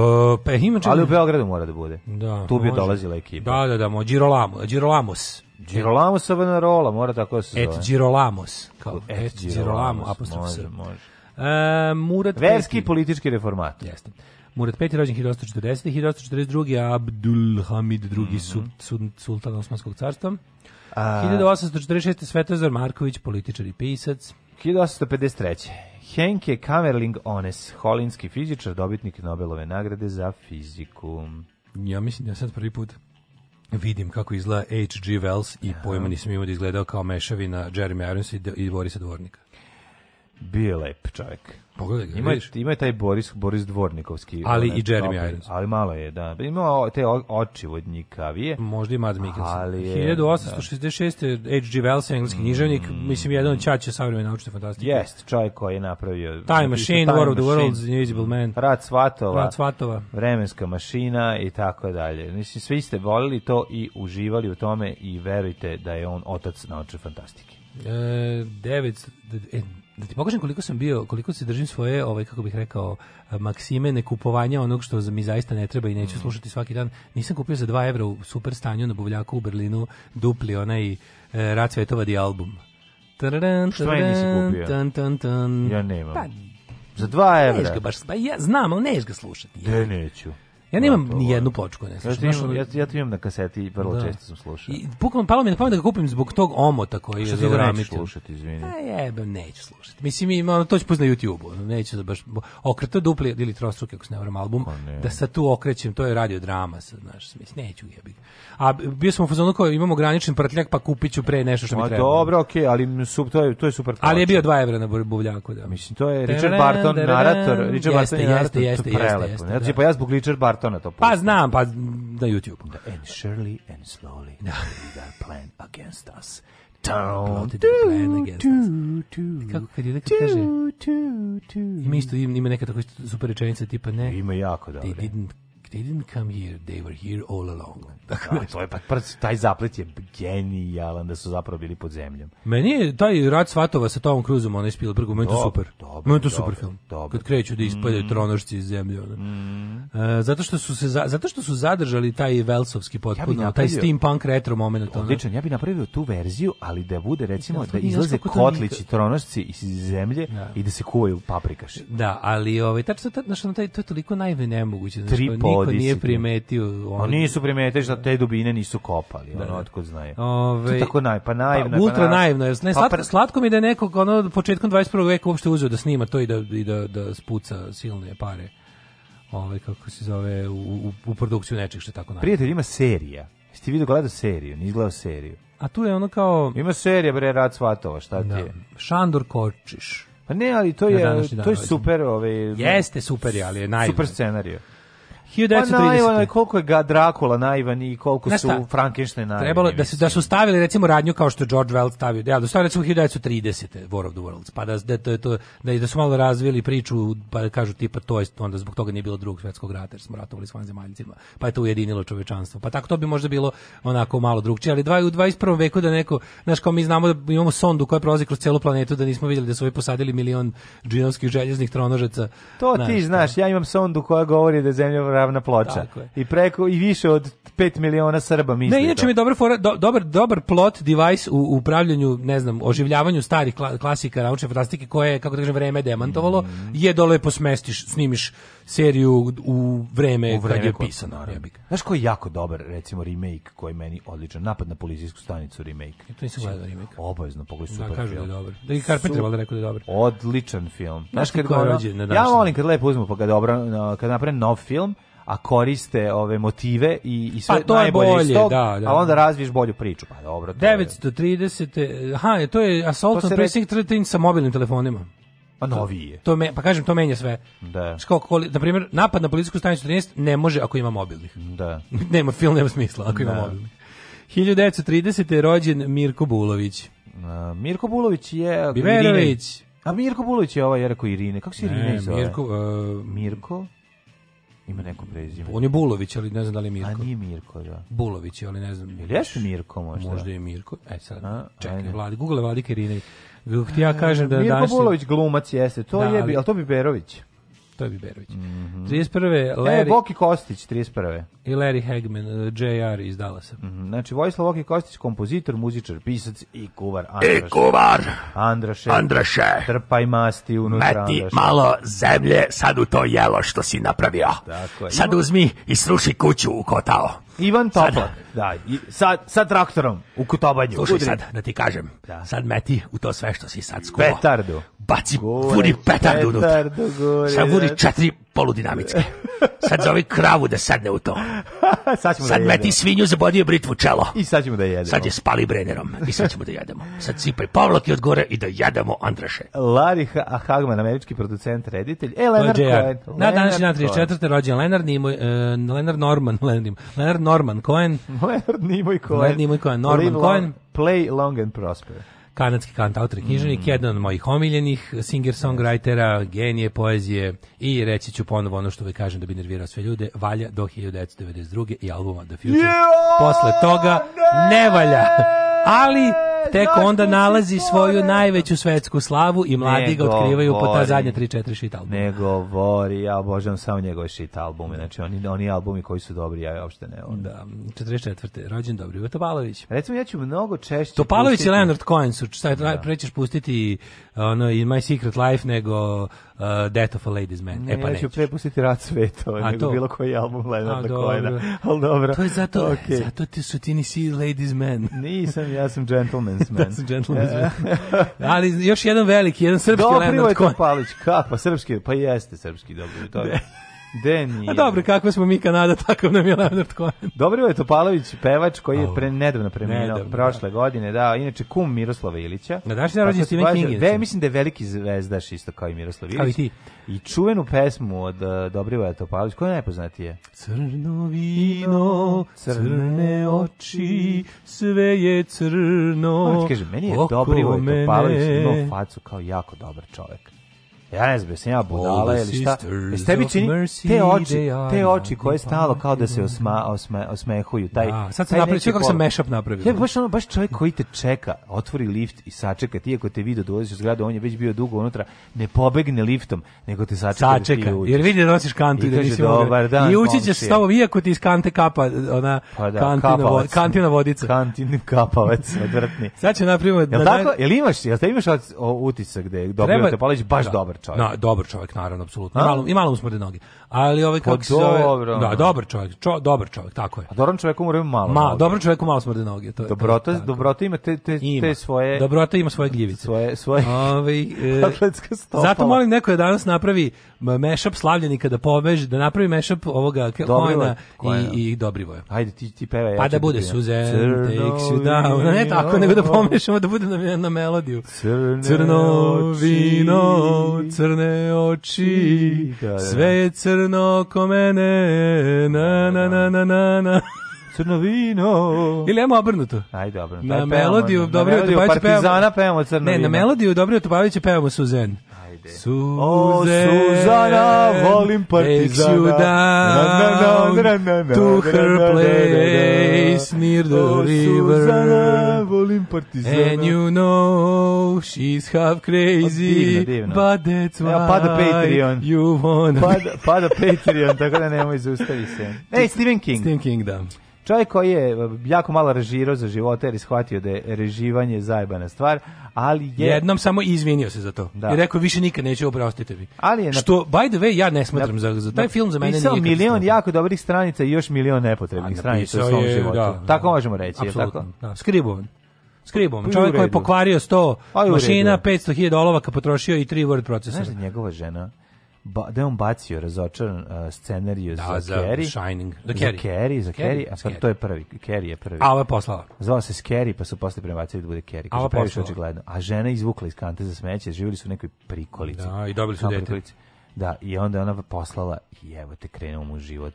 pa ima čak... Ali u Beogradu mora da bude. Da, tu bi može. dolazila ekipa. Da, da, da, mo, Girolamo, Girolamos. Girolamo Savanarola, mora tako da se zove. Et Girolamos. Kao, et, et Girolamo, apostrof može, može. Uh, Murat Verski i politički reformator. Jeste. Murad V je rođen 1940. 1942. Abdulhamid II. Mm -hmm. sultan Osmanskog carstva. A... 1846. Svetozar Marković, političar i pisac. 1853. Henke Kamerling Ones, holinski fizičar, dobitnik Nobelove nagrade za fiziku. Ja mislim da sad prvi put vidim kako izgleda H.G. Wells i pojma nisam imao da izgledao kao mešavina Jeremy Irons i Borisa Dvornika. Bio lep čovjek. Pogledaj ga, ima, Ima taj Boris, Boris Dvornikovski. Ali one, i Jeremy opet, Irons. Ali malo je, da. Ima te oči od Možda i Mad Mikkelsen. Ali je, 1866. Da. H.G. Wells, engleski mm. književnik, mislim, jedan od čače savremena naučne fantastike. Jest, čovjek koji je napravio... Time Machine, War of the Worlds, Invisible Man. Rad Svatova. Rad Svatova. Vremenska mašina i tako dalje. Mislim, svi ste volili to i uživali u tome i verujte da je on otac naučne fantastike. E, 9, e, da ti pokažem koliko sam bio, koliko se držim svoje, ovaj kako bih rekao, maksime ne kupovanja onog što mi zaista ne treba i neću mhm. slušati svaki dan. Nisam kupio za 2 € u super stanju na buvljaku u Berlinu dupli onaj e, Rad Svetovadi album. Tararan, što je nisi kupio? Tan, tan, tan. Ja nemam. Pa, za 2 evra. Neš ga baš, ba, pa ja znam, ali neš ga slušati. Ja. De neću. Ja nemam ni jednu pločku, ne znaš. Ja, ja, ja imam na kaseti i vrlo da. često sam slušao. I bukvalno palo mi na pamet da ga kupim zbog tog omota koji je za ramitu. Što slušati, izvini. Pa jebem, neću slušati. Mislim, ima, ono, to ću pusti YouTube-u. Neću da baš... Okreta dupli ili trostruke, ako se ne varam, album. Pa ne. Da se tu okrećem, to je radio drama, sad, znaš, mislim, neću jebi. A bio sam u fazonu koji imamo ograničen prtljak, pa kupiću pre nešto što mi treba. dobro, okej, okay, ali sub, to, je, to je super. Ploča. Ali je bio 2 evra na buvljaku, da. Mislim, to je Richard Barton, narator. Richard Barton je narator, jeste, jeste, jeste, Znači, da. pa ja zbog Richard Barton kartona to Pa znam, pa na YouTube. Da, and surely and slowly the da. plan against us. Plotted plan against us. E kako kad je neka kaže? Ima isto, ima neka tako super rečenica tipa ne. Ima jako dobro. They They didn't come here, they were here all along. Dakle, to je, pa, taj zaplet je genijalan da su zapravo bili pod zemljom. Meni je taj rad svatova sa Tomom Cruzom, onaj Spielberg, meni to super. Dobro, meni to super film. Dobro. Kad kreću da ispadaju mm. tronošci iz zemlje. Mm. E, zato, što su se, zato što su zadržali taj velsovski potpuno, ja taj steampunk retro moment. Odličan, ja bih napravio tu verziju, ali da bude recimo da, da izlaze kotlići tronošci iz zemlje da. i da se kuvaju paprikaš. Da, ali ovaj, tačno, tačno, na taj, to je toliko najve nemoguće. Znači, Tri niko nije primetio. Oni nisu primetili da te dubine nisu kopali, da, ono, da. otkud znaju. Ove, to tako naj, pa naivno. Pa, pa, ultra pa naivno, je. Ne, slatko, pa pre... slatko mi da je nekog ono, početkom 21. veka uopšte uzeo da snima to i da, i da, da spuca silne pare ovaj kako se zove u, u, produkciju nečeg što je tako naravno. Prijatelj ima serija. Jeste vidio gledao seriju, nisi gledao seriju. A tu je ono kao Ima serija bre Rad Svatova, šta ti da. je? Šandor Korčiš. Pa ne, ali to je to je super, ovaj Jeste super, ali je naj Super scenarijo. 1930. Pa naivan, koliko je ga Drakula naivan i koliko su Frankenstein naivni. Trebalo da, se, da su da stavili recimo radnju kao što je George Weld stavio. Ja, da stavili recimo 1930. War of the Worlds. Pa da, da, to, to, da, da su malo razvili priču, pa da kažu tipa to je onda zbog toga nije bilo drugog svjetskog rata jer smo ratovali s vanzemaljcima. Pa je to ujedinilo čovečanstvo. Pa tako to bi možda bilo onako malo drugčije. Ali dva, u 21. veku da neko, znaš kao mi znamo da imamo sondu koja prolazi kroz celu planetu da nismo vidjeli da su ovi posadili milion džinovskih željeznih tronožaca. To ti znaš, ja imam sondu koja govori da je zemlja ravna ploča. I preko i više od 5 miliona Srba misli. Ne, inače mi dobar do, dobar dobar plot device u u upravljanju, ne znam, oživljavanju starih kla, klasika naučne fantastike koje kako da kažem vreme demantovalo, mm. je dole posmestiš, snimiš seriju u vreme, u vreme kad je pisano. naravno. Znaš koji je jako dobar, recimo, remake koji meni odličan, napad na policijsku stanicu remake. Ja to nisam gledao remake. Obavezno, pogledaj da super da, kažu film. Da, je dobar. Da i Carpenter valjda rekao da je dobar. Odličan film. Znaš, Znaš kad je rođen, Ja volim kad lepo uzmu, pa kad, dobra, kad napravim nov film, a koriste ove motive i, i sve pa, to najbolje bolje, iz da, da. a onda razviješ bolju priču. Pa dobro, to 930. Je... Eh, ha, to je Assault on Precinct 13 sa mobilnim telefonima. Pa noviji To, to me, pa kažem, to menja sve. Da. Skoliko, na primjer, napad na policijsku stanicu 13 ne može ako ima mobilnih. Da. *laughs* nema film, nema smisla ako da. ima mobilnih. 1930. je rođen Mirko Bulović. A, Mirko Bulović je... Biverović. A Mirko Bulović je ovaj, ja rekao Irine. Kako se Irine zove? Mirko... Uh, Mirko? Ima neko prezime. On je Bulović, ali ne znam da li je Mirko. A nije Mirko, da. Bulović, ali ne znam. Ili jesi Mirko možda? Možda je Mirko. E sad, a, čekaj, ajde. Vladi, Google Vladi Kerinej. Ti ja kažem da Mirko danas... Bulović glumac jeste, to da, je, ali to bi Berović to je Biberović. Mm -hmm. 31. Larry... E, Boki Kostić, 31. I Larry Hagman, uh, JR iz Dallasa. Mm -hmm. Znači, Vojislav Boki Kostić, kompozitor, muzičar, pisac i kuvar. Andraše. I kuvar! Andraše. Andraše. Trpaj masti unutra Meti Andraše. malo zemlje sad u to jelo što si napravio. Tako je. Sad uzmi i sruši kuću u kotao. Ivan Toplak, sad, da, i, sad, sa traktorom u kotobanju. Slušaj sad, da ti kažem, da. sad meti u to sve što si sad skuo. Petardu baci, gore, vuri petardu unutra. Sad vuri da. četiri poludinamičke. Sad zove kravu da sadne u to. *laughs* sad ćemo da sad da meti svinju, zabodio britvu čelo. I sad ćemo da jedemo. Sad je spali brenerom i sad ćemo da jedemo. Sad sipaj pavlaki od gore i da jedemo Andraše. Larry Hagman, američki producent, reditelj. E, Leonard Cohen. Na današnji dan 34. rođen Leonard Nimoy, uh, e, Leonard Norman, *laughs* Leonard, Leonard Norman Cohen. Leonard Nimoy Cohen. Leonard Nimoy Cohen, Norman Cohen. Play long and prosper kanadski kantautor i književnik, mm jedan od mojih omiljenih singer-songwritera, genije poezije i reći ću ponovo ono što vi kažem da bi nervirao sve ljude, valja do 1992. i albuma The Future. Yeah, Posle toga ne, ne valja. Ali E, tek onda nalazi svoju najveću svetsku slavu i mladi ga otkrivaju govori, po ta zadnja 3-4 shit albuma. Ne govori, ja obožavam samo njegove shit albume, znači oni, oni albumi koji su dobri, ja uopšte ne volim. Da, 44. rođen dobri Topalović. Recimo, ja ću mnogo češće... Topalović pustiti... i Leonard Cohen su, sad da. prećeš pustiti ono, in My Secret Life nego uh, Death of a Ladies Man. E, ne, e, pa ja ću prepustiti Rad sveta, nego to? bilo koji album Leonarda Cohena. *laughs* Ali dobro. To je zato, okay. zato ti su ti nisi Ladies Man. *laughs* Nisam, ja sam Gentleman's Man. da *laughs* sam Gentleman's Man. Ali još jedan veliki, jedan srpski Leonard Cohen. Dobro, je to Palić, kako? srpski, pa jeste srpski, dobro. To je. De nije. A dobro, kako smo mi Kanada, *laughs* tako nam je Leonard Cohen. Dobro je Topalović, pevač koji je pre, nedavno preminuo, da. prošle da. godine, da, inače kum Miroslava Ilića. Na današnji narođen Stephen King. Ve, mislim da je veliki zvezdaš isto kao i Miroslav Ilić. Kao i ti. I čuvenu pesmu od uh, e, Dobrivoja Topalović, koja je najpoznatije? Crno vino, crne oči, sve je crno. Ono kaže, meni je Dobrivoje Topalović imao facu kao jako dobar čovek. Ja ne znam, sam ja budala ili šta. Jesi tebi čini te oči, te oči koje stalo kao da se osma, osme, osmehuju. Taj, da, sad sam napravio, kako sam mashup napravio. Ja, baš, ono, baš čovjek koji te čeka, otvori lift i sačeka. Ti ako te vidio da ulaziš u zgradu, on je već bio dugo unutra, ne pobegne liftom, nego te sačeka. Da sačeka, da jer vidi da nosiš kantu i da nisi dobar dan, I ući ćeš s tobom, iako ti iz kante kapa, ona pa da, kantina, vo, kantina vodica. Kantin kapavac, *laughs* odvrtni. sad će napravimo... Jel, tako, jel imaš, jel te imaš utisak da je dobro, da te baš dobar? dobar čovjek. Na, dobar čovjek naravno apsolutno. Malo i malo usmrde noge. Ali ovaj pa kako se zove, dobro, da, dobar čovjek, čo, dobar čovjek, tako je. A dobrom čovjeku mora malo. Ma, dobar čovjek čovjeku malo smrde noge, to je. Dobrota, to, dobrota ima te te ima. te svoje. Dobrota ima svoje gljivice. Svoje svoje. Ovaj *laughs* e, zato molim neko je danas napravi mashup slavljenika da poveže, da napravi mashup ovoga Hojna i, da. i Dobrivoja. Ajde, ti, ti pevaj. Ja pa da, da bude Suzan, takes you down. Ne tako, nego da pomešamo da bude na, na melodiju. Crne crno vino, crne oči, da, sve je crno ko mene, na na na na na na crno vino. Ili ajmo obrnuto. Ajde, obrnuto. Na melodiju Dobro Topavića pevamo. Partizana pevamo crno Ne, na melodiju Dobro Topavića pevamo Suzen suze. O, Suzana, volim partizana. Takes da na, na, na, to her place near the oh, river. Suzana, volim partizana. And you know she's half crazy, o, divno, divno. but that's why Evo, pada Patreon. you wanna... Pada, pada Patreon, tako da nemoj zaustavi se. *laughs* Ej, Stephen King. Stephen King, da. Čovjek koji je e, jako malo režirao za života jer je shvatio da je reživanje zajebana stvar, ali je... Jednom samo izvinio se za to. Da. I rekao, više nikad neću oprostiti tebi. Ali je... Što, by the way, ja ne smatram da, za, za taj da, film, za mene nije... Pisao milion jako dobrih stranica i još milion nepotrebnih stranica u svom je, životu. Da, tako možemo reći, je tako? Da, skribovan skribom. Pa Čovjek koji je pokvario 100 mašina, 500.000 olovaka pa potrošio i 3 word procesora. Znaš da njegova žena ba, da je on bacio razočaran uh, scenariju da, za, za Carrie. Shining. Za Carrie. Za Carrie, za Carrie, a sad to je prvi. Carrie je prvi. A ovo je poslala. Zvala se Scary, pa su posle prebacili da bude Carrie. Kaže, a ovo je očigledno. A žena izvukla iz kante za smeće, živjeli su u nekoj prikolici. Da, i dobili su dete. Da, i onda je ona poslala i evo te krenuo mu život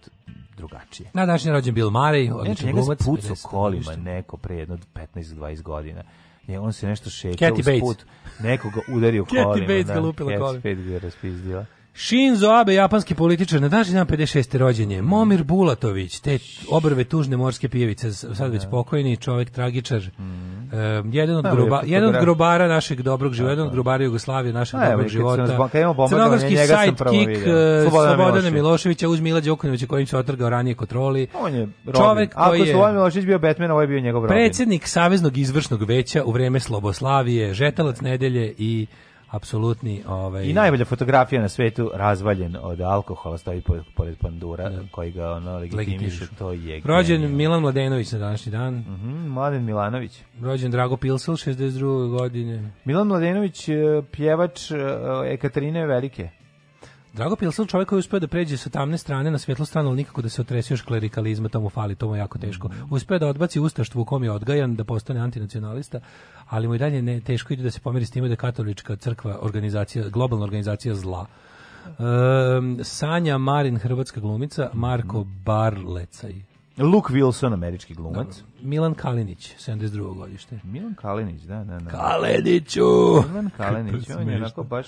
drugačije. Na današnji rođen Bill Murray, odličan glumac. Njega spucao kolima neko pre jedno 15-20 godina. Je, on se nešto šetao uz put, nekoga udario *laughs* kolima. Katie Bates ga da. lupila kolima. Katie Bates ga raspizdila. Shinzo Abe, japanski političar, na daži dan 56. rođenje. Momir Bulatović, te obrve tužne morske pijevice, sad već da. pokojni, čovjek tragičar. Mm. E, jedan, od pa, groba, jedan od grobara našeg dobrog života, jedan od da, da. grobara Jugoslavije našeg A, pa, dobrog života. Crnogorski sidekick eh, Slobodana Miloševića uz Mila Đokonovića kojim se otrgao ranije kontroli. On je Robin. Čovjek Ako koji je... Slobodan Milošević bio Batman, ovo je bio njegov Robin. Predsednik Saveznog izvršnog veća u vreme Sloboslavije, žetalac nedelje i apsolutni ovaj I najbolja fotografija na svetu razvaljen od alkohola stoji pored pandura da. koji ga ono legitimiše to je. Rođen genijal. Milan Mladenović na današnji dan. Mhm, mm Mladen Milanović. Rođen Drago Pilsel 62. godine. Milan Mladenović e, pjevač e, Ekaterine Velike. Drago Pilsen, čovjek koji uspio da pređe sa tamne strane na svjetlu stranu, ali nikako da se otresi još klerikalizma, to fali, to je jako teško. Mhm. Uspio da odbaci ustaštvo u kom je odgajan, da postane antinacionalista, ali mu i dalje ne, teško ide da se pomiri s time da je katolička crkva organizacija, globalna organizacija zla. Um, Sanja Marin, hrvatska glumica, Marko Barlecaj, Luke Wilson, američki glumac. Dobro. Milan Kalinić, 72. godište. Milan Kalinić, da, da, da. Kaliniću! Milan Kalinić, on je onako baš...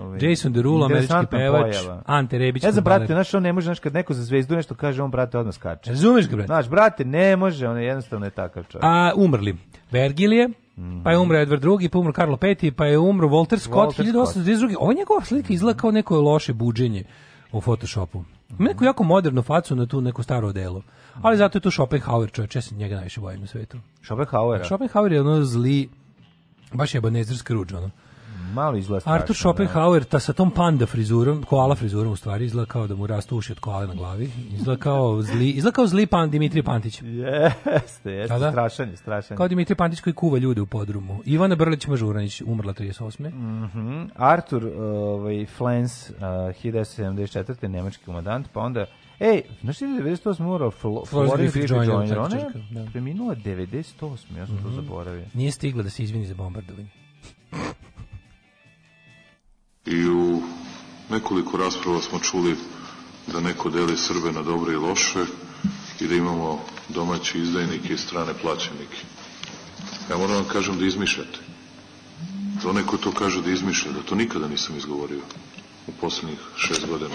Ovaj, Jason Derulo, američki pevač. Pojava. Ante Rebić. Ja za brate, znaš, on ne može, znaš, kad neko za zvezdu nešto kaže, on, brate, odmah skače. Razumeš ga, brate? Znaš, brate, ne može, on je jednostavno je takav čovjek. A umrli. Vergilije, Mm -hmm. Pa je umro Edward II, pa je umro Karlo V, pa je umro Walter Scott, Walter 1892. Ovo njegova slika izgleda kao neko loše buđenje u Photoshopu. Ima neku jako modernu facu na tu neko staro delo ali zato je tu Schopenhauer, čovječe, ja se njega najviše bojim u svetu. Schopenhauer? Znači, Schopenhauer je ono zli, baš je banezerska ruđa, ono. Malo izgleda strašno. Artur da. Schopenhauer ta, sa tom panda frizurom, koala frizurom u stvari, izgleda kao da mu rastu uši od koale na glavi. Izgleda kao zli, izgleda kao zli pan Dimitrije Pantić. Jeste, jeste, Kada? Da. strašan je, strašan je. Kao Dimitrije Pantić koji kuva ljude u podrumu. Ivana Brlić Mažuranić, umrla 38. Mm -hmm. Artur ovaj, Flens, uh, eh, 1974. nemački komandant, pa onda Ej, znaš ti da je 98. morao Flo, Florin Fitzjohn, ona je da. preminula 98. Ja sam mm -hmm. to mhm. zaboravio. Nije stigla da se izvini za bombardovanje. I u nekoliko rasprava smo čuli da neko deli Srbe na dobre i loše i da imamo domaći izdajnike i strane plaćenike. Ja moram vam kažem da izmišljate. To da neko to kaže da izmišlja, da to nikada nisam izgovorio u poslednjih šest godina.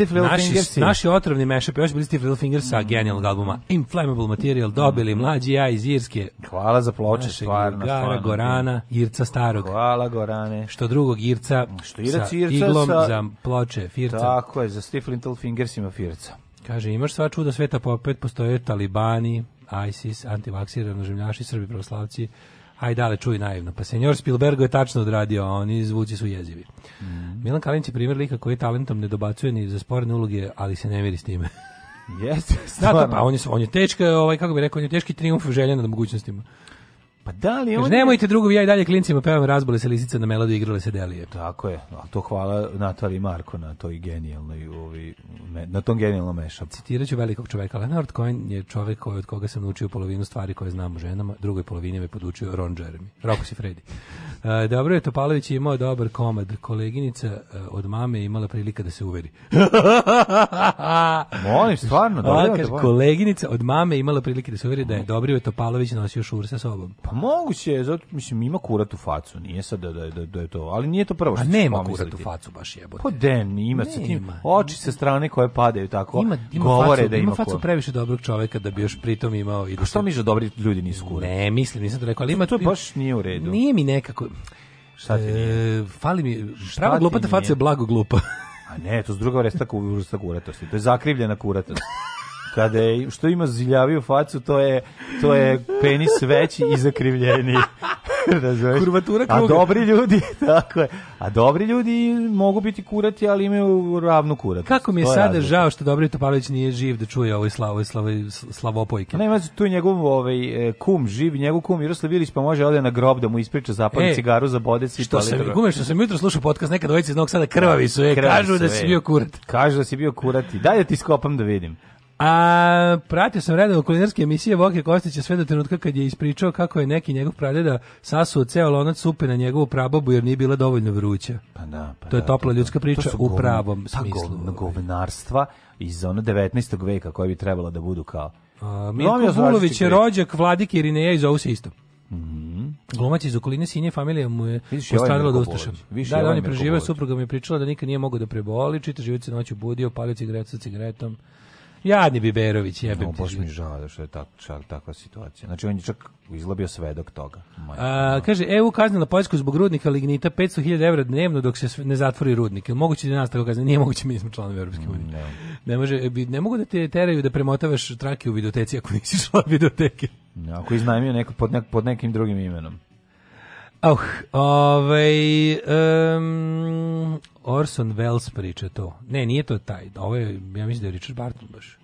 Stiff Little naši, Fingers. Naši otrovni mashup, još bili Stiff Little Fingers sa mm. genijalnog albuma Inflammable Material, dobili mlađi ja iz Irske. Hvala za ploče, stvarno. Gara, da. Gorana, Irca starog. Hvala Gorane. Što drugog Irca, Što Irac, sa Irca iglom sa... za ploče, Firca. Tako je, za Stiff Little Fingers ima Firca. Kaže, imaš sva čuda sveta, popet postoje Talibani, ISIS, antivaksirani žemljaši, Srbi pravoslavci, aj dale, čuj naivno. Pa senjor Spielbergo je tačno odradio, a oni zvuci su jezivi. Mm. Milan Kalinić je primjer lika koji talentom ne dobacuje ni za sporne uloge, ali se ne miri s time. Jeste, stvarno. Zato, pa on je, on je teška, ovaj, kako bih rekao, on je teški triumf želja nad mogućnostima. Pa da li on... nemojte drugovi, ja i dalje klincima pevam razbole se lisice na melodiju, igrale se delije. Tako je, a to hvala Natali Marko na toj genijalnoj, ovi, na tom genijalnom mešapu. Citirat velikog čoveka, Leonard Cohen je čovek koji, od koga sam naučio polovinu stvari koje znam o ženama, drugoj polovini me podučio Ron Jeremy, Roko si Fredi. E, dobro je, Topalović je imao dobar komad, koleginica e, od mame je imala prilika da se uveri. *laughs* Molim, stvarno, dobro je. Koleginica od mame imala prilike da se uveri da je Dobrio Topalović nosio šur sa sobom. Pa Moguće je, zato mislim ima kurat u facu, nije sad da, da, da, da je to, ali nije to prvo što. A nema kurat u facu baš jebote. Pa den, ima se tim oči sa strane koje padaju tako. Ima, ima govore facu, da ima, ima facu previše dobrog čoveka da bi još pritom imao i. Da što misliš da dobri ljudi nisu kurati? Ne, mislim, nisam to rekao, ali ima to, to baš nije u redu. Nije mi nekako Šta ti nije? E, fali mi, prava glupata faca je blago glupa. A ne, to s druga vrsta kuratosti, to je zakrivljena kuratost. *laughs* kada je, što ima ziljaviju facu, to je, to je penis veći i zakrivljeni. *laughs* Razumeš? Kurvatura kruga. A dobri ljudi, *laughs* tako je. A dobri ljudi mogu biti kurati, ali imaju ravnu kurat. Kako mi je, je sada različno. žao što Dobri Topalović nije živ da čuje ovoj slavo, slavo, slavopojke. Ne, ima tu je njegov ovaj, e, kum živ, njegov kum Miroslav Ilić, pa može ode na grob da mu ispriča, zapali e, cigaru, za si. Što sam, gume, što sam jutro slušao podcast, neka dvojica iz Novog Sada krvavi su, e, krvavi kažu su, da e. si bio kurat. Kažu da si bio kurati. Daj da ti skopam da vidim. A pratio sam redovno kulinarske emisije Voke Kostića sve do trenutka kad je ispričao kako je neki njegov pradeda sasuo ceo lonac supe na njegovu prababu jer nije bila dovoljno vruća. Pa da, pa to je da, topla da, ljudska priča to u pravom ta pa, smislu. govnarstva iz ono 19. veka koje bi trebalo da budu kao... A, Mirko Vulović je rođak Vladike Irineja i zovu se isto. Mm -hmm. Glumac iz okoline sinje familije mu je postavilo da ustašam. Da, da, ovaj on je preživao, supruga mi je pričala da nikad nije mogao da preboli, čita živice noću budio, palio cigaretu sa cigaretom. Jadni Biberović, jebem no, ti. Baš mi žao da što je tak, čak, takva situacija. Znači, on je čak izlabio sve dok toga. A, kaže, EU kaznila Poljsku zbog rudnika lignita 500.000 evra dnevno dok se ne zatvori rudnik. Je moguće da nas tako kazne? Nije moguće, mi smo članovi Europske mm, unije. Mm, ne. ne, može, e, ne mogu da te teraju da premotavaš trake u videoteci ako nisi šla *laughs* videoteke. Ako iznajmio neko pod, nek, pod nekim drugim imenom. Oh, ovaj, um, Orson Welles priča to. Ne, nije to taj. Ovo je, ja mislim da je Richard Barton baš.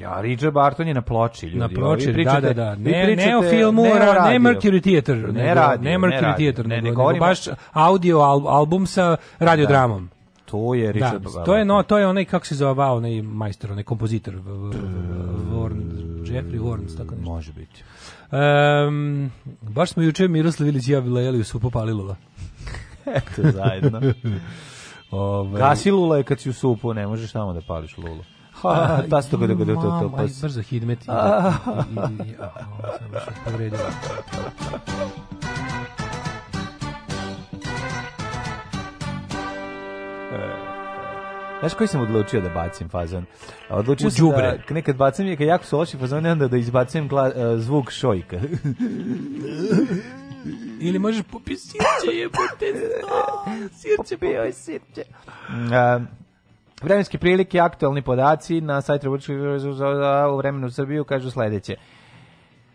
Ja, Richard Barton je na ploči, ljudi. Na ploči, da, da, da. Ne, pričate, ne o filmu, ne, ra, ne Mercury Theater. Ne, nego, radio, ne Mercury ne radio, Theater, ne, nego, ne, nego, nego baš audio album sa radiodramom. Da, to je Richard da, Barton. To je, no, to je onaj, kako se zavao, onaj majstor, onaj kompozitor. Warren, Jeffrey Warren, tako nešto. Može biti. Um, baš smo juče Miroslav Ilić i ja bila jeli u Supo Palilova. *laughs* Eto, zajedno. *laughs* Ovaj Gasi lula je kad si u supu, ne možeš tamo da pališ lulu. Ha, ta sto kada kada to to pa. Brzo hidmet i, i, i, i Znaš koji sam odlučio da bacim fazon? Odlučio sam džubre. da nekad bacim je kad jako su loši fazone, onda da izbacim gla, uh, zvuk šojka. *laughs* Ili možeš popi sirće, jebote, sirće, bio je sirće. Um, e, vremenske prilike, aktualni podaci na sajtu Republičkog u vremenu u Srbiju kažu sledeće.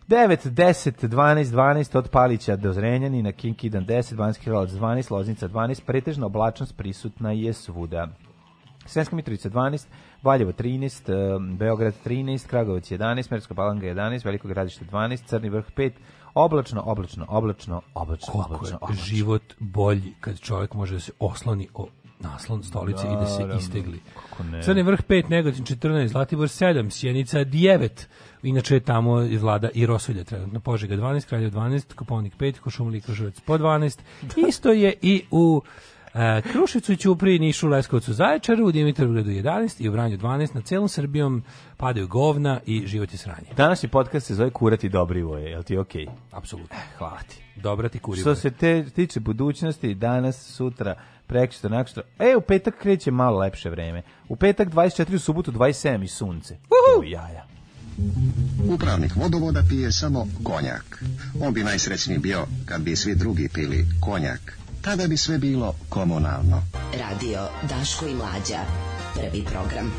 9, 10, 12, 12 od Palića do Zrenjanina, Kinkidan 10, Banski Lalac 12, Loznica 12, pretežna oblačnost prisutna je svuda. Svenska Mitrovica 12, Valjevo 13, e, Beograd 13, Kragovac 11, Merska Palanga 11, Veliko gradište 12, Crni vrh 5, oblačno, oblačno, oblačno, oblačno, Kako oblačno, oblačno. je život bolji kad čovjek može da se osloni o naslon stolice da, i da se ravno. istegli. ne. Crni vrh 5, Negotin 14, Zlatibor 7, Sjenica 9, Inače je tamo i vlada i Rosulja trenutno Požega 12, Kraljev 12, Koponik 5, Košumlija i po 12. *laughs* Da. Isto je i u E, Kruševcu i Ćupriji, Nišu, Leskovcu, Zaječaru, u Dimitrovgradu 11 i u Vranju 12, na celom Srbijom padaju govna i život je sranje. Današnji podcast se zove Kurati dobrivo je, jel ti okej? Okay? Apsolutno. Eh, hvala ti. Dobra ti kurivo. Što se te tiče budućnosti, danas, sutra, prekšta, nakšta. E, u petak kreće malo lepše vreme. U petak 24, u subotu 27 i sunce. Uhu! U jaja. Upravnik vodovoda pije samo konjak. On bi najsrećniji bio kad bi svi drugi pili konjak tada bi sve bilo komunalno. Radio Daško i Mlađa. Prvi program.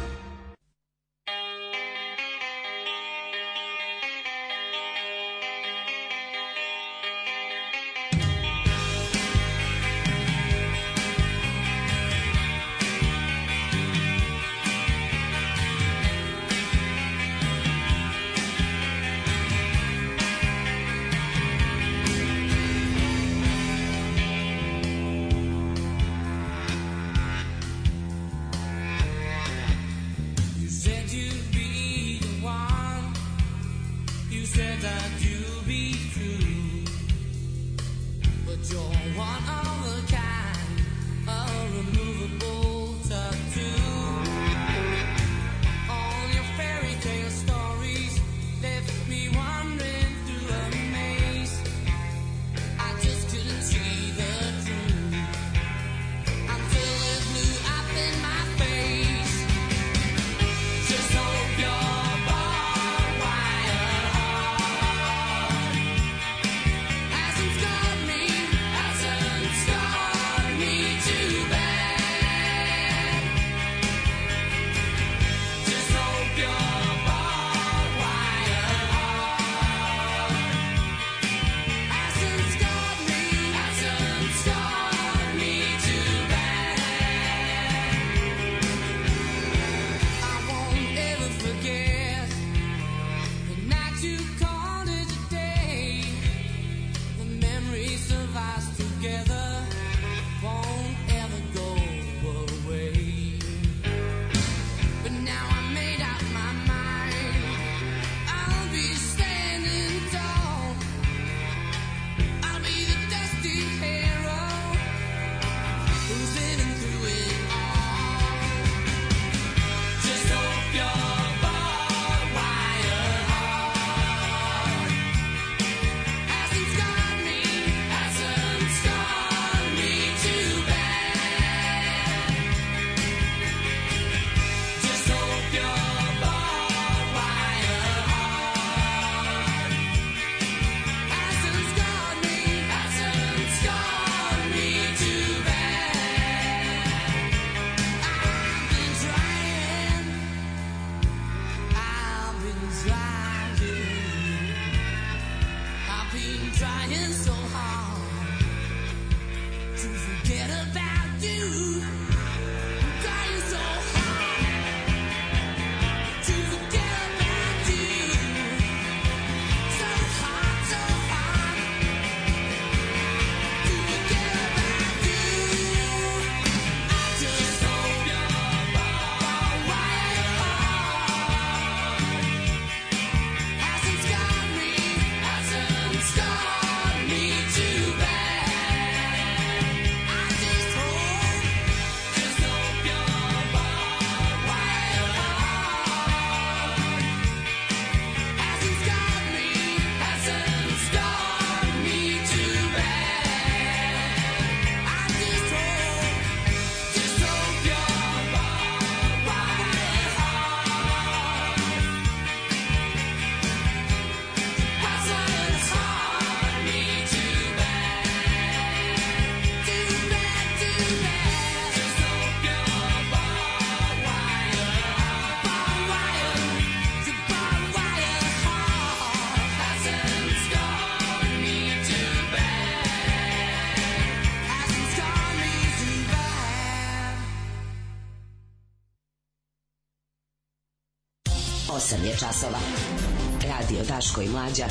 Daško i Mlađa.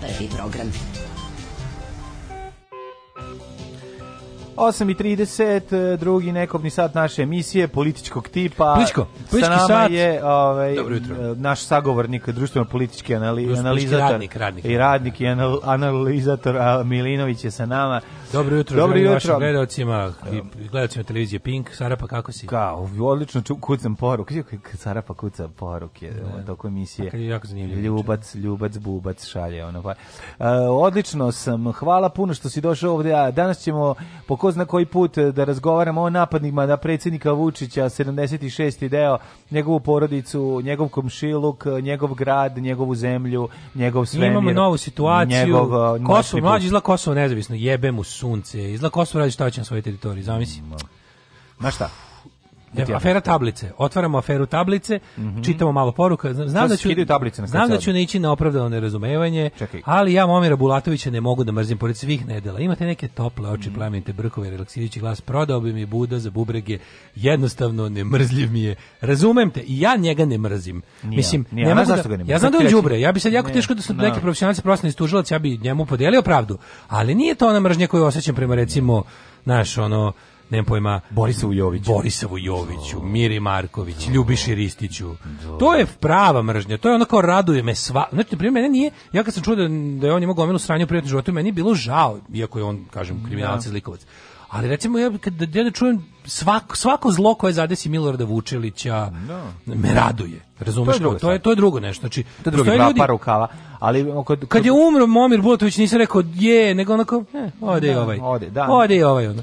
Prvi program. 8.30, e, drugi nekobni sat naše emisije političkog tipa. Političko, politički Sa nama sat. je ovaj, e, naš sagovornik, društveno-politički anali, analizator. Radnik, radnik. I radnik i anal, analizator a Milinović je sa nama. Dobro jutro, Dobro jutro. vašim gledalcima i gledalcima televizije Pink. Sarapa, kako si? Ka, odlično ču, kucam poruke. Kad Sarapa kuca poruke da. da. toko emisije. Pa kad jako zanimljivo. Ljubac, ljubac, bubac, šalje. Ono, pa. Uh, odlično sam, hvala puno što si došao ovde. A danas ćemo po ko zna koji put da razgovaramo o napadnima na predsednika Vučića, 76. deo, njegovu porodicu, njegov komšiluk, njegov grad, njegovu zemlju, njegov svemir. Imamo novu situaciju. Njegov, e, Kosovo, mlađi izla Kosovo nezavisno, jebe mu sunce, izla Kosovo radi šta će na svojoj teritoriji, zamisli. Ma šta? Evo, afera tablice. Otvaramo aferu tablice, mm -hmm. čitamo malo poruka. Da znam da ću Znam da ću ići na opravdano nerazumevanje, Čekaj. ali ja Momira Bulatovića ne mogu da mrzim pored svih nedela. Imate neke tople oči, mm -hmm. plemenite brkove, relaksirajući glas, prodao bi mi Buda za bubrege. Jednostavno ne mrzljiv mi je. Razumem te, i ja njega ne mrzim. Nije, Mislim, nije, ne mogu da, ga ne Ja znam da je džubre, Ja bi sad jako nije, teško da su no. Da. neki profesionalci prosni tužilac, ja bi njemu podelio pravdu. Ali nije to ona mržnja koju osjećam prema recimo, naš ono nemam pojma, Borisavu Joviću, Borisavu Joviću, Miri Marković, Ljubiši Ristiću. To je prava mržnja, to je onako raduje me sva. Znači, na primer mene nije, ja kad sam čuo da, da je on imao gomilu sranja u privatnom životu, meni je bilo žao, iako je on, kažem, da. kriminalac i zlikovac. Ali recimo ja kad ja da čujem svako, svako zlo koje zadesi Milorada Vučelića no. Da. me raduje. Razumeš? To je, to je to je drugo nešto. Znači to je drugi ljudi, par rukava, ali kad, kad je umro Momir Bulatović nisi rekao je, nego onako, eh, ode da, ovaj. Ode, da. Ode ovaj onda.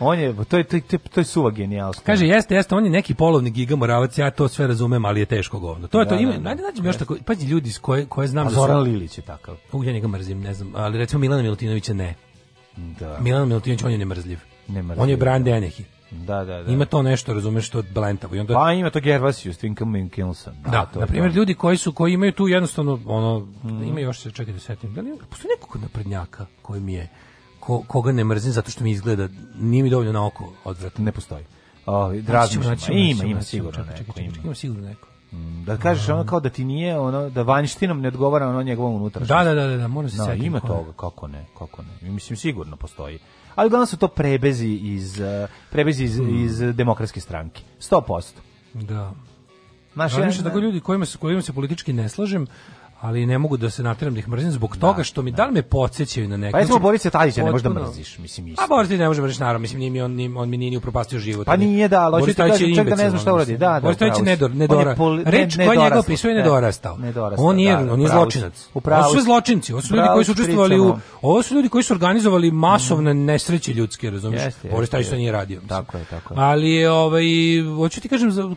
On je, to je, to je, to je suva genijalstvo. Kaže, jeste, jeste, on je neki polovni gigamoravac, ja to sve razumem, ali je teško govno. To je da, to, ima, da, da, da, da još tako, pazi ljudi s koje, koje znam. A Zoran Lilić je takav. U, ja njega mrzim, ne znam, ali recimo Milana Milutinovića ne. Da. Milana Milutinović, on je nemrzljiv. nemrzljiv. On je Brand da. Enehi. Da, da, da. Ima to nešto, razumeš, što od blentavo. I onda Pa ima to Gervasius, Twinkle Kilson. Da, da to na primjer ljudi koji su koji imaju tu jednostavno ono mm. ima još se čekaj da setim. Da li postoji neko kod naprednjaka koji mi je ko, koga ne mrzim zato što mi izgleda, nije mi dovoljno na oko odvratno. Ne postoji. O, razmišljam, ima, ima sigurno neko. Ima mm, sigurno neko. Da kažeš ono kao da ti nije ono da vanjštinom ne odgovara ono njegovom unutrašnjosti. Da, da, da, da, da mora se no, Ima toga, kako ne, kako ne. Mislim sigurno postoji. Ali uglavnom su to prebezi iz eh, prebezi iz, mm. iz demokratske stranke. 100%. Da. Naš ja, da ljudi kojima se kojima se politički ne slažem, ali ne mogu da se nateram da ih mrzim zbog toga da, što mi da. da, li me podsjećaju na neke. Pa recimo Borisa Tadića ne možeš da mrziš, mislim isto. A Boris ne može mrziš naravno, mislim nije on nim, on mi nije ni upropastio život. Pa nije da, ali hoćete da čeka da ne znam šta uradi. Da, da. Boris Tadić ne dor, ne dora. Reč koja njega opisuje ne dorastao. On je on je da, zločinac. Upravo su zločinci, ovo su ljudi koji su učestvovali u ovo su ljudi koji su organizovali masovne mm. nesreće ljudske, razumiješ? Boris Tadić to nije radio. Tako je, tako je. Ali ovaj hoću ti kažem za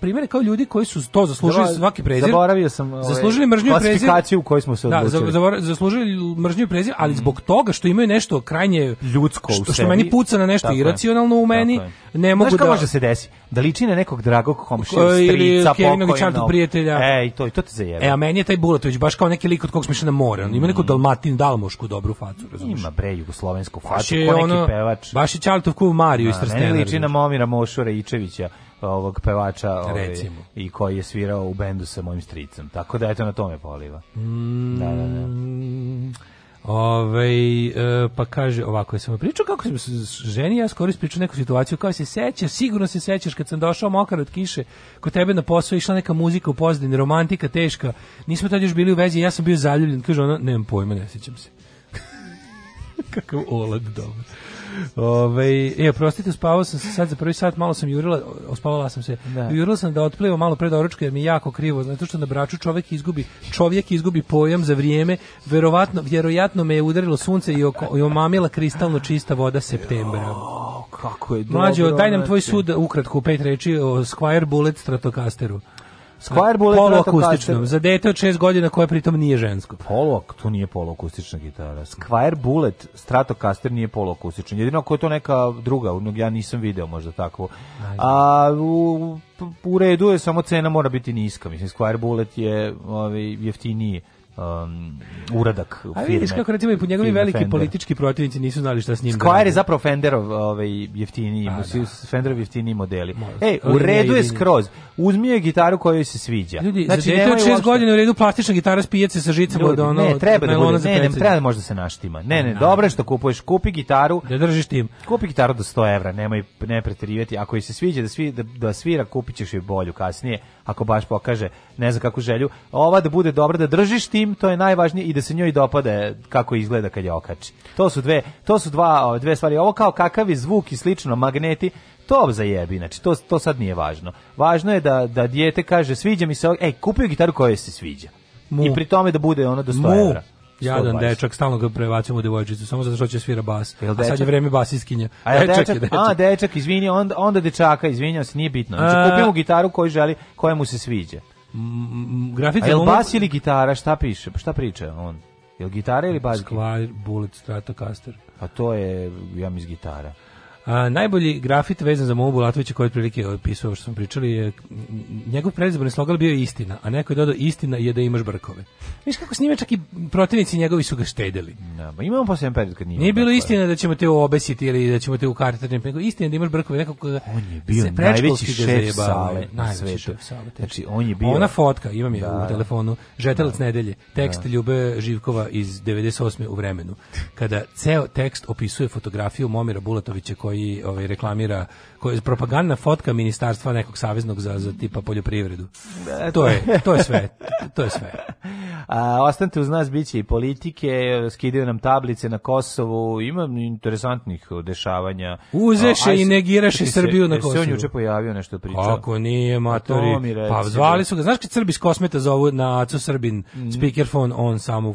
primere kao ljudi koji su to zaslužili svaki prezir. Zaboravio sam. Ovaj, zaslužili mržnju klasifikaciju u kojoj smo se da, odlučili. Da, zaslužili mržnju i prezir, ali mm. zbog toga što imaju nešto krajnje ljudsko u što, što meni puca na nešto tako iracionalno u meni, tako ne mogu Znaš da... može se desi? Da liči na nekog dragog komšija, strica, pokojnog. prijatelja. E, i to, i to te zajebe. E, a meni je taj Bulatović baš kao neki lik od kog smo išli na more. On ima neku mm. dalmatin, dalmošku dobru facu, razumiješ? Ima bre, jugoslovensku facu, ko neki pevač. Baš je Čaltov kuv Mario da, iz Trstena. Meni liči na Momira Mošura Ičevića ovog pevača ovaj, i koji je svirao u bendu sa mojim stricom. Tako da eto na tome poliva. Mm, da, da, da. Ove, e, pa kaže ovako, ja sam pričao kako se ženi ja skoro ispričao neku situaciju, kao se sećaš, sigurno se sećaš kad sam došao mokar od kiše, kod tebe na posao išla neka muzika u pozadini, romantika teška, nismo tad još bili u vezi, ja sam bio zaljubljen, kaže ona, nemam pojma, ne sećam se. *laughs* Kakav olad dobro. Ove, ovaj, je, prostite, spavao sam se sad za prvi sat, malo sam jurila, ospavala sam se. Da. Jurila sam da otplivo malo pre doručka jer mi je jako krivo, to što na braču čovjek izgubi, čovjek izgubi pojam za vrijeme, verovatno, vjerojatno me je udarilo sunce i, oko, i omamila kristalno čista voda septembra. O, kako je dobro. Mlađo, daj nam tvoj sud ukratko u pet reči o Squire Bullet Stratocasteru. Square Bullet poluakustičnom, za dete od 6 godina koje pritom nije žensko. Poluak, to nije poluakustična gitara. Square Bullet Stratocaster nije poluakustičan. Jedino ko je to neka druga, ja nisam video možda tako. A u, u redu je samo cena mora biti niska. Mislim Square Bullet je ovaj jeftiniji um, uradak firme. A vidiš kako recimo i po njegovim veliki Fender. politički protivnici nisu znali šta s njim. Squire da je zapravo Fenderov ovaj, jeftini, A, da. Fenderov jeftini modeli. Možda. Ej, u redu je skroz. Uzmi je gitaru kojoj se sviđa. Ljudi, znači, je od šest godina u redu plastična gitara s pijace sa žicama od ono... Ne, treba da bude, ne, ne, treba da možda se naštima. Ne, ne, dobro je što kupuješ, kupi gitaru. Da držiš tim. Kupi gitaru do 100 evra, nemoj ne preterivati. Ako joj se sviđa da, svi, da, da svira, kupit ćeš joj bolju kasnije ako baš pokaže ne znam kakvu želju. Ova da bude dobra da držiš tim, to je najvažnije i da se njoj dopade kako izgleda kad je okači. To su dve, to su dva, dve stvari. Ovo kao kakav je zvuk i slično, magneti, to zajebi, znači to, to sad nije važno. Važno je da, da dijete kaže sviđa mi se, ej, kupio gitaru koja se sviđa. Mu. I pri tome da bude ona do 100 evra. Jadan dečak, stalno ga prebacimo u devojčicu, samo zato što će svira bas. a sad je vreme basiskinje. A je dečak, dečak, dečak. A, dečak, izvini, onda, onda dečaka, izvinjam se, nije bitno. Znači, kupimo gitaru koju želi, koja mu se sviđa. Grafiti je bas ili gitara, šta piše, šta priča on? Jel gitara ili bas? Squire, Bullet, Stratocaster. A pa to je, ja mis, gitara. A, najbolji grafit vezan za Momu Bulatovića koji je otprilike opisao što smo pričali je njegov predizborni slogan bio istina, a neko je dodao istina je da imaš brkove. Viš kako s njime čak i protivnici njegovi su ga štedeli. Da, pa imamo posle period kad nije. Nije bilo brkove. istina da ćemo te obesiti ili da ćemo te ukartati, nego istina da imaš brkove, nekako on je bio se najveći šef sale na svetu. Znači on je bio Ona fotka, imam je da, u da. telefonu, žetelac da, nedelje, tekst da. Ljube Živkova iz 98. u vremenu, kada ceo tekst opisuje fotografiju Momira Bulatovića koji koji ovaj, reklamira, koji je propagandna fotka ministarstva nekog saveznog za, za tipa poljoprivredu. To je, to je sve. To je sve. A, ostanite uz nas, biće i politike, skidaju nam tablice na Kosovu, ima interesantnih dešavanja. Uzeše i negiraše Srbiju na Kosovu. Se on juče pojavio nešto pričao. Kako nije, matori. Pa, pa da. zvali su ga. Znaš kad Srbi iz Kosmeta zovu na Aco Srbin, mm. speakerphone, on samo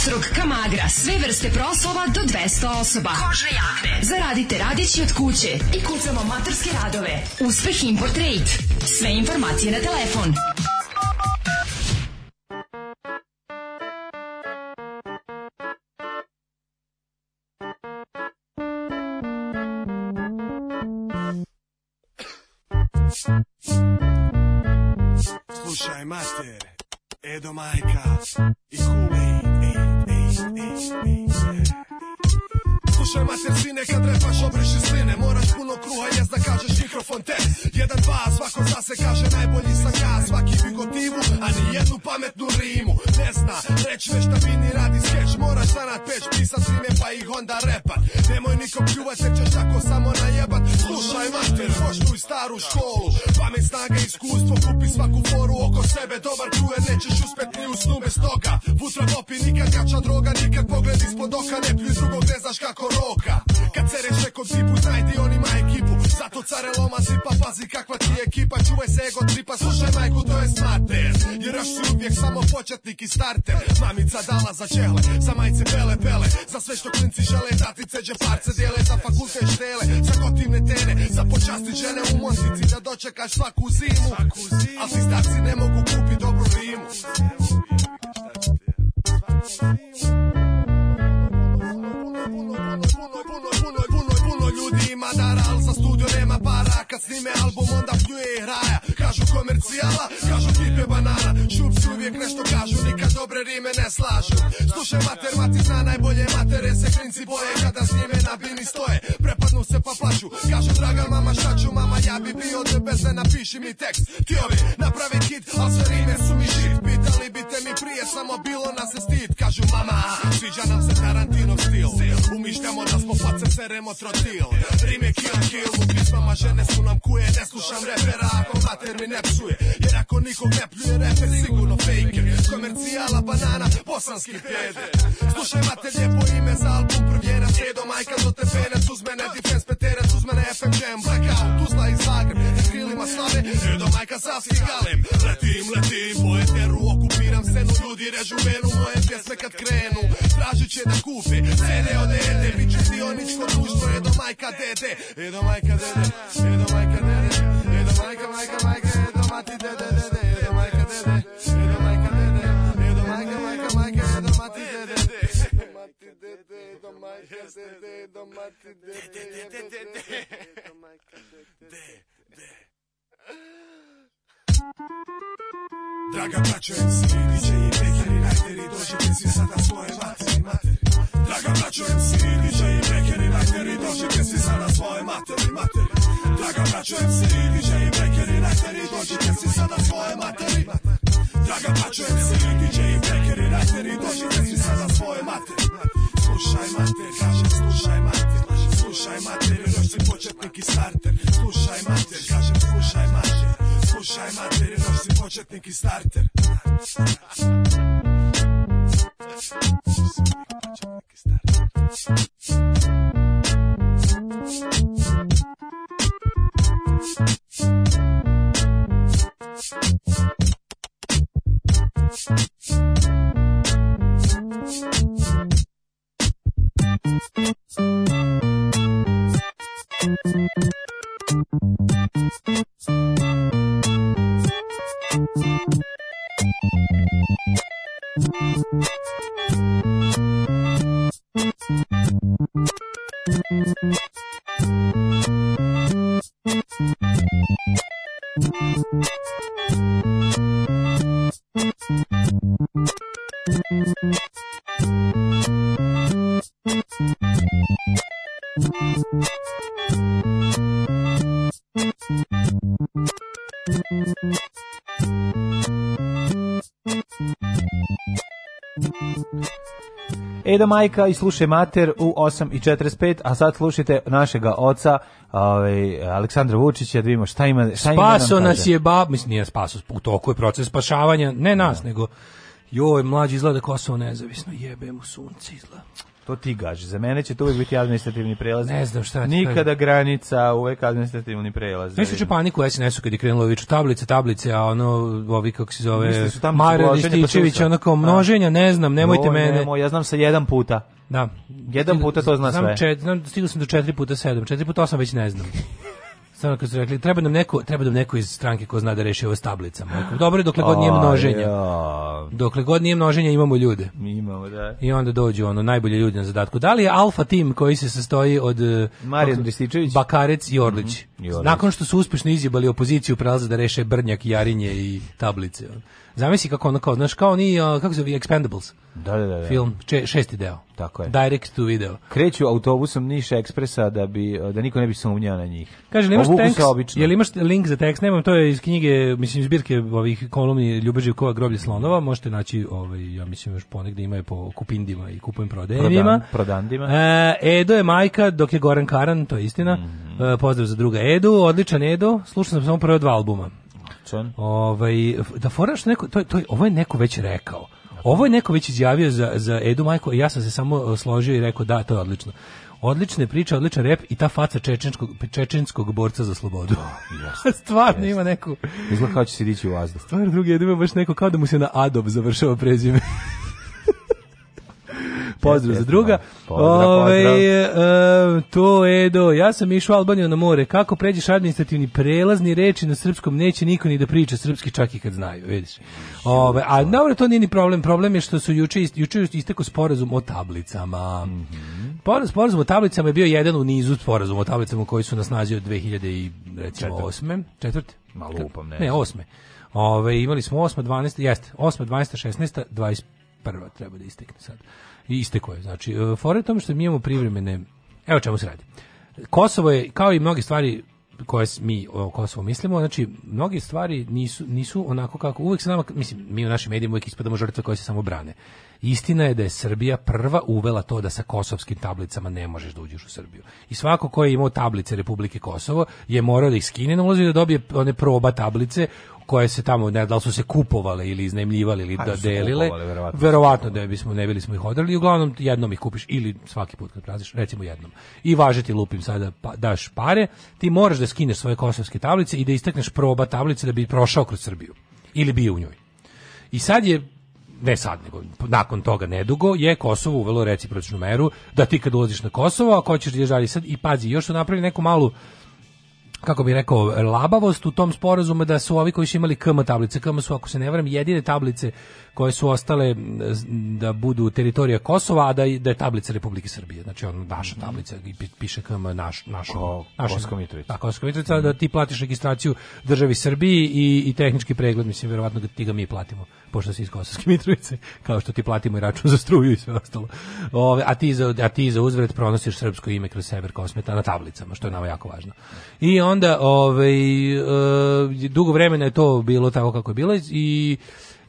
ostrog, kamagra, sve vrste proslova do 200 osoba. Kožne jakne. Zaradite radići od kuće i kucamo maturske radove. Uspeh Import Rate. Sve informacije na telefon deca na svoje materi Draga mače, se DJ i prekeri Rateri, dođi reci sada svoje materi Slušaj mater, kaže slušaj mater Slušaj mater, još si početnik i starter Slušaj mater, kaže slušaj mater Slušaj mater, još si početnik i starter deda majka i slušaj mater u 8.45, a sad slušajte našega oca, ovaj Aleksandra Vučića, da vidimo šta ima, šta ima da Spaso nas je bab, mislim nije spaso, u toku je proces spašavanja, ne nas, no. Da. nego joj, mlađi izgleda da Kosovo nezavisno, jebe mu sunce izgleda. To ti gaži. Za mene će to uvijek biti administrativni prelaz. Ne znam šta ti Nikada kažem. granica, uvek administrativni prelaz. Mislim da paniku u SNS-u kad je krenulo viču tablice, tablice, a ono, ovi kako se zove, da Mara pa Rističević, ono kao da. množenja, ne znam, nemojte no, mene. Nemo, ja znam sa jedan puta. Da. Jedan puta to zna znam sve. Čet, znam, stigao sam do četiri puta sedam, četiri puta osam već ne znam. Samo kad su rekli, treba nam neko, treba nam neko iz stranke ko zna da reši ovo s tablicama. Dobro, dokle god nije množenja. Dokle god nije množenja imamo ljude. Mi imamo, da. I onda dođu ono najbolje ljudi na zadatku. Da li je alfa tim koji se sastoji od eh, Marijan Rističević, Bakarec i Orlić. Mm -hmm. Nakon što su uspešno izjebali opoziciju, prelaze da reše Brnjak, Jarinje i tablice. Zamisli kako ono kao, znaš, kao oni, kako se zove, Expendables. Da, da, da, da. Film, če, šesti deo. Tako je. Direct to video. Kreću autobusom Niša Ekspresa da bi da niko ne bi sumnjao na njih. Kaže, nemaš tekst, jel imaš link za tekst? Nemam, to je iz knjige, mislim, zbirke ovih kolumni Ljube Živkova groblje slonova. Možete naći, ovaj, ja mislim, još ponegde ima je po kupindima i kupujem prodajima. Prodan, prodandima. E, Edo je majka, dok je Goran Karan, to je istina. Mm -hmm. e, pozdrav za druga Edu, odličan Edo. Slušao sam samo prve dva albuma. Tačan. Ovaj da foraš neko to to ovo je neko već rekao. Ovo je neko već izjavio za za Edu Majko, ja sam se samo e, složio i rekao da, to je odlično. Odlične priče, odličan rep i ta faca čečenskog, čečenskog borca za slobodu. Oh, *laughs* Stvarno jest. ima neku... Izgleda kao da će se dići u vazduh. Stvarno drugi, Edu ima baš neko kao da mu se na Adob završava prezime pozdrav za druga. Da. Pozdrav, Ove, pozdrav. Ovaj, e, to Edo, ja sam išao Albaniju na more, kako pređeš administrativni prelazni reči na srpskom, neće niko ni da priča srpski čak i kad znaju, vidiš. Ove, ovaj, a dobro, to nije ni problem, problem je što su juče, juče istekao sporazum o tablicama. Mm -hmm. Sporazum o tablicama je bio jedan u nizu sporazum o tablicama koji su nas nazio 2008. Četvrte? Malo upam, ne. Ne, osme. Ove, ovaj, imali smo 8. 12. Jeste, 8. 12. 16. 21. treba da istekne sad. Isteko je. Znači, e, fore tome što mi imamo privremene... Evo čemu se radi. Kosovo je, kao i mnoge stvari koje mi o Kosovo mislimo, znači mnoge stvari nisu, nisu onako kako uvek se nama, mislim, mi u našim medijima uvijek ispadamo žrtve koje se samo brane. Istina je da je Srbija prva uvela to da sa kosovskim tablicama ne možeš da uđeš u Srbiju. I svako ko je imao tablice Republike Kosovo je morao da ih skine na ulazu da dobije one proba tablice koje se tamo, ne da li su se kupovale ili iznajmljivale ili pa, da delile, verovatno, verovatno da bismo ne bili smo ih odrali, uglavnom jednom ih kupiš ili svaki put kad praziš, recimo jednom. I važe ti lupim sada, pa, daš pare, ti moraš da skineš svoje kosovske tablice i da istekneš proba tablice da bi prošao kroz Srbiju ili bio u njoj. I sad je ne sad, nego nakon toga nedugo, je Kosovo uvelo recipročnu meru da ti kad ulaziš na Kosovo, ako hoćeš da je žalji sad i pazi, još su da napravili neku malu kako bi rekao, labavost u tom sporazumu da su ovi koji su imali KM tablice, KM su, ako se ne varam, jedine tablice koje su ostale da budu teritorija Kosova, a da, da je tablica Republike Srbije, znači on naša tablica i piše KM naš, naš, Ko, naš Kosovska Mitrovica. Da, Kosovska Mitrovica, da ti platiš registraciju državi Srbiji i, i tehnički pregled, mislim, verovatno da ti ga mi platimo, pošto si iz Kosovske *laughs* Mitrovice, kao što ti platimo i račun za struju i sve ostalo. Ove, a, ti za, a ti za uzvret pronosiš srpsko ime kroz sever kosmeta na tablicama, što je nama jako važno. I on onda ovaj eh, dugo vremena je to bilo tako kako je bilo i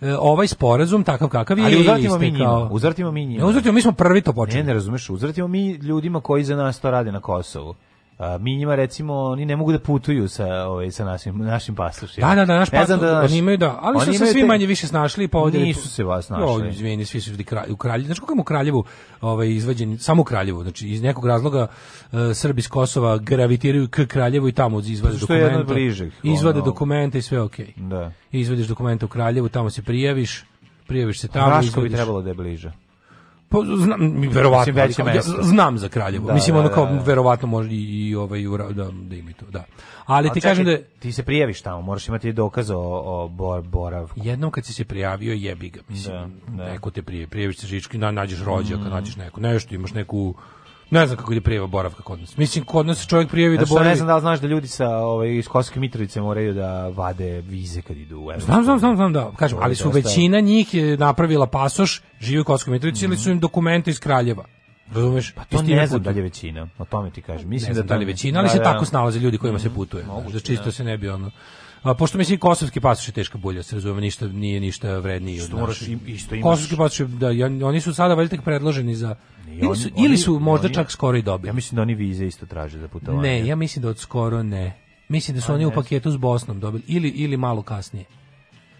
eh, ovaj sporazum takav kakav je ali uzvratimo mi njima uzvratimo mi njima ne uzvratimo mi smo prvi to počeli ne ne razumeš uzvratimo mi ljudima koji za nas to rade na Kosovu A, mi njima recimo oni ne mogu da putuju sa ovaj sa našim našim pasošima. Da, da, da, naš pasoš. Ja da, naš, oni imaju da, ali su se svi te... manje više snašli pa ovdje nisu se baš snašli. Jo, izvini, svi su u kralju. Znači kako mu kraljevu ovaj izvađen samo u kraljevu, znači iz nekog razloga uh, Srbi iz Kosova gravitiraju k kraljevu i tamo izvade što dokumente. Je bližeg, izvade ono... dokumente i sve okej. Okay. Da. izvadiš dokumente u kraljevu, tamo se prijaviš prijaviš se tamo. Raško bi trebalo da je bliže. Pa znam, verovatno, Mislim, ali, znam za Kraljevo. Da, Mislim, da, ono da, kao, da, verovatno može i, i ovaj, da, da ima to, da. Ali A, ti kažem da... Ti se prijaviš tamo, moraš imati dokaz o, o bor, boravku. Jednom kad si se prijavio, jebi ga. Mislim, da, da. neko te prije, prijaviš se žički, na, nađeš rođaka, mm. nađeš neku, nešto, imaš neku Ne znam kako ide prijava boravka kod nas. Mislim, kod nas čovjek prijavi da znači, da boravi... ne znam da li znaš da ljudi sa, ovaj, iz Kosovske Mitrovice moraju da vade vize kad idu u Evropu. Znam, znam, znam, znam da. Kažem, ali su da većina njih je napravila pasoš, žive u Kosovskoj Mitrovici, mm -hmm. ili su im dokumenta iz Kraljeva. Razumeš? Pa to ne znam da li je većina, o tome ti kažem. Mislim ne znam da, da li je većina, ali se tako snalaze ljudi kojima se putuje. Moguće, znači, čisto se ne bi ono... A, pošto mislim kosovski pasoš je teška bulja, se razume, ništa nije ništa vredniji isto od naših. Isto imaš. Kosovski pasoš da oni su sada valjda tek predloženi za oni, ili su, oni, ili su možda oni, čak skoro i dobili. Ja mislim da oni vize isto traže za putovanje. Ne, ja mislim da od skoro ne. Mislim da su A, oni ne. u paketu s Bosnom dobili ili ili malo kasnije.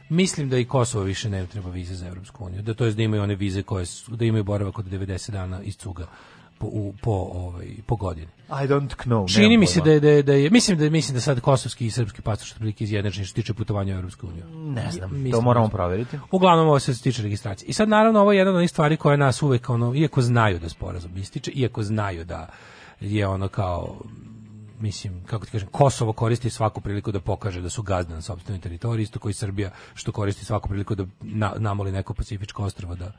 Mislim da i Kosovo više ne treba vize za Evropsku uniju. Da to je da imaju one vize koje su, da imaju boravak od 90 dana iz cuga po, u, po, ovaj, po godini. I don't know. Čini mi se da je, da je, da je, mislim da je, mislim da sad kosovski i srpski pasoš što prilike izjednačeni što tiče putovanja u Europsku uniju. Ne znam, mislim, to da moramo proveriti. Uglavnom ovo se tiče registracije. I sad naravno ovo je jedna od onih stvari koja nas uvek ono iako znaju da sporazum ističe, iako znaju da je ono kao mislim, kako ti kažem, Kosovo koristi svaku priliku da pokaže da su gazda na sobstvenoj teritoriji, isto koji Srbija, što koristi svaku priliku da na, namoli neko pacifičko ostrvo da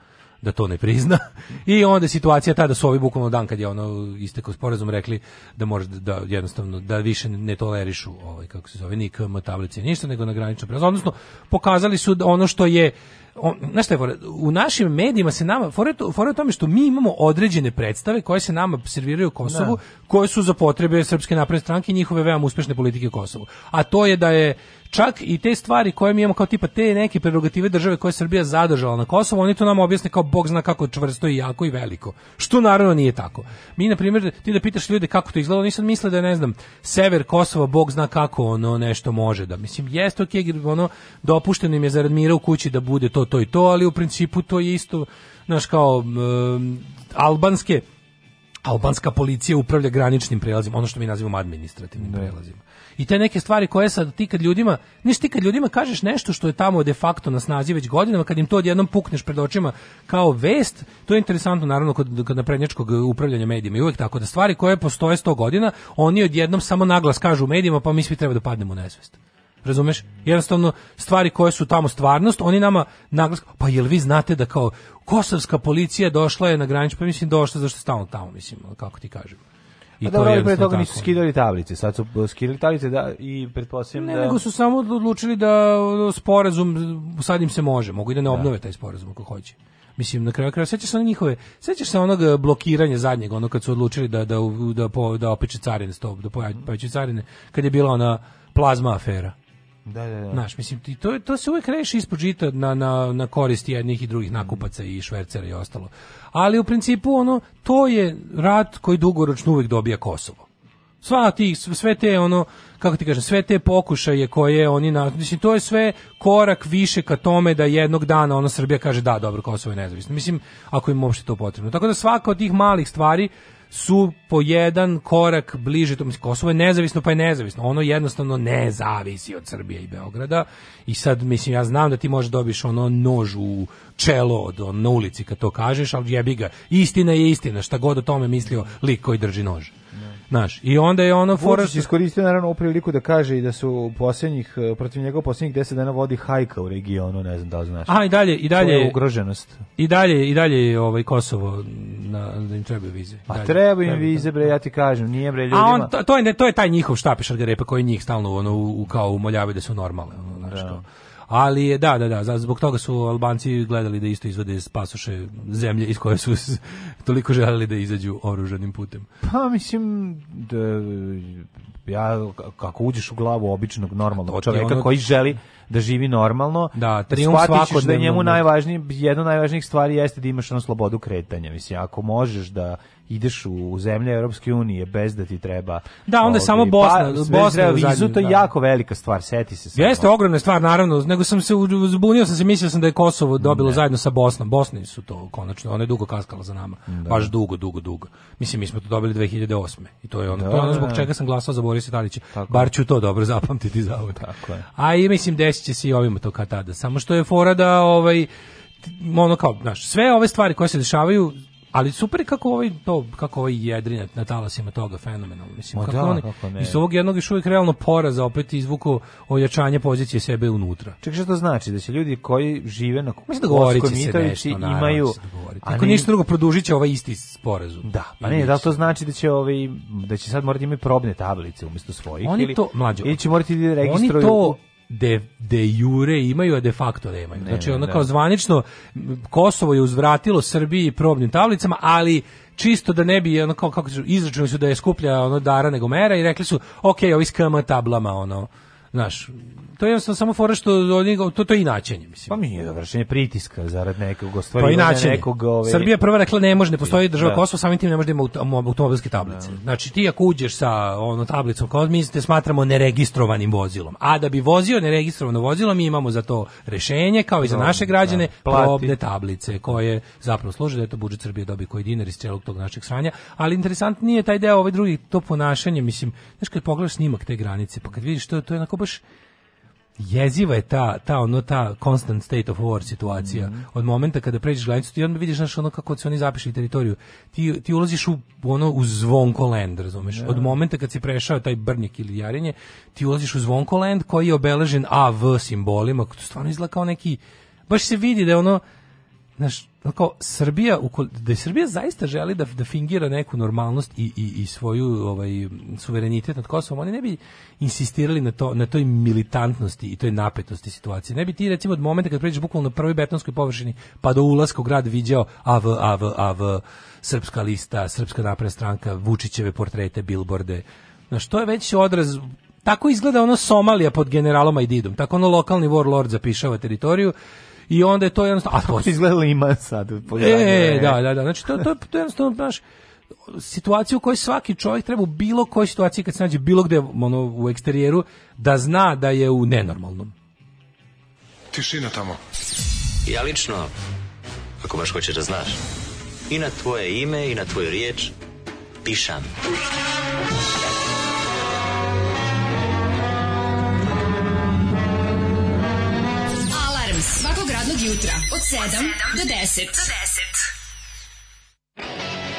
da to ne prizna. I onda situacija ta da su ovi bukvalno dan kad je ono istekao sporazum rekli da može da, da jednostavno da više ne tolerišu ovaj kako se zove nikam tablice ništa nego na graničnom prelazu. Odnosno pokazali su da ono što je on, znaš šta u našim medijima se nama, fore, fore u tome što mi imamo određene predstave koje se nama serviraju u Kosovu, ne. Da. koje su za potrebe Srpske napredne stranke i njihove veoma uspešne politike u Kosovu. A to je da je čak i te stvari koje mi imamo kao tipa te neke prerogative države koje Srbija zadržala na Kosovu, oni to nam objasne kao bog zna kako čvrsto i jako i veliko. Što naravno nije tako. Mi na primjer, ti da pitaš ljude kako to izgleda, oni sad misle da je, ne znam, sever Kosova bog zna kako ono nešto može da. Mislim jeste okej, ono dopušteno im je zarad mira u kući da bude to to i to, ali u principu to je isto znaš kao um, albanske albanska policija upravlja graničnim prelazima, ono što mi nazivamo administrativnim da. prelazima i te neke stvari koje sad ti kad ljudima, nisi ti kad ljudima kažeš nešto što je tamo de facto na snazi već godinama, kad im to odjednom pukneš pred očima kao vest, to je interesantno naravno kod, kod naprednjačkog upravljanja medijima i uvek tako da stvari koje postoje 100 godina, oni odjednom samo naglas kažu u medijima pa mi svi treba da padnemo u nezvest. Razumeš? Jednostavno stvari koje su tamo stvarnost, oni nama naglas pa jel vi znate da kao kosovska policija došla je na granicu, pa mislim došla zašto je stalno tamo, mislim, kako ti kažem. I da, oni pre toga nisu skidali tablice, sad su e, skidali tablice da, i pretpostavljam ne, da... nego su samo odlučili da sporazum, sad im se može, mogu i da ne da. obnove taj sporazum ako hoće. Mislim, na kraju kraja, sećaš se ono njihove, sećaš se onog e, blokiranja zadnjeg, ono kad su odlučili da, da, da, po, da opeče carine, stop, da pojače mm. carine, kad je bila ona plazma afera. Da, da, da. Znaš, mislim, to, to se uvek reši ispod žita na, na, na korist jednih i drugih nakupaca i švercera i ostalo ali u principu ono to je rat koji dugoročno uvek dobija Kosovo. Sva ti, sve te ono, kako ti kažem, sve te pokušaje koje oni, na, mislim, to je sve korak više ka tome da jednog dana ona Srbija kaže da, dobro, Kosovo je nezavisno. Mislim, ako im uopšte to potrebno. Tako da svaka od tih malih stvari su po jedan korak bliže tom Kosovo je nezavisno pa je nezavisno ono jednostavno ne zavisi od Srbije i Beograda i sad mislim ja znam da ti možeš dobiš ono nož u čelo od na ulici kad to kažeš ali jebi ga istina je istina šta god o tome mislio lik koji drži nož Znaš, i onda je ono fora što... iskoristio naravno ovu priliku da kaže i da su poslednjih e, protiv njega poslednjih 10 dana vodi hajka u regionu, ne znam da li znaš. A, i dalje, i dalje... je ugroženost. I dalje, i dalje je ovaj Kosovo na, da im treba vize. Pa dalje, A treba im vize, da- bre, ja ti kažem, nije bre ljudima... A on, to, to, je, to je taj njihov štapišar garepa koji njih stalno ono, u, u kao umoljavaju da su normale, ono, znaš, da. Ali je, da, da, da, zbog toga su Albanci gledali da isto izvode spasuše zemlje iz koje su toliko želeli da izađu oružanim putem. Pa mislim da ja kako uđeš u glavu običnog normalnog čovjeka ono... koji želi da živi normalno, da, shvatiš da, da njemu najvažnije, jedna od najvažnijih stvari jeste da imaš ono slobodu kretanja. Mislim, ako možeš da ideš u zemlje Europske unije bez da ti treba Da, onda je samo Bosna, pa, Bosna vizu, to je da. jako velika stvar, seti se. Samo. Jeste ogromna stvar naravno, nego sam se zbunio, sam se mislio sam da je Kosovo dobilo ne. zajedno sa Bosnom. Bosni su to konačno, ona je dugo kaskala za nama. Da. Baš dugo, dugo, dugo. Mislim mi smo to dobili 2008. i to je ono, da, to je ono da, zbog da. čega sam glasao za Borisa Tadića. Bar ću to dobro zapamtiti za ovo. Tako je. A i mislim desiće se i ovima to kad tada. Samo što je fora da ovaj ono kao, znaš, sve ove stvari koje se dešavaju Ali super je kako ovaj to kako ovaj jedrina na talasima toga fenomenalno mislim Ma kako da, oni kako iz ovog jednog još uvijek realno poraza opet izvuku ojačanje pozicije sebe unutra. Čekaj što to znači da se ljudi koji žive na mislim da govoriće se nešto da imaju ako ništa drugo produžiće ovaj isti sporazum. Da, pa, pa ne, da to znači da će ovaj da će sad morati da imati probne tablice umesto svojih oni ili to mlađe. Ili će morati da registruju oni to de, de jure imaju, a de facto nemaju. Znači, ono da. kao zvanično, Kosovo je uzvratilo Srbiji probnim tablicama, ali čisto da ne bi ono kao kako su izračunali su da je skuplja ono dara nego mera i rekli su okay, ovi s KM tablama ono znaš to je samo fora što oni, to, to je inačenje, mislim. Pa mi je da vršenje pritiska zarad nekog ostvarivanja pa nekog... Ove... Srbija prva rekla ne može, ne postoji država da. Kosovo, samim tim ne može da ima automobilske tablice. Da. Znači ti ako uđeš sa onom tablicom, kao mi te smatramo neregistrovanim vozilom. A da bi vozio neregistrovano vozilo, mi imamo za to rešenje, kao i za naše da, građane, da. probne tablice, koje zapravo služe da je to budžet Srbije dobi koji dinar iz celog tog našeg sranja. Ali interesantnije taj deo, ovaj drugi, to ponašanje, mislim, znači kad pogledaš snimak te granice, pa kad vidiš to, to je onako baš jeziva je ta, ta, ono, ta constant state of war situacija. Mm -hmm. Od momenta kada pređeš granicu, ti onda vidiš, znaš, ono kako se oni zapiši teritoriju. Ti, ti ulaziš u, ono, u zvonko land, razumeš? Yeah. Da. Od momenta kad si prešao taj brnjak ili jarenje, ti ulaziš u zvonko land koji je obeležen AV simbolima, koji stvarno izgleda kao neki... Baš se vidi da je ono, znaš, Pa kao Srbija da je Srbija zaista želi da da fingira neku normalnost i, i, i svoju ovaj suverenitet nad Kosovom oni ne bi insistirali na to na toj militantnosti i toj napetosti situacije ne bi ti recimo od momenta kad pređeš bukvalno na prvoj betonskoj površini pa do ulaska u grad viđao av av av srpska lista srpska napredna stranka Vučićeve portrete bilborde na što je već odraz tako izgleda ono Somalija pod generalom Aididom tako ono lokalni warlord zapišava teritoriju i onda je to jednostavno... A to izgleda ima sad. E, da, da, da. Znači, to, to, to jednostavno, znaš, situaciju u kojoj svaki čovjek treba u bilo kojoj situaciji kad se nađe bilo gde ono, u eksterijeru da zna da je u nenormalnom. Tišina tamo. Ja lično, ako baš hoćeš da znaš, i na tvoje ime i na tvoju riječ pišam. Pišam. jutra od 7 do 10. Do 10.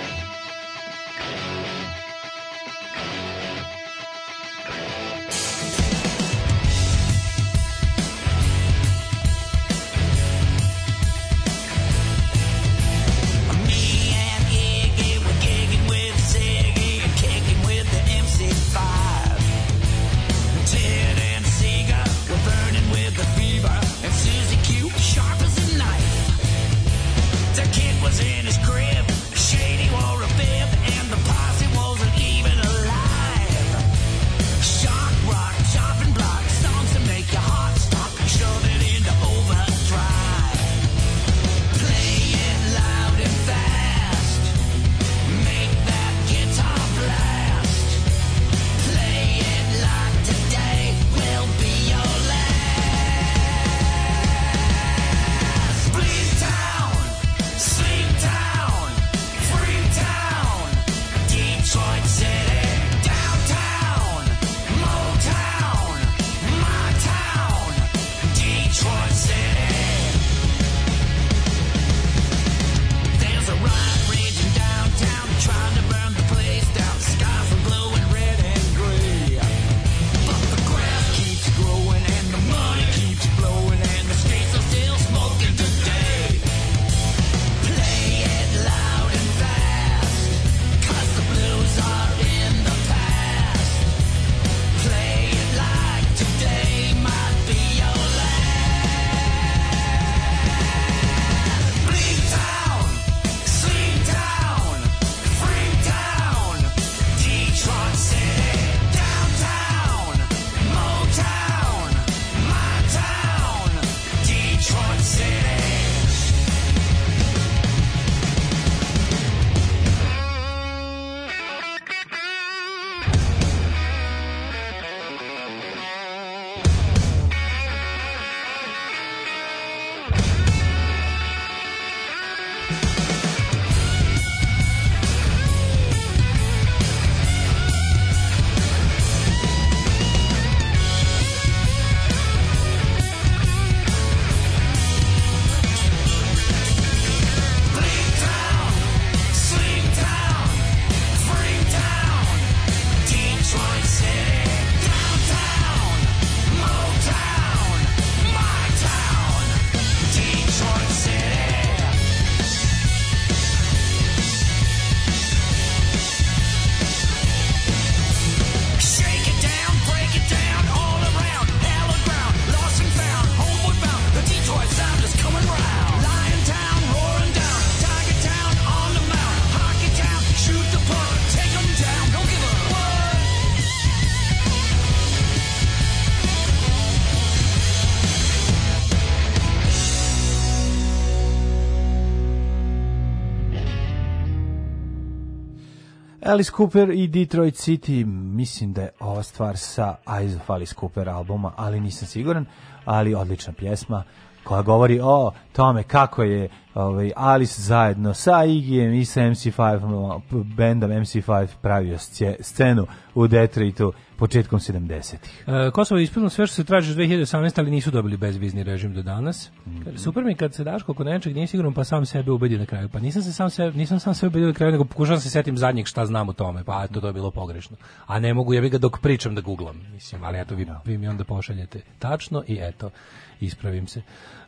Alice Cooper i Detroit City, mislim da je ova stvar sa Eyes of Alice Cooper albuma, ali nisam siguran, ali odlična pjesma koja govori o tome kako je ovaj, Alice zajedno sa Igijem i sa MC5 bendom MC5 pravio scenu u Detroitu početkom 70-ih. E, Kosovo je ispunilo sve što se traži od 2018, ali nisu dobili bezvizni režim do danas. Mm -hmm. Super mi kad se daš koko nečeg nije sigurno pa sam sebe ubedio na kraju. Pa nisam se sam se, nisam sam sebe ubedio na kraju, nego pokušavam da se setim zadnjeg šta znam o tome, pa to, to je bilo pogrešno. A ne mogu, ja bih ga dok pričam da googlam, mislim, ali eto vi, da. vi mi onda pošaljete tačno i eto ispravim se.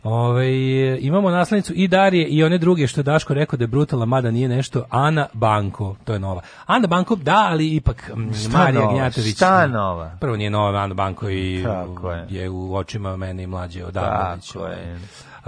Ove, ovaj, imamo naslednicu i Darije i one druge što je Daško rekao da je brutala, mada nije nešto, Ana Banko, to je nova. Ana Banko, da, ali ipak mm, šta Marija nova, Gnjatović. Šta nova? Prvo nije nova Ana Banko i je. je. u očima mene mlađe od Tako ovaj. je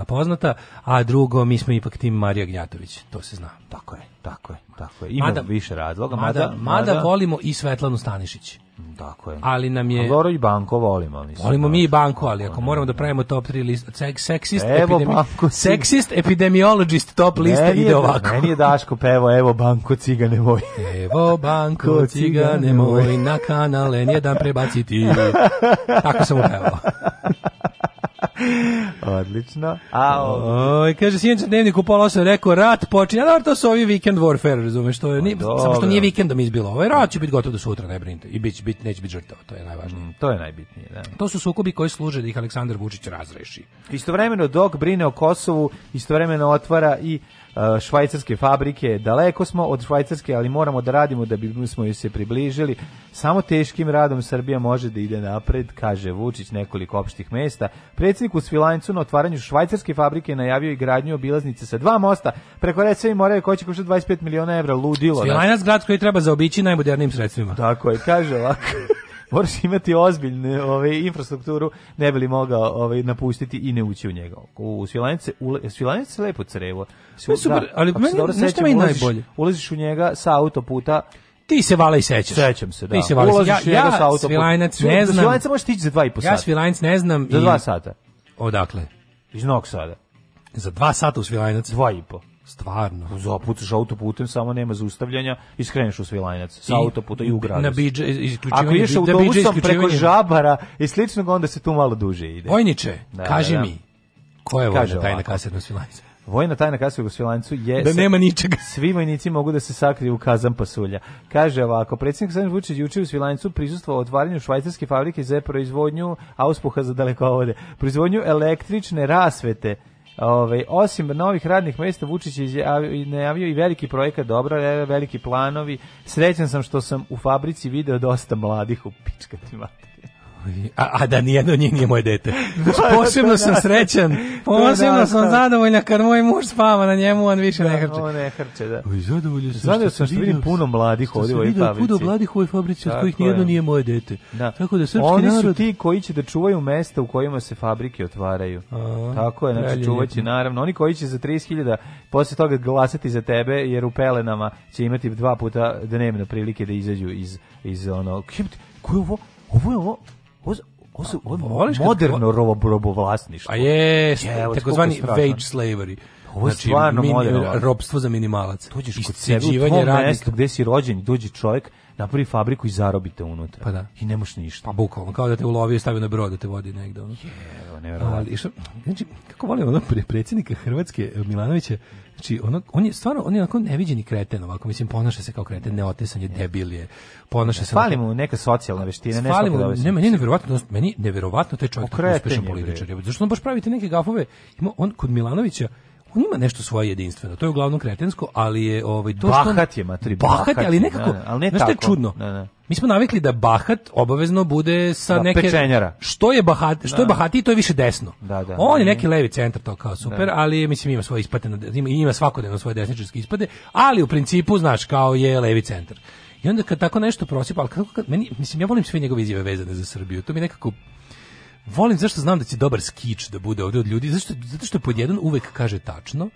poznata, a drugo, mi smo ipak tim Marija Gnjatović, to se zna. Tako je, tako je, tako je. Ima mada, više razloga. Mada, mada, mada, volimo i Svetlanu Stanišić. Mm, tako je. Ali nam je... Loro i Banko volimo. Mislim, volimo mi i Banko, ali ako moramo da pravimo top 3 list, seksist, evo epidemi... banko, seksist epidemiologist top lista ide da- ovako. Meni je Daško pevo, evo Banko cigane moj. Evo Banko cigane moj, na kanale nijedan prebaciti. Tako sam mu pevao. *laughs* Odlično. A o, kaže sinoć dnevnik u pola osam rekao rat počinje. Da, to su ovi weekend warfare, razumeš, što je nije, pa samo što nije vikendom izbilo. Ovaj rat će biti gotov do sutra, ne brinite. I biće bit neće biti žrtava, to je najvažnije. Mm, to je najbitnije, da. To su sukobi koji služe da ih Aleksandar Vučić razreši. Istovremeno dok brine o Kosovu, istovremeno otvara i Eh, švajcarske fabrike, daleko smo od švajcarske, ali moramo da radimo da bi smo joj se približili. Samo teškim radom Srbija može da ide napred, kaže Vučić nekoliko opštih mesta. Predsjednik u Svilancu na otvaranju švajcarske fabrike najavio i gradnju obilaznice sa dva mosta. Preko Rece i Morave koji će koštati 25 miliona evra, ludilo. Svilanac grad koji treba zaobići najmodernijim sredstvima. Tako je, kaže ovako moraš imati ozbiljnu ovaj, infrastrukturu, ne bi li mogao ovaj, napustiti i ne ući u njega. U Svilanice, u Svilanice lepo crevo. Sve da, super, ali meni, dobro sećam, meni ulaziš, najbolje. Ulaziš u njega sa autoputa, ti se vala i sećaš. Sećam se, da. Ti se vala Ulaziš ja, ja sa Svilajnac ne znam. Svilajnac možeš tići za dva i po sata. Ja Svilajnac ne znam. Za i... dva sata. Odakle? Iz Novog Za dva sata u Svilajnac? Dva i po. Stvarno. Uz opucaš autoputem, samo nema zaustavljanja i skreneš u svilajnac. Sa autoputa i u gradu. Na biđe, Ako ideš da autobusom preko žabara i sličnog, onda se tu malo duže ide. Vojniče, da, kaži da, da. mi, ko je vojna tajna kasetna svilajnica? Vojna tajna kasa u Gospilancu je... Da nema ničega. *laughs* Svi vojnici mogu da se sakriju u kazan pasulja. Kaže ovako, predsjednik Sandar Vučić juče u Svilancu prisustvo otvaranju švajcarske fabrike za proizvodnju auspuha za dalekovode, proizvodnju električne rasvete, Ove, osim novih radnih mesta Vučić je najavio i veliki projekat Dobra, e, veliki planovi. Srećan sam što sam u fabrici video dosta mladih u pičkatima. A, a da nijedno od njih nije moje dete. *laughs* Da, znači, da, posebno sam srećan, posebno sam zadovoljna kad moj muž spava na njemu, on više ne da, hrče. On ne hrče, da. Oj, zadovoljno sam. Zadovoljno sam što vidim puno mladih ovdje u ovoj fabrici. Puno mladih u ovoj fabrici, od kojih nijedno nije moje dete. Da. Tako da srpski Oni narod... su ti koji će da čuvaju mesta u kojima se fabrike otvaraju. A, Tako je, znači čuvaći naravno. Oni koji će za 30.000 posle toga glasati za tebe, jer u pelenama će imati dva puta dnevno prilike da izađu iz, iz ono... Ko je ovo? Ovo je ovo Ovo su ovo moderno robo, robovlasništvo. A je, takozvani wage slavery. Ovo je znači, stvarno min, robstvo za minimalac. Dođeš kod sebe u tvom radnika. mestu gde si rođen, dođe čovjek napravi fabriku i zarobite unutra. Pa da. I ne možeš ništa. Pa bukvalno, kao da te ulovi i stavi na brod da te vodi negde. Ono. Jevo, nevjerojatno. Ali, što, znači, kako volim ono pre predsjednika Hrvatske eh, Milanovića, znači, ono, on je stvarno, on je onako neviđeni kreten, ovako, mislim, ponaša se kao kreten, neotesan je, debil je, ponaša se... Fali mu neka socijalna veština, nešto mu, ne, meni je nevjerovatno, meni je nevjerovatno taj čovjek tako pa uspešan političar. Zašto on baš pravite neke gafove? Ima, on kod Milanovića, on ima nešto svoje jedinstveno. To je uglavnom kretensko, ali je ovaj to bahat što bahat je matri, bahat, je, ali nekako, ne, da, ne, da, ali ne tako. je čudno. Ne, da, ne. Mi smo navikli da bahat obavezno bude sa da, neke pečenjara. Što je bahat, što da. je bahati, to je više desno. Da, da. On je neki levi centar to kao super, da. ali mislim ima svoje ispade, ima, ima svakodnevno svoje desničarske ispade, ali u principu znaš kao je levi centar. I onda kad tako nešto prosipa, ali kako, kad, meni, mislim, ja volim sve njegove izjave vezane za Srbiju, to mi nekako volim zašto znam da će dobar skič da bude ovde od ljudi, zašto, zato što pod jedan uvek kaže tačno,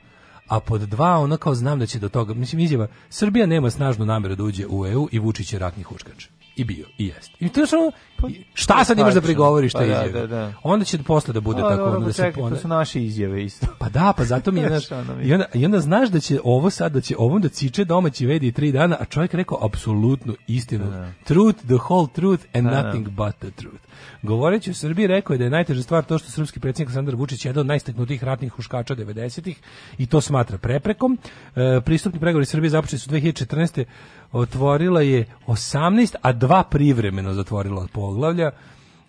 a pod dva ona kao znam da će do toga, mislim izjava, Srbija nema snažnu nameru da uđe u EU i Vučić je ratni huškač. I bio, i jest. I to je samo, pa, šta sad imaš da pa, pa, prigovoriš te izjave? Pa da, da, da. Onda će posle da bude a, tako. ono da se, pone... to su naše izjave isto. Pa da, pa zato mi je, *laughs* znaš, i, onda, i onda znaš da će ovo sad, da će ovom da ciče domaći vedi tri dana, a čovjek rekao apsolutnu istinu. Da. Truth, the whole truth and da, da. nothing but the truth. Govoreći o Srbiji rekao je da je najteža stvar to što srpski predsjednik Aleksandar Vučić je jedan od najistaknutijih ratnih huškača 90-ih i to smatra preprekom. E, pristupni pregovori Srbije započeli su 2014. Otvorila je 18, a dva privremeno zatvorila od poglavlja.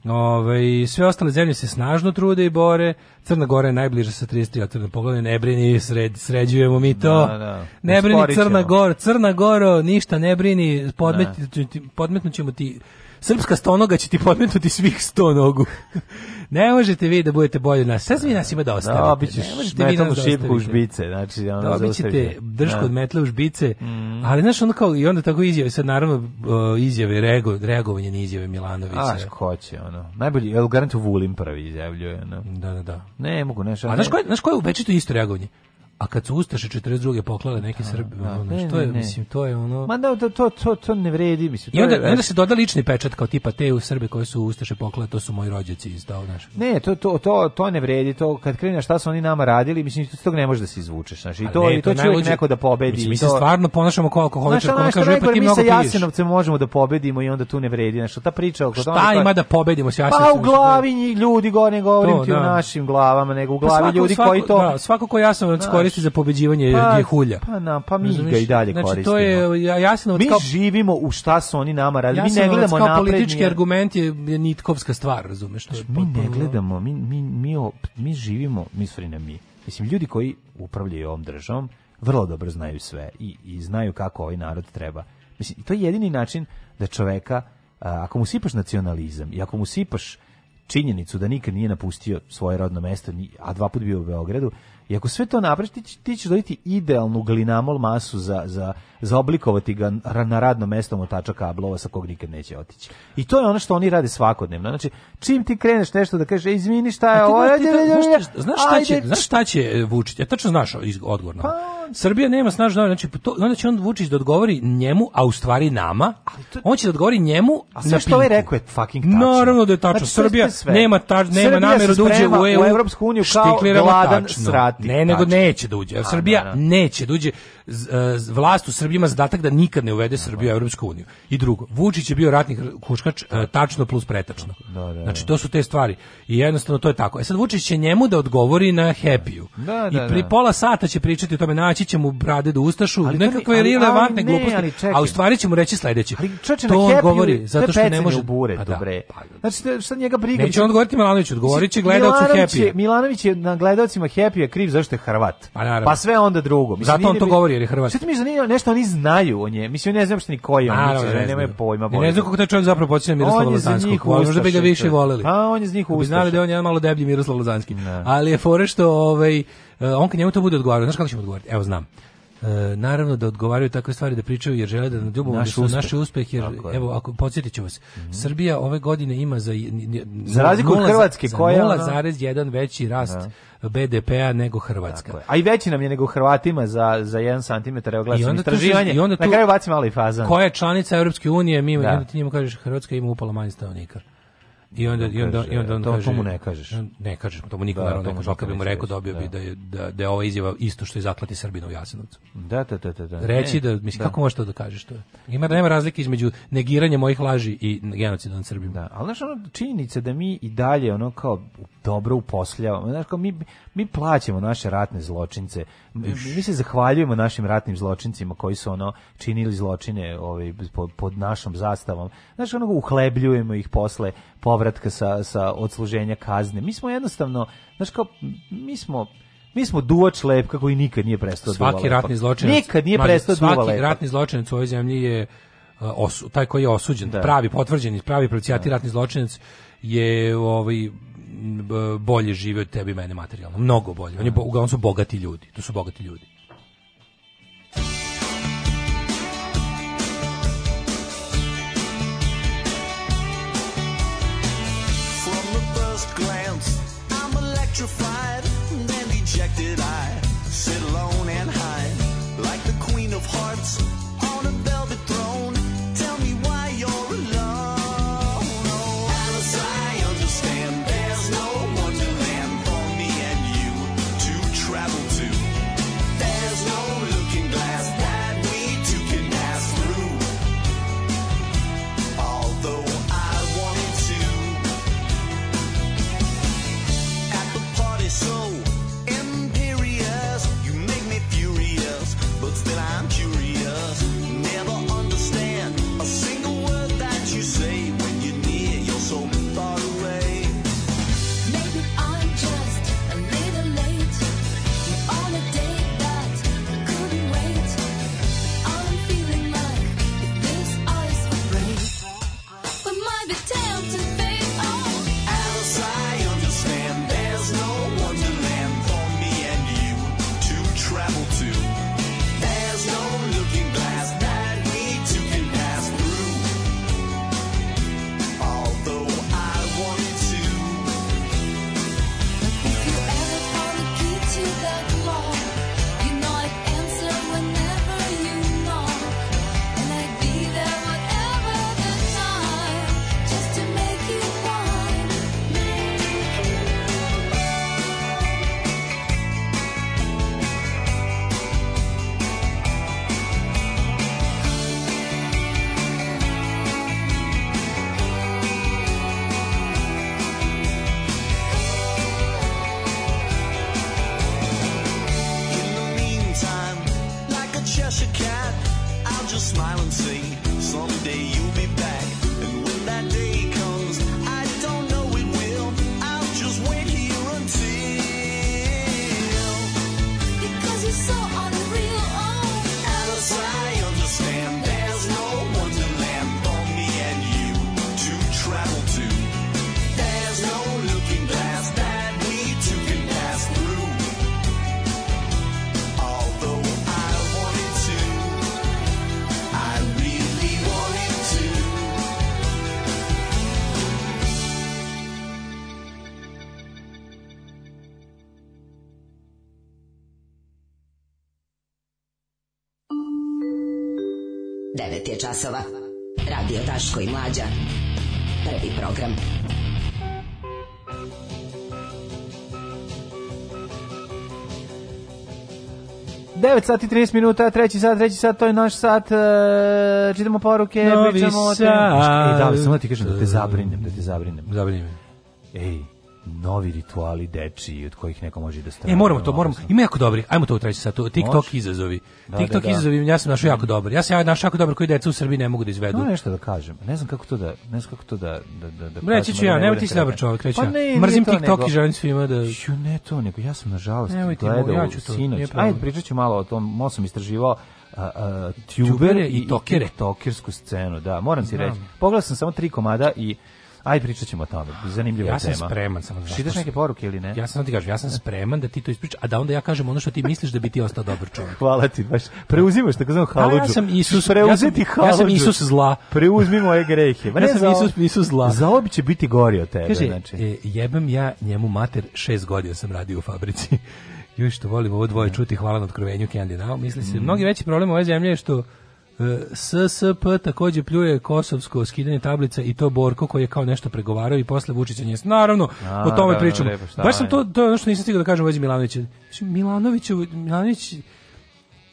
Ove, ovaj, sve ostale zemlje se snažno trude i bore. Crna Gora je najbliža sa 33 otvorene poglavlje. Ne brini, sred, sređujemo mi to. Da, da. Ne brini Crna Gora. Crna Goro, ništa ne brini. Podmet, da. Podmetnućemo ti srpska stonoga će ti podmetnuti svih sto nogu. *laughs* ne možete vi da budete bolji nas. Sad vi nas ima da ostavite. Da, bićeš metalnu da šipku u žbice. Znači, ono da, da bićete dršku da. od metla u žbice. Mm. Ali, znaš, ono kao, i onda tako izjave, sad naravno izjave, rego, reagovanje na izjave Milanovića. Aš, ko će, ono. Najbolji, jel garantu Vulin prvi izjavljuje, ono. Da, da, da. Ne, mogu, ne, A znaš ko znaš ko je u Bečitu isto reagovanje? A kad su ustaše 42. poklale neke da, Srbe, da. ono, što je, mislim, to je ono... Ma da, to, to, to to ne vredi, mislim. I onda, je, onda se doda lični pečat kao tipa te u Srbe koje su ustaše poklale, to su moji rođaci iz tog našeg. Ne, to, to, to, to ne vredi, to kad kreneš šta su oni nama radili, mislim, iz tog ne može da se izvučeš, znači, i to, ne, i to, to će neko da pobedi. Mislim, mi se to... stvarno ponašamo kao alkoholičar, kao kažu, pa ti mi sa Jasenovcem možemo da pobedimo i onda tu ne vredi, znači, ta priča oko Šta ono, ima da pobedimo s Jasenovcem? Pa u glavi ljudi gore ne govorim ti o da. našim glavama, nego u pa glavi ljudi koji to... Svako ko Jasenovac koristi za pobeđivanje pa, hulja. Pa, na, pa mi Razumiješ? ga i dalje znači, koristimo. Znači, to je jasno... Mi kao, živimo u šta su oni nama radili. Mi ne gledamo napred. politički argument je nitkovska stvar, razumeš? To je mi ne gledamo, mi, mi, mi, mi živimo, mi stvari na mi. Mislim, ljudi koji upravljaju ovom državom vrlo dobro znaju sve i, i znaju kako ovaj narod treba. Mislim, to je jedini način da čoveka, a, ako mu sipaš nacionalizam i ako mu sipaš činjenicu da nikad nije napustio svoje rodno mesto, a dva put bio u Beogradu, I ako sve to napraviš, ti, ti ćeš dobiti idealnu glinamol masu za, za zaoblikovati ga na radno mesto motača kablova sa kog nikad neće otići. I to je ono što oni rade svakodnevno. Znači, čim ti kreneš nešto da kažeš, izvini šta je ovo, ajde, znaš šta će, znaš šta će Vučić, ja tačno znaš odgovor na pa Srbija nema snažno, znači to, onda će on Vučić da odgovori njemu, a u stvari nama. To, on će da odgovori njemu, a sve što je ovaj rekao je fucking tačno. Naravno da je tačno. Znači, Srbija nema tač, nema nameru da uđe u EU, u Evropsku uniju kao gladan srati. Ne, nego neće da uđe. Srbija neće da uđe. E, vlast u Srbiji ima zadatak da nikad ne uvede Srbiju u Evropsku uniju. I drugo, Vučić je bio ratni huškač e, tačno plus pretačno. Da, da, da, Znači to su te stvari. I jednostavno to je tako. E sad Vučić će njemu da odgovori na Happy-u. Da, da, I pri pola sata će pričati o tome, naći će mu brade do ustašu, ali nekakve ali, relevantne ali, gluposti, ali a u stvari će mu reći sledeće. Ali čoče, to on govori, zato što ne može... bure, pa, da. dobre. Znači, šta njega briga? Neće on odgovoriti Milanoviću, odgovorit će gledalcu Happy. Milanović je na gledalcima Happy je kriv zašto je Hrvat. Pa, pa sve onda drugo. Mislim, zato on to govori jer je Hrvat. Sve mi zanima nešto oni znaju o njemu. Mislim ne znam šta ni koji on, ne, nemaju pojma. Bolje. Ne znam kako taj čovjek zapravo počinje Miroslava Lazanskog. Možda bi ga više voleli. A on je iz njih ustaš. Znali da on je malo deblji Miroslav Lazanski. Da. Ali je fore što ovaj e, on kad njemu to bude odgovarao, znaš kako će mu odgovoriti? Evo znam. E, naravno da odgovaraju takve stvari da pričaju jer žele da nadljubom naš da naš uspeh jer Tako evo ako podsjetit ću vas mm -hmm. Srbija ove godine ima za za razliku od Hrvatske koja 0,1 veći rast da. BDP-a nego Hrvatska. A i veći nam je nego Hrvatima za za 1 cm evo istraživanje. I onda tu, na kraju bacimo ali fazan. Koja je članica Europske unije, mi da. ti njemu kažeš Hrvatska ima upala manje stanovnika. I onda i onda i onda on to kaže, mu ne kažeš. Ne kažeš, to mu niko da, naravno ne kaže, kad bi mu rekao dobio da. bi da je da, da je ova izjava isto što je zaklati Srbina u Jasenovcu. Da, da, da, da. da. Reći da mislim da. kako možeš to da kažeš to? Ima nema razlike između negiranja mojih laži i genocida na Srbima. Da, al znaš, ono činjenica da mi i dalje ono kao dobro uposljavamo. Znaš kao mi mi plaćamo naše ratne zločince. Mi se zahvaljujemo našim ratnim zločincima koji su ono činili zločine ovaj pod, pod našom zastavom. Znaš, ono uhlebljujemo ih posle povratka sa, sa odsluženja kazne. Mi smo jednostavno, znaš kao, mi smo mi smo duvač lep kako i nikad nije prestao duva Svaki ratni zločinac. Nikad nije prestao duva Svaki lepa. ratni zločinac u ovoj zemlji je e, osu, taj koji je osuđen, da. pravi potvrđeni, pravi procijati da. ratni zločinac je ovaj bolje žive od tebi i mene materijalno. Mnogo bolje. On, je, on su bogati ljudi. To su bogati ljudi. 9 sati 30 minuta, treći sat, treći sat, to je naš sat. Uh, čitamo poruke, Novi pričamo o tome. Ej, da, samo da ti kažem da te zabrinem, da te zabrinem. Zabrinem. Ej, novi rituali deči od kojih neko može da strane. E, moramo to, moramo. Ima jako dobri. Ajmo to utražiti sad. TikTok Moš? izazovi. Da, TikTok da, da. izazovi, ja sam našao jako dobar. Ja sam ja našao jako dobar koji deca u Srbiji ne mogu da izvedu. No, nešto da kažem. Ne znam kako to da, ne znam kako to da da da da. Reći ću ja, nemoj ti si da dobar čovjek, reći. Pa ne, Mrzim TikTok nego, i želim svima da Ju ne to, nego ja sam nažalost gledao ja sinoć. Ajde pričaću malo o tom, malo sam istraživao a, a, tubere i, i tokere. tokersku scenu, da, moram ti reći. Pogledao sam samo tri komada i Aj pričat ćemo o tome. Zanimljiva tema. Ja sam spreman samo. Šitaš da neke poruke ili ne? Ja sam ti kažem, ja sam spreman da ti to ispričaš, a da onda ja kažem ono što ti misliš da bi ti ostao dobar čovjek. *laughs* Hvala ti, baš. Preuzimaš tako znam haludžu. Da, ja sam Isus, preuzeti ja sam, ja sam Isus zla. Preuzmi moje grehe. Ma ja sam Isus, Isus zla. Za obi će biti gori od tebe, Kaže, znači. E, jebem ja njemu mater 6 godina sam radio u fabrici. *laughs* Još što volim ovo dvoje čuti, hvala na otkrovenju Candy Now. Misli se, mm. mnogi veći problem ove zemlje je što SSP takođe pljuje kosovsko skidanje tablica i to Borko koji je kao nešto pregovarao i posle Vučića nje. Naravno, A, o tome da, pričamo. Da, Baš sam to to je ono što nisam stigao da kažem vezi Milanovića. Milanović Milanović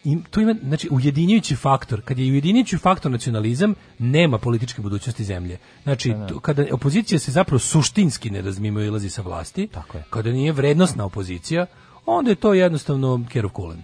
im, to ima znači ujedinjujući faktor. Kad je ujedinjujući faktor nacionalizam, nema političke budućnosti zemlje. Znači to, da, da. kada opozicija se zapravo suštinski ne razmimo i lazi sa vlasti, Tako je. kada nije vrednosna opozicija, onda je to jednostavno kerov kulen.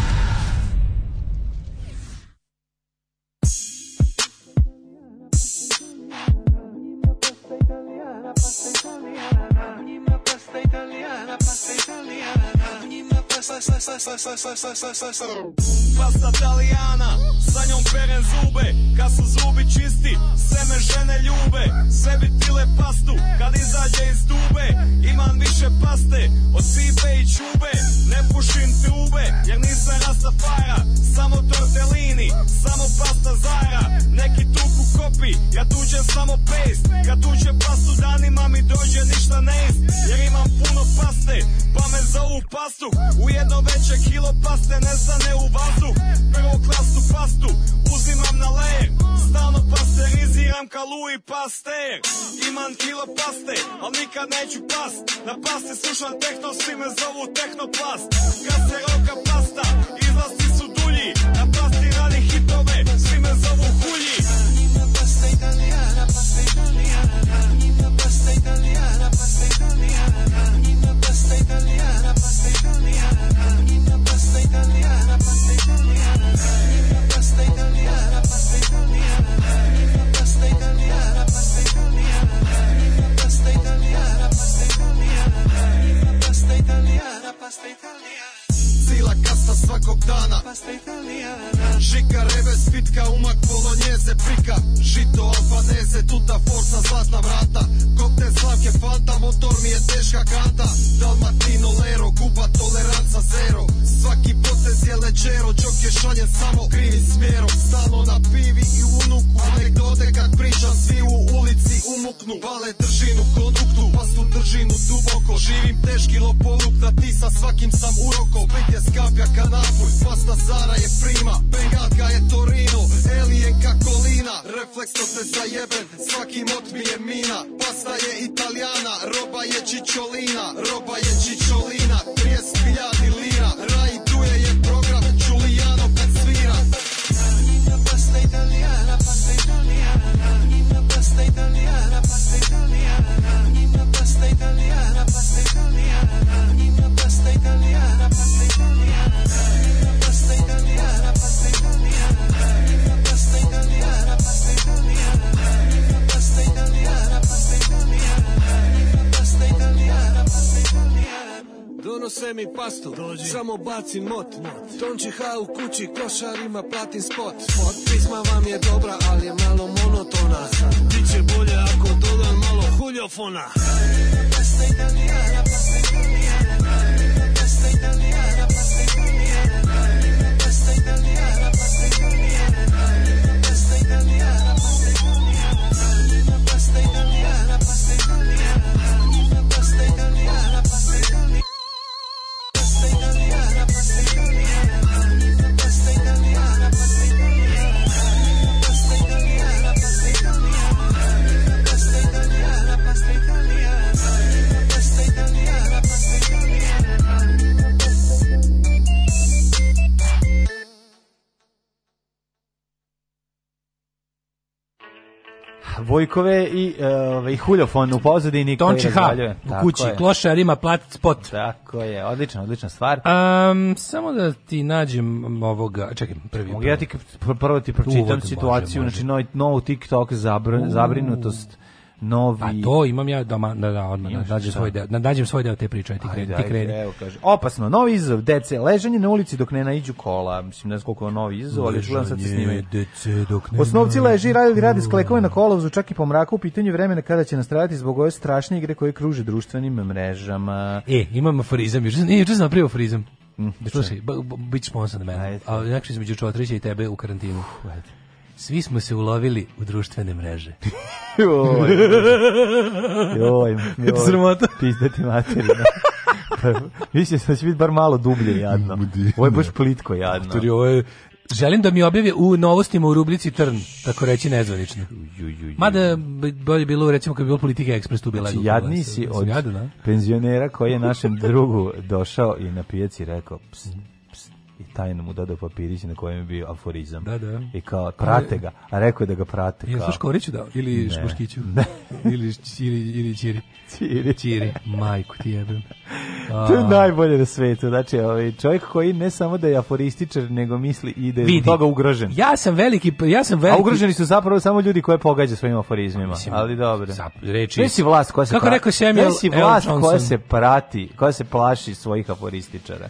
sa, sa, sa, sa. Pasta talijana, sa njom perem zube Kad su zubi čisti, sve me žene ljube Sebi baci mot Tonči ha u kući košarima platin spot bojkove i e, ovaj huljofon u pozadini Tonči H u kući je. klošar ima plat spot. Tako je, odlična, odlična stvar. Um, samo da ti nađem ovoga, čekaj, prvi. Mogu ja ti prvo ti pročitam situaciju, može, može. znači novi nov TikTok zabr, zabrinutost novi... A pa to imam ja da, da, da odmah da, nadađem svoj, deo, da, nadađem svoj deo te priče, ti kreni. Ti kreni. Evo, kaže, opasno, novi izazov, dece, ležanje na ulici dok ne naiđu kola. Mislim, ne znam koliko je novi izazov, ali čujem sad se snimaju. Dece, dok ne Osnovci leži, radi, radi sklekove na kolovzu, čak i po mraku, u pitanju vremena kada će nastradati zbog ove strašne igre koje kruže društvenim mrežama. E, imam aforizam, jer ne, sam napravio aforizam. Mm, Slušaj, bić sponsan na mene. A nekako znači, između Čotrića i tebe u karantinu. Uf, Svi smo se ulovili u društvene mreže. *laughs* joj, joj, *laughs* joj, sramota. *laughs* Pizdati materina. Da. Pa, više da će biti bar malo dublje jadno. Ovo je baš plitko jadno. Ovo je Želim da mi objave u novostima u rubrici Trn, tako reći nezvanično. Mada bolje bilo, recimo, kad bi bilo politika ekspres, tu bila znači, jadni si od jadu, da. penzionera koji je našem drugu došao i na pijaci rekao, tajno mu dodao papirić na kojem je bio aforizam. Da, da. I kao, prate ga, a rekao je da ga prate. Kao... Jesu Škoriću dao? Ili Škoškiću? Ne. *laughs* ili, ili, ili Čiri? Čiri. Čiri, majku ti jebem. A... *laughs* To je najbolje na svetu. Znači, ovaj čovjek koji ne samo da je aforističar, nego misli i da je Vidi. toga ugrožen. Ja sam veliki, ja sam veliki. A ugroženi su zapravo samo ljudi koje pogađa svojim aforizmima. Mislim, ali dobro. reči. Ne si vlast koja se Kako pra... rekao Samuel, ne si vlast koja se prati, koja se plaši svojih aforističara.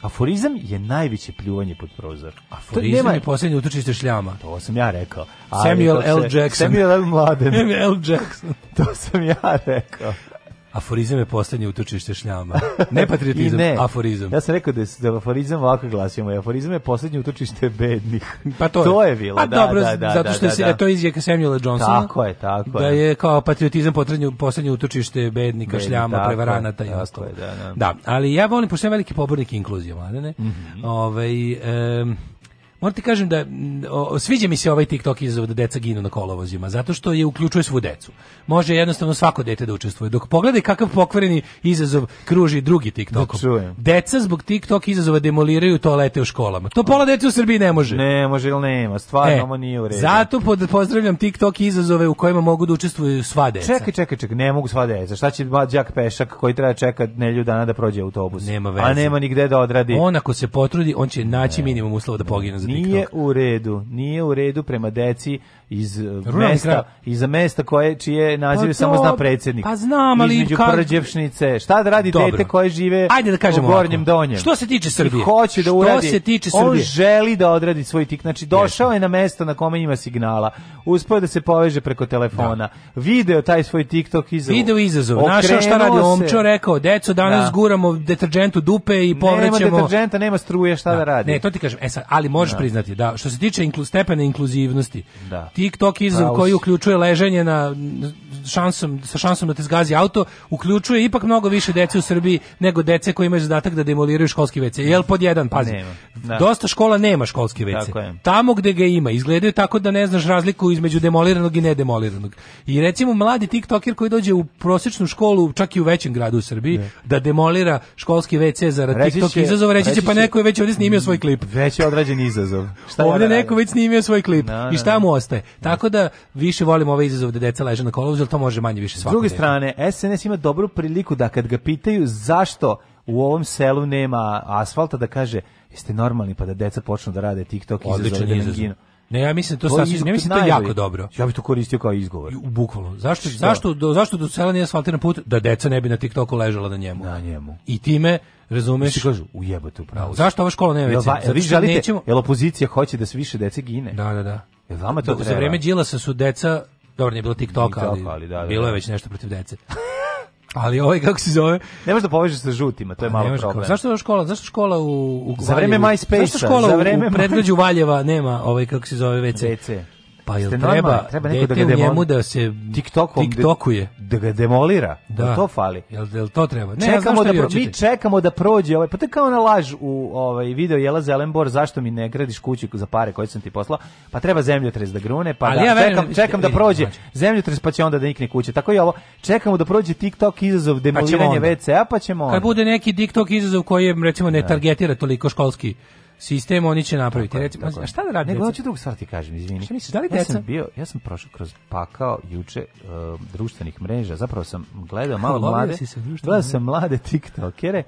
Aforizam je najveće pljuvanje pod prozor. Aforizam nema... je posljednje utočište šljama. To sam ja rekao. Ali Samuel L. Jackson. Samuel L. Mladen. *laughs* Samuel L. Jackson. to sam ja rekao. Aforizam je poslednje utočište šljama. Ne patriotizam, *laughs* ne. aforizam. Ja sam rekao da je da aforizam ovako glasimo. Aforizam je poslednje utočište bednih. Pa to, to je, je bilo, pa, da, dobro, da, da, zato što da, da, da. to je izjeka Samuela Johnsona. Tako je, tako da je. Da je kao patriotizam potrednje, poslednje utočište bednika, Bedni, šljama, prevaranata i ostalo. Da, da. da, ali ja volim, pošto je veliki pobornik inkluzije, mladene. Mm -hmm. Ove, ovaj, um, Moram ti kažem da o, sviđa mi se ovaj TikTok izazov da deca ginu na kolovozima, zato što je uključuje svu decu. Može jednostavno svako dete da učestvuje. Dok pogledaj kakav pokvareni izazov kruži drugi TikTok. Da, deca zbog TikTok izazova demoliraju toalete u školama. To pola dece u Srbiji ne može. Ne može ili nema, stvarno e, nije u redu. Zato pod, pozdravljam TikTok izazove u kojima mogu da učestvuju sva deca. Čekaj, čekaj, čekaj, ne mogu sva deca. Šta će đak pešak koji treba čekat nelju dana da prođe autobus? Nema veze. A nema nigde da odradi. On ako se potrudi, on će naći ne. minimum uslova da pogine nije u redu, nije u redu prema deci iz eh, Ruralni mesta kraj. iz mesta koje čije nazive pa samo zna predsednik. Pa znam, ali između kar... prđevšnice. Šta da radi Dobro. dete koje žive Ajde da kažemo u Gornjem Donjem. Što se tiče Srbije? I hoće da uradi. Što se tiče Srbije? On želi da odradi svoj tik. Znači došao je na mesto na kome ima signala. Uspeo da se poveže preko telefona. Da. Video taj svoj TikTok izazov. Video izazov. Našao šta radi Omčo, rekao, deco danas da. guramo deterdžent u dupe i povrećemo. Nema deterdženta, nema struje, šta da, da radi. Ne, to ti kažem. E sad, ali možeš da. priznati da što se tiče stepena inkluzivnosti. Da TikTok izum koji uključuje leženje na šansom, sa šansom da te zgazi auto, uključuje ipak mnogo više dece u Srbiji nego dece koji imaju zadatak da demoliraju školski WC. Jel pod jedan, pazi. Nema, da. dosta škola nema školski WC. Tamo gde ga ima, izgledaju tako da ne znaš razliku između demoliranog i nedemoliranog. I recimo mladi TikToker koji dođe u prosječnu školu, čak i u većem gradu u Srbiji, ne. da demolira školski WC za TikTok će, izazova, reći, će pa neko je već ovdje snimio svoj klip. Već je odrađen izazov. Šta ovdje ja da neko već snimio svoj klip. no, da, I šta mu ostaje? Da. Tako da više volimo ove izazove da deca leže na kolovozu, jer to može manje više svako. S druge strane, SNS ima dobru priliku da kad ga pitaju zašto u ovom selu nema asfalta da kaže jeste normalni pa da deca počnu da rade TikTok izazove da izazov. Ne, ja mislim da to, to sasvim, ne mislim da to najbolji. jako dobro. Ja bih to koristio kao izgovor. Bukvalno. Zašto Što? zašto do zašto do sela nije asfaltiran put da deca ne bi na TikToku ležala na njemu? Na njemu. I time razumeš? Ti kažu, ujebate upravo. Zašto ova škola nema WC? Jel, vi želite, nećemo... jel opozicija hoće da se više dece gine? Da, da, da. Jel vama to Dok treba? za vreme Đilasa su deca, dobro nije bilo TikToka, TikTok, ali, ali da, da, bilo je da. već nešto protiv dece. *laughs* Ali ovaj kako se zove? Ne možeš da povežeš sa žutima, to je pa malo problem. zašto je škola? Zašto škola u, u za vreme MySpace? Zašto za vreme u, u predgrađu Valjeva nema ovaj kako se zove WC? WC. Pa jel treba, treba neko da ga demol... njemu da se TikTokom TikTokuje, da ga demolira. Da, da to fali. Jel, jel to treba? Ne, čekamo da pro... mi čekamo da prođe ovaj, pa to kao na laž u ovaj video Jela Zelenbor, zašto mi ne gradiš kuću za pare koje sam ti poslao? Pa treba zemljotres da grune, pa da, ja čekam, verim, čekam da prođe zemljotres pa će onda da nikne kuće. Tako je ovo. Čekamo da prođe TikTok izazov pa demoliranje WC-a pa ćemo. Kad bude neki TikTok izazov koji je recimo ne da. targetira toliko školski sistem oni će napraviti. Tako, Recimo, tako. A šta da radi? Nego hoću drugu stvar ti kažem, izvini. Šta misliš, da li deca? Ja sam bio, ja sam prošao kroz pakao juče uh, društvenih mreža. Zapravo sam gledao malo Lovio mlade. Se gledao sam mlade TikTokere.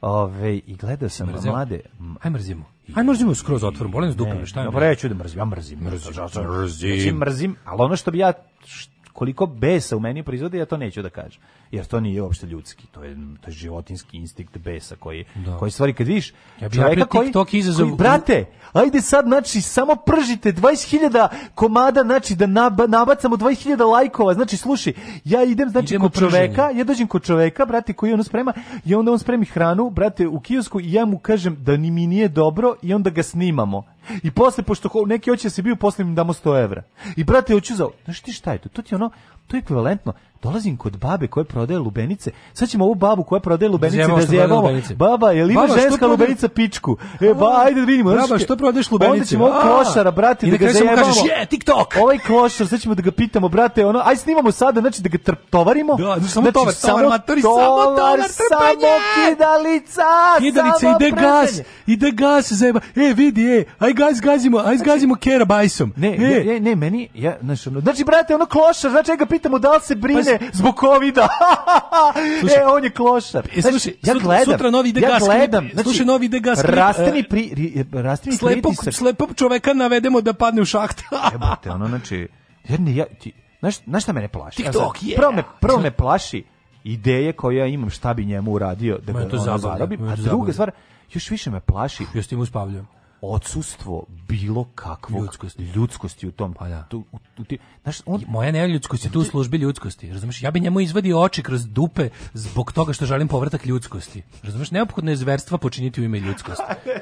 Ove, i gledao sam mrzim. mlade. Aj mrzimo. Aj mrzimo skroz otvoren, bolim s dupom, šta je? Dobro, ja ću da mrzim, ja mrzim. Mrzim, znači, mrzim. Znači, mrzim, ali ono što bi ja, što koliko besa u meni proizvode, ja to neću da kažem. Jer to nije uopšte ljudski, to je, to je životinski instinkt besa koji, da. koji stvari kad viš, ja bi čoveka ja koji, TikTok izazov... koji, brate, ajde sad, znači, samo pržite 20.000 komada, znači, da naba, nabacamo 20.000 lajkova, znači, slušaj, ja idem, znači, Idemo kod čoveka, ja dođem kod čoveka, brate, koji on sprema, i onda on spremi hranu, brate, u kiosku i ja mu kažem da ni mi nije dobro i onda ga snimamo I posle, pošto neki hoće da se biju, posle im damo 100 evra. I brate, hoću za... Znaš ti šta je to? To ti je ono, To je ekvivalentno dolazim kod babe koja prodaje lubenice. Sad ćemo ovu babu koja prodaje znači, lubenice Zjema, da zjebamo. Baba, je li ima baba, ženska lubenica pičku? E, ba, ajde da vidimo. Baba, što prodaješ lubenice? Onda ćemo ovog klošara, brate, da ga zajebamo. je, TikTok! Ovaj klošar, sad ćemo da ga pitamo, brate, ono, aj snimamo sada, znači da ga tovarimo. Da, da znači, samo tovar, samo matori, samo tovar, samo kidalica, kidalica, ide gas, ide gas, zajeba. E, vidi, e, aj gaz, gazimo, aj znači, gazimo kera bajsom. Ne, e. ne, meni, ja, znači, brate, ono klošar, znači, ga pitamo da li se brine pa, zbog covida. *laughs* e, on je klošar. E, znači, slušaj, ja gledam. Sutra novi ide ja gas gledam, znači, slušaj, novi ide gas Rasteni, pri, rasteni slepog, pritisak. Slepog čoveka navedemo da padne u šaht. *laughs* Jebote, ono, znači, jer ne, ja, ti, znaš, znaš šta mene plaši? TikTok, je. Prvo me, prvo me plaši ideje koje ja imam šta bi njemu uradio da ga to zabavi, a druga stvar, još više me plaši. Još tim uspavljam odsustvo bilo kakvog ljudskosti, ljudskosti u tom. Pa da. Tu, tu, ti, znaš, on, moja neljudskost je tu u službi ljudskosti, razumeš? Ja bi njemu izvadio oči kroz dupe zbog toga što želim povratak ljudskosti. Razumeš? Neophodno je zverstva počiniti u ime ljudskosti. *laughs*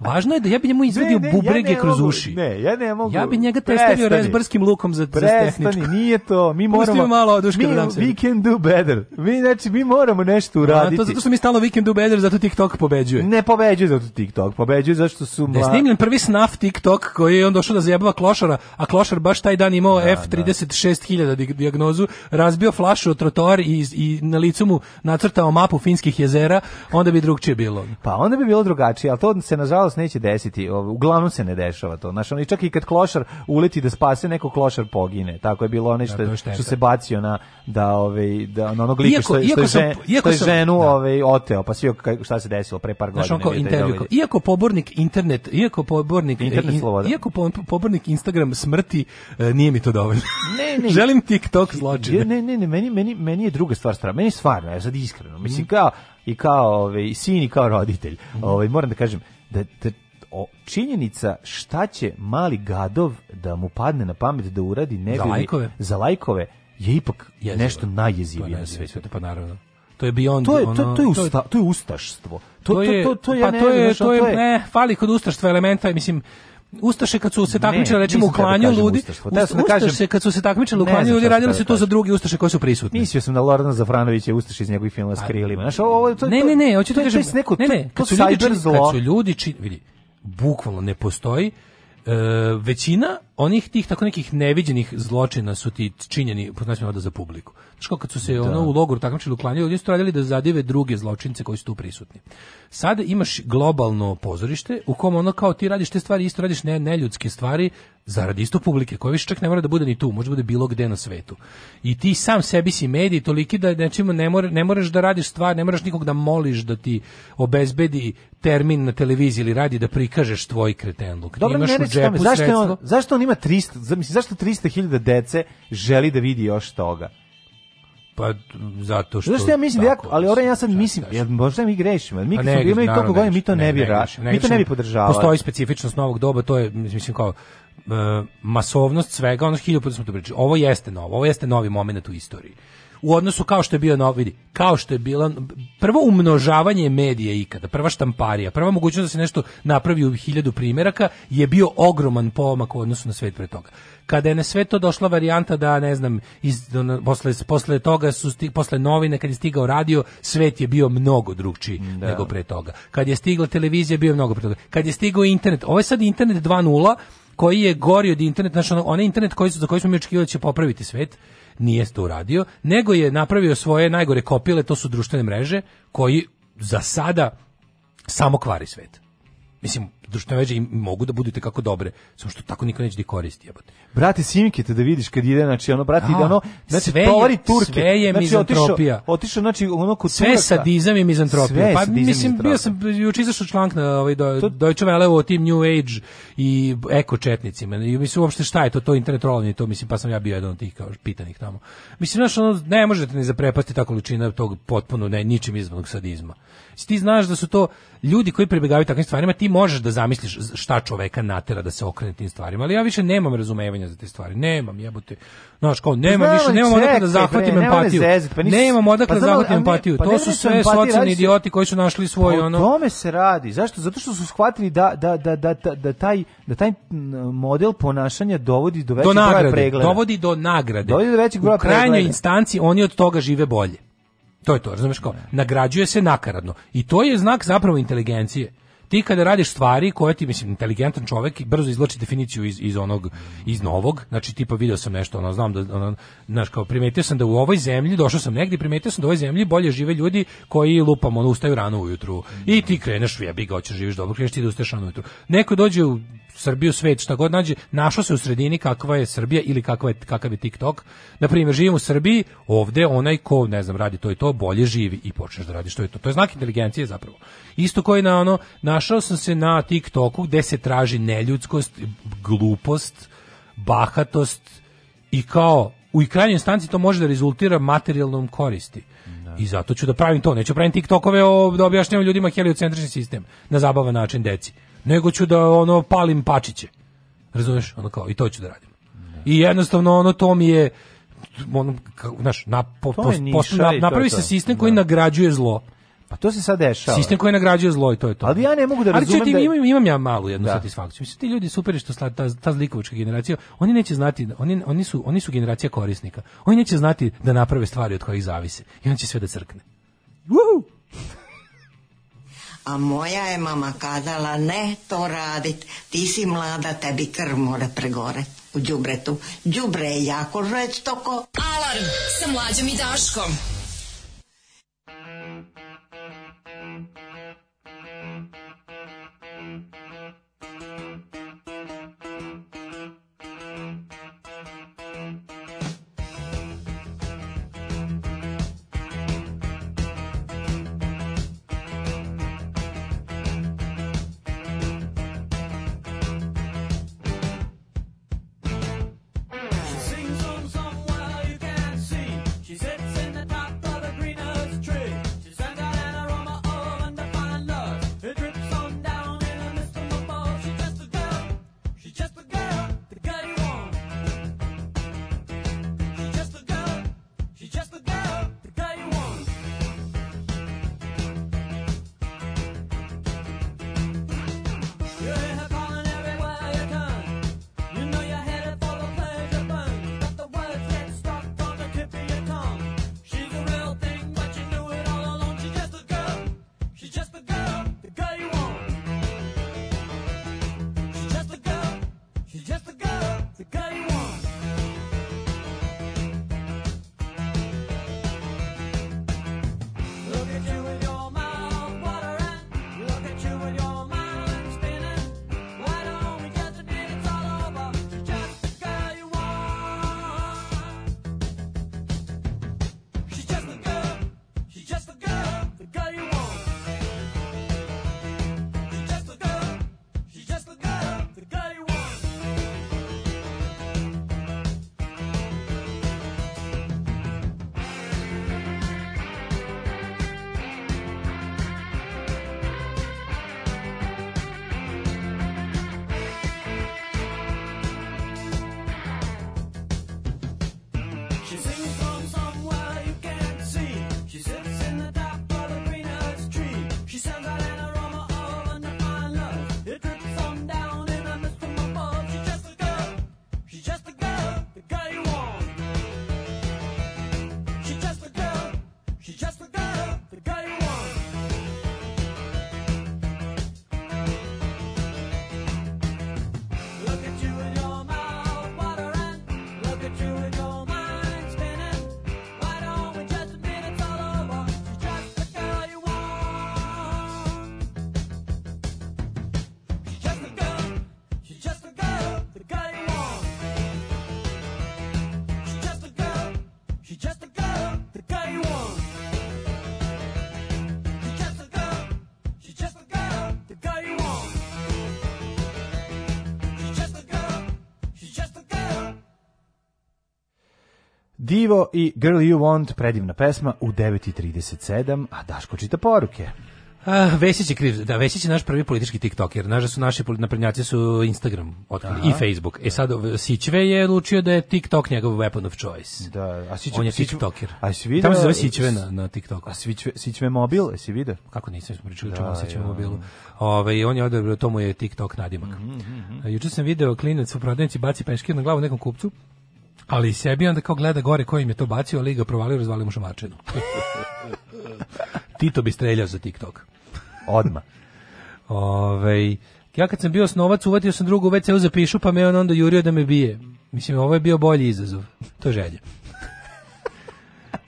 Važno je da ja bih njemu izvadio ne, ne, bubrege ja ne kroz mogu, uši. Ne, ja ne mogu. Ja bih njega testirao rezbrskim lukom za, prestani, za stepničku. nije to. Mi moramo... Pusti mi malo oduška da dam sebi. We can do better. Mi, znači, mi moramo nešto uraditi. A, to zato što mi stalno we can do better, zato TikTok pobeđuje. Ne pobeđuje zato TikTok, pobeđuje zašto su... Mla... Da snimljen prvi snaf TikTok koji je on došao da zajebava klošara, a klošar baš taj dan imao da, F36000 da. diagnozu, razbio flašu od trotoar i, i na licu mu nacrtao mapu finskih jezera, onda bi drugčije bilo. Pa onda bi bilo drugačije, al to se nažalost nažalost neće desiti, uglavnom se ne dešava to. Našao ono, i čak i kad klošar uleti da spase neko klošar pogine. Tako je bilo ono što, da, što se bacio na da ovaj da na onog lika što, iako što je, sam, iako što je ženu da. ovaj oteo, pa sve šta se desilo pre par godina. Znaš, onko, intervju, da iako pobornik internet, iako pobornik internet in, sloboda. Iako pobornik Instagram smrti, e, nije mi to dovoljno. Ne, ne. *laughs* Želim TikTok zločine. Ne, ne, ne, meni, meni, meni je druga stvar strana. Meni je stvarno, ja sad iskreno, mislim mhm. kao i kao ovaj sin i kao roditelj. Ovaj moram da kažem da, da o, činjenica šta će mali gadov da mu padne na pamet da uradi ne za lajkove. za lajkove je ipak Jezivo. nešto najjezivije pa na svetu. Pa naravno. To je beyond to je, ono, to, je, usta, to je ustaštvo. To, to, je, to, to, to, je, pa, ne, to, je, to, je, to je, ne, fali kod ustaštva elementa, mislim, Ustaše kad su se takmičili recimo u da klanju ljudi, ustaš, ustaše da kažem, ustaše kad su se takmičili u klanju ljudi, radilo se to za drugi ustaše koji su prisutni. Mislio sam da Lordan Zafranović je ustaše iz njegovih filmova s krilima. Znaš, ovo to Ne, ne, ne, hoću da ti kažem, neko ne, ne, to, to cyber zlo. Kad su ljudi čini, vidi, bukvalno ne postoji e, većina onih tih tako nekih neviđenih zločina su ti činjeni pod našim voda za publiku. Znači kad su se da. ono u logoru takmičili uklanjali, ljudi su radili da zadive druge zločince koji su tu prisutni. Sad imaš globalno pozorište u kom ono kao ti radiš te stvari, isto radiš ne, neljudske stvari zarad isto publike, koja više čak ne mora da bude ni tu, može da bude bilo gde na svetu. I ti sam sebi si mediji toliki da nečim ne, more, ne moraš da radiš stvar, ne moraš nikog da moliš da ti obezbedi termin na televiziji ili radi da prikažeš tvoj kretenluk. Dobro, ne, ne, ne, zašto on, zašto on ima 300, mislim, zašto 300.000 dece želi da vidi još toga? Pa zato što Zašto ja mislim da ja, ali ora ja sad mislim, jer možda mi grešimo, mi pa kad smo bili toliko godina mi to ne, da ne bi rašili, mi to ne bi podržavali. Postoji specifičnost novog doba, to je mislim kao e, masovnost svega, ono hiljadu puta smo to pričali. Ovo jeste novo, ovo jeste novi momenat u istoriji u odnosu kao što je bio no, vidi, kao što je bila prvo umnožavanje medija ikada, prva štamparija, prva mogućnost da se nešto napravi u hiljadu primjeraka je bio ogroman pomak u odnosu na svet pre toga. Kada je na sve to došla varijanta da ne znam iz, posle, posle toga su sti, posle novine kad je stigao radio, svet je bio mnogo drugčiji mm, da. nego pre toga. Kad je stigla televizija bio je mnogo pre toga. Kad je stigao internet, ovo je sad internet 2.0 koji je gori od interneta, znači onaj internet koji su, za koji smo mi očekivali da će popraviti svet, nije to uradio, nego je napravio svoje najgore kopile, to su društvene mreže, koji za sada samo kvari svet. Mislim, društvene mreže mogu da budete kako dobre, samo što tako niko neće da koristi, jebote. Brate, simke te da vidiš kad ide, znači ono brati da ono, znači sve tovari Turke. Sve je znači, mizantropija. Otišao, otišao znači ono kod Sve Turaka. sadizam i mizantropija. Sve pa sadizam mislim mizantropija. bio sam juče izašao članak na ovaj do, to... Deutsche Welle o tim New Age i eko četnicima. I mislim uopšte šta je to to internet rolanje, to mislim pa sam ja bio jedan od tih kao pitanih tamo. Mislim znači ono ne možete ni zaprepasti ta količina tog potpuno ne ničim izvanog sadizma. Ti znaš da su to ljudi koji pribegavaju takvim stvarima, ti možeš da zamisliš šta čoveka natera da se okrene tim stvarima, ali ja više nemam razumevanja za te stvari. Nemam, jebote. Znaš, kao nema Znamo, više, nemam odakle da zahvatim bre, empatiju. Zezit, pa nisi... Nemam pa odakle da zahvatim empatiju. Pa to su sve socijalni idioti koji su našli svoje pa ono. O tome se radi. Zašto? Zato što su shvatili da da da da da, da taj da taj model ponašanja dovodi do većeg broja pregleda. Dovodi do nagrade. Dovodi do većeg broja pregleda. U krajnjoj instanci oni od toga žive bolje. To je to, razumeš kao, nagrađuje se nakaradno. I to je znak zapravo inteligencije ti kada radiš stvari koje ti mislim inteligentan čovjek brzo izvlači definiciju iz, iz onog iz novog, znači tipa video sam nešto, ono znam da ono, znaš kao primetio sam da u ovoj zemlji došao sam negde primetio sam da u ovoj zemlji bolje žive ljudi koji lupam ono ustaju rano ujutru. I ti kreneš jebi ga hoćeš da živiš dobro, kreneš ti da ustaješ rano ujutru. Neko dođe u Srbiju, svet, šta god nađe, našao se u sredini kakva je Srbija ili kakva je, kakav je TikTok. Na primjer, živim u Srbiji, ovde onaj ko, ne znam, radi to i to, bolje živi i počneš da radiš to i to. To je znak inteligencije zapravo. Isto koji na ono, našao sam se na TikToku gde se traži neljudskost, glupost, bahatost i kao u krajnjoj stanci to može da rezultira materijalnom koristi. Da. I zato ću da pravim to, neću pravim TikTokove o, da objašnjavam ljudima heliocentrični sistem na zabavan način deci nego ću da ono palim pačiće. Razumeš? Ono kao i to ću da radim. I jednostavno ono to mi je ono kao, znaš, na, po, to post, na, napravi se sistem koji da. nagrađuje zlo. Pa to se sad dešava. Sistem koji nagrađuje zlo i to je to. Ali ja ne mogu da razumem Ali ti, da... imam, imam ja malu jednu da. satisfakciju. Mislim, ti ljudi super što ta, ta zlikovačka generacija, oni neće znati, oni, oni, su, oni su generacija korisnika. Oni neće znati da naprave stvari od kojih zavise. I on će sve da crkne. Uhu! A moja je mama kazala, ne to radit, ti si mlada, tebi krv mora pregore u džubretu. Džubre je jako žestoko. Alarm sa mlađom i Daškom. Thank you. Divo i Girl You Want, predivna pesma u 9.37, a Daško čita poruke. Uh, Vesić je kriv, da Vesić je naš prvi politički TikToker. Naš da su naši naprednjaci su Instagram otkrili i Facebook. E sad Sićve je odlučio da je TikTok njegov weapon of choice. Da, a Sić on je Sić, TikToker. A si vidio? Tamo se zove Sićve na, na TikToku. A Sićve Sićve mobil, jesi vidio? Kako nisam pričali da, o Sićve mobilu. Ove, ovaj, on je odabrao to mu je TikTok nadimak. Mm -hmm. Juče sam video klinac u prodavnici baci peškir na glavu nekom kupcu ali sebi onda kao gleda gore kojim je to bacio, ali ga provalio, razvalio mu šamarčinu. *laughs* Tito bi streljao za TikTok. Odma. Ove, ja kad sam bio snovac, uvatio sam drugu WC-u za pišu, pa me on onda jurio da me bije. Mislim, ovo je bio bolji izazov. To je želje.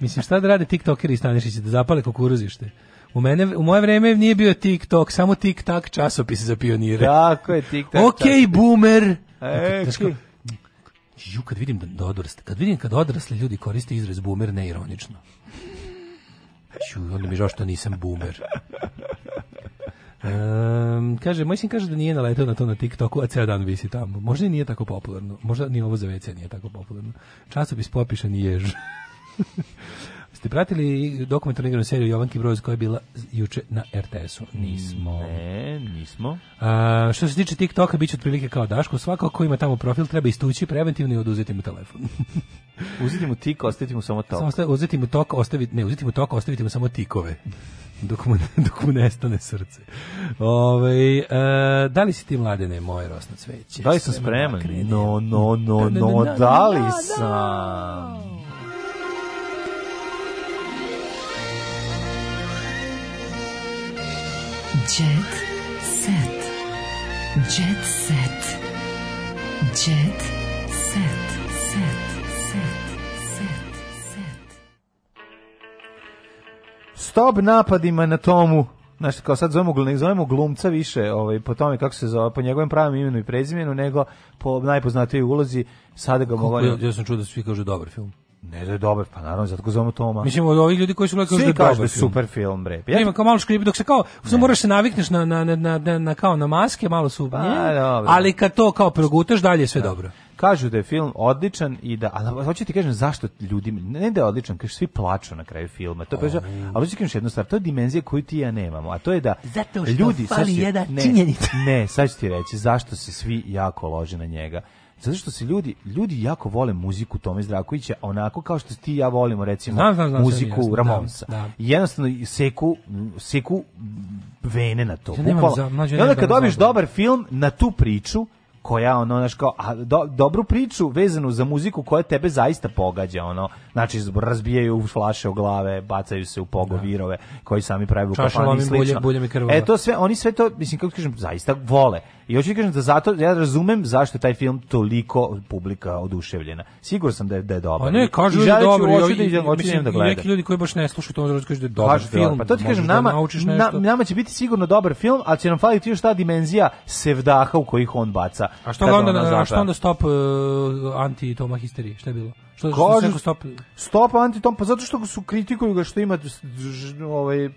Mislim, šta da rade tiktokeri i Stanišići, da zapale kukuruzište? U, mene, u moje vreme nije bio TikTok, samo tik časopis za pionire. Tako je, tik-tak Ok, boomer! E, okay, Ju, kad vidim da, da odrasli, kad vidim kad odrasli ljudi koriste izraz boomer neironično. Ju, onda mi žao što nisam boomer. Um, kaže, moj sin kaže da nije naletao na to na TikToku, a ceo dan visi tamo. Možda nije tako popularno. Možda ni ovo za WC nije tako popularno. Časopis popiša ni jež. Jeste pratili dokumentarnu igranu seriju Jovanki Broz koja je bila juče na RTS-u? Nismo. Ne, nismo. A, što se tiče TikToka, bit će otprilike kao Daško. Svako ko ima tamo profil treba istući preventivno i oduzeti mu telefon. *laughs* uzeti mu tik, ostaviti mu samo tok. Samo ostav, uzeti mu tok, ostaviti, ne, uzeti mu tok, ostaviti mu samo tikove. *laughs* Dok mu, *laughs* dok mu nestane srce. Ove, ovaj, e, da li si ti, mladene, moje rosno cveće? Da li sam spreman? No, no, no, no, da, da, da, da li sam? Jet set. Jet set. Jet set. Set. Set. Set. Set. Stop napadima na tomu. Znaš, kao sad zovemo, ne zovemo glumca više ovaj, po tome kako se zove, po njegovom pravom imenu i prezimenu, nego po najpoznatiji ulozi, sada ga mogu... Ja, ja sam čuo da svi kažu dobar film. Ne da je dobar, pa naravno, zato ga zovemo Toma. Mislim, od ovih ljudi koji su gledali da je dobar film. super film, bre. Ja Nema, kao malo škripi, dok se kao, ne. moraš se navikneš na, na, na, na, na, kao na maske, malo su, pa, nje, dobro. ali kad to kao progutaš, dalje je sve da. dobro. Kažu da je film odličan i da, ali hoću ti kažem zašto ljudi, ne da je odličan, kažu svi plaču na kraju filma, to je, ali hoću ti kažem jednu stvar, to je dimenzija koju ti ja nemamo, a to je da Zato što ljudi, fali jedna ne, činjenica. Ne, sad ću ti reći, zašto se svi jako lože na njega Zato što se ljudi, ljudi jako vole muziku Tome Zdrakovića, onako kao što ti i ja volimo recimo znam, znam, znam, muziku Ramonsa. Da, da. Jednostavno seku, seku vene na to. Ja za, I onda kad dobiješ dobar film na tu priču, koja ono znaš kao a do, dobru priču vezanu za muziku koja tebe zaista pogađa ono Znači, razbijaju flaše u glave, bacaju se u pogovirove da. koji sami prave u kafani slično. e, to sve, oni sve to, mislim, kako kažem, zaista vole. I hoću kažem da zato, ja razumem zašto je taj film toliko publika oduševljena. Sigur sam da je, da je dobar. A ne, kažu I da je dobar. Da hoću da, hoću mislim, da gledam. Neki ljudi koji baš ne slušaju to, da kažu da je dobar kažu film. Pa to ti kažem, nama, da nama će biti sigurno dobar film, ali će nam faliti još ta dimenzija sevdaha u kojih on baca. A što onda, onda stop uh, anti-toma histerije? Šta je bilo? Što, Kož, što stop? Stop antitom, pa zato što su kritikuju ga što ima ovaj,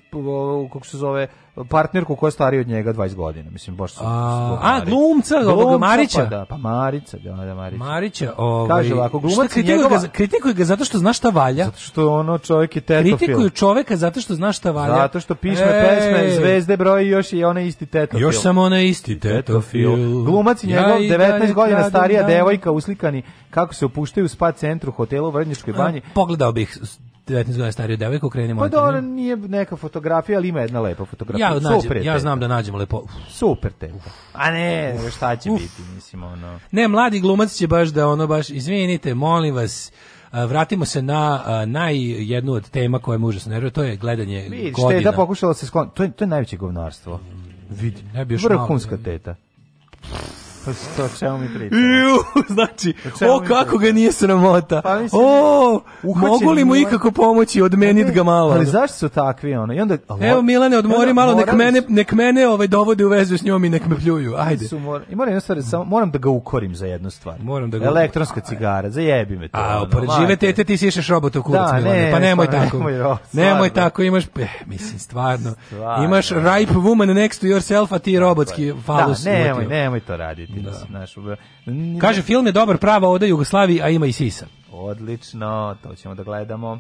kako se zove, partnerku koja je starija od njega 20 godina. Mislim, baš su... A, a glumca, glumca Marića? Pa da, pa Marića, da, da, Marića. Marića, ovaj... Kaže ovako, glumac šta, njegova... Ga, kritikuju ga zato što zna šta valja. Zato što ono čovjek je tetofil. Kritikuju čoveka zato što zna šta valja. Zato što pišme Ej. pesme, zvezde i još i ona isti tetofil. Još samo ona isti tetofil. Glumac i njegov ja 19 godina radim, starija devojka uslikani kako se opuštaju u spa centru hotelu u Vrnjičkoj banji. Pogledao bih 19 godina stariju devojku krenemo. Pa dobro, nije neka fotografija, ali ima jedna lepa fotografija. Ja, nađem, Super ja znam da nađemo lepo. Uf. Super te. Uf. A ne, Uf. šta će biti, mislim, ono. Ne, mladi glumac će baš da ono baš, izvinite, molim vas, vratimo se na najjednu od tema koja me užasno nervira, to je gledanje Vidiš, godina. Teta pokušala se skloniti, to je, to je najveće govnarstvo. Mm, Vidi, ne bi još Vrhunska teta. Pff Pa što, čemu mi pričamo? Iu, *laughs* znači, o, kako ga nije sramota. Pa mislim, o, mogu li mu ikako pomoći, odmenit ga e, malo. Ali zašto su takvi, ono? I onda, ali, Evo, Milane, odmori malo, nek mene, nek mene ovaj, dovode u vezu s njom i nek me pljuju, ajde. Su mor, i moram, jednu stvar, samo, moram da ga ukorim za jednu stvar. Moram da ga Elektronska cigara, zajebi me to. A, ono, pored žive tete ti sišeš robota u kurac, da, Milane, ne, pa nemoj tako. Nemoj tako, imaš, eh, mislim, stvarno. Imaš ripe woman next to yourself, a ti robotski falus. Da, nemoj, nemoj to raditi setili da. se. Kaže, film je dobar, prava oda Jugoslaviji, a ima i sisa. Odlično, to ćemo da gledamo.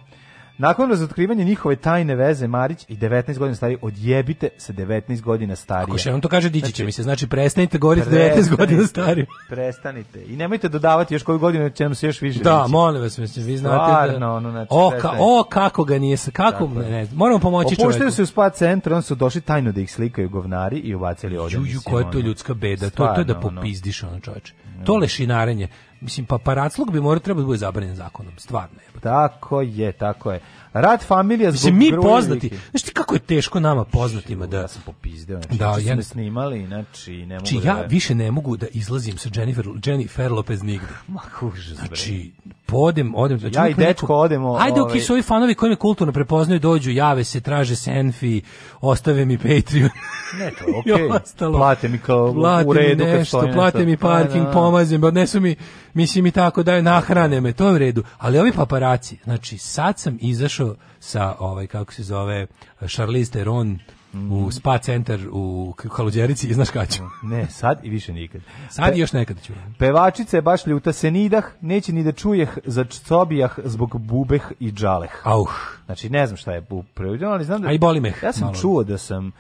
Nakon razotkrivanja njihove tajne veze Marić i 19 godina stari odjebite se 19 godina starije. Ako še on to kaže dići znači, mi se, znači prestanite govoriti 19 godina stari. *laughs* Prestanite. I nemojte dodavati još koju godinu će nam se još više. Da, dići. molim vas, mislim vi znate da- Stvarno, da. Ono, znači, o, ka, o kako ga nije se... kako ne, ne, moramo pomoći čoveku. Opuštaju se u spa centru, on su došli tajno da ih slikaju govnari i ubacili ovde. Juju, koja je to ljudska beda, Stvarno, to, to je da popizdiš ono čoveče. To lešinarenje mislim paparaclog bi morao treba da bude zabranjen zakonom, stvarno je. Tako je, tako je. Rat familija zbog mi poznati. Znaš ti kako je teško nama poznatima da ja sam popizdeo, znači da, ja, snimali, znači ne znači, mogu. Či da... ja više ne mogu da izlazim sa Jennifer Jennifer Lopez nigde. *laughs* Ma kuže, znači podem, odem, znači ja i dečko odemo. Ajde, oki ovaj- su ovi fanovi koji me kulturno prepoznaju, dođu, jave se, traže senfi, ostave mi Patreon. *laughs* ne, to *laughs* okej. Okay. Plate mi kao plate u redu mi nešto, kad plate nešto. mi parking, da. pomazem, odnesu mi, mislim i tako daju nahrane me, to je u redu. Ali ovi paparaci, znači sad sam iz izašao sa ovaj kako se zove Charlize Theron u mhm. spa centar u Kaluđerici i znaš kada mhm. ne, sad i više nikad. Sad Pe, još nekad ću. Pevačica je baš ljuta se nidah, neće ni da čujeh za čcobijah zbog bubeh i džaleh. Auh. Znači, ne znam šta je prevedeno, ali znam da... A i boli meh. Ja sam malo. čuo da sam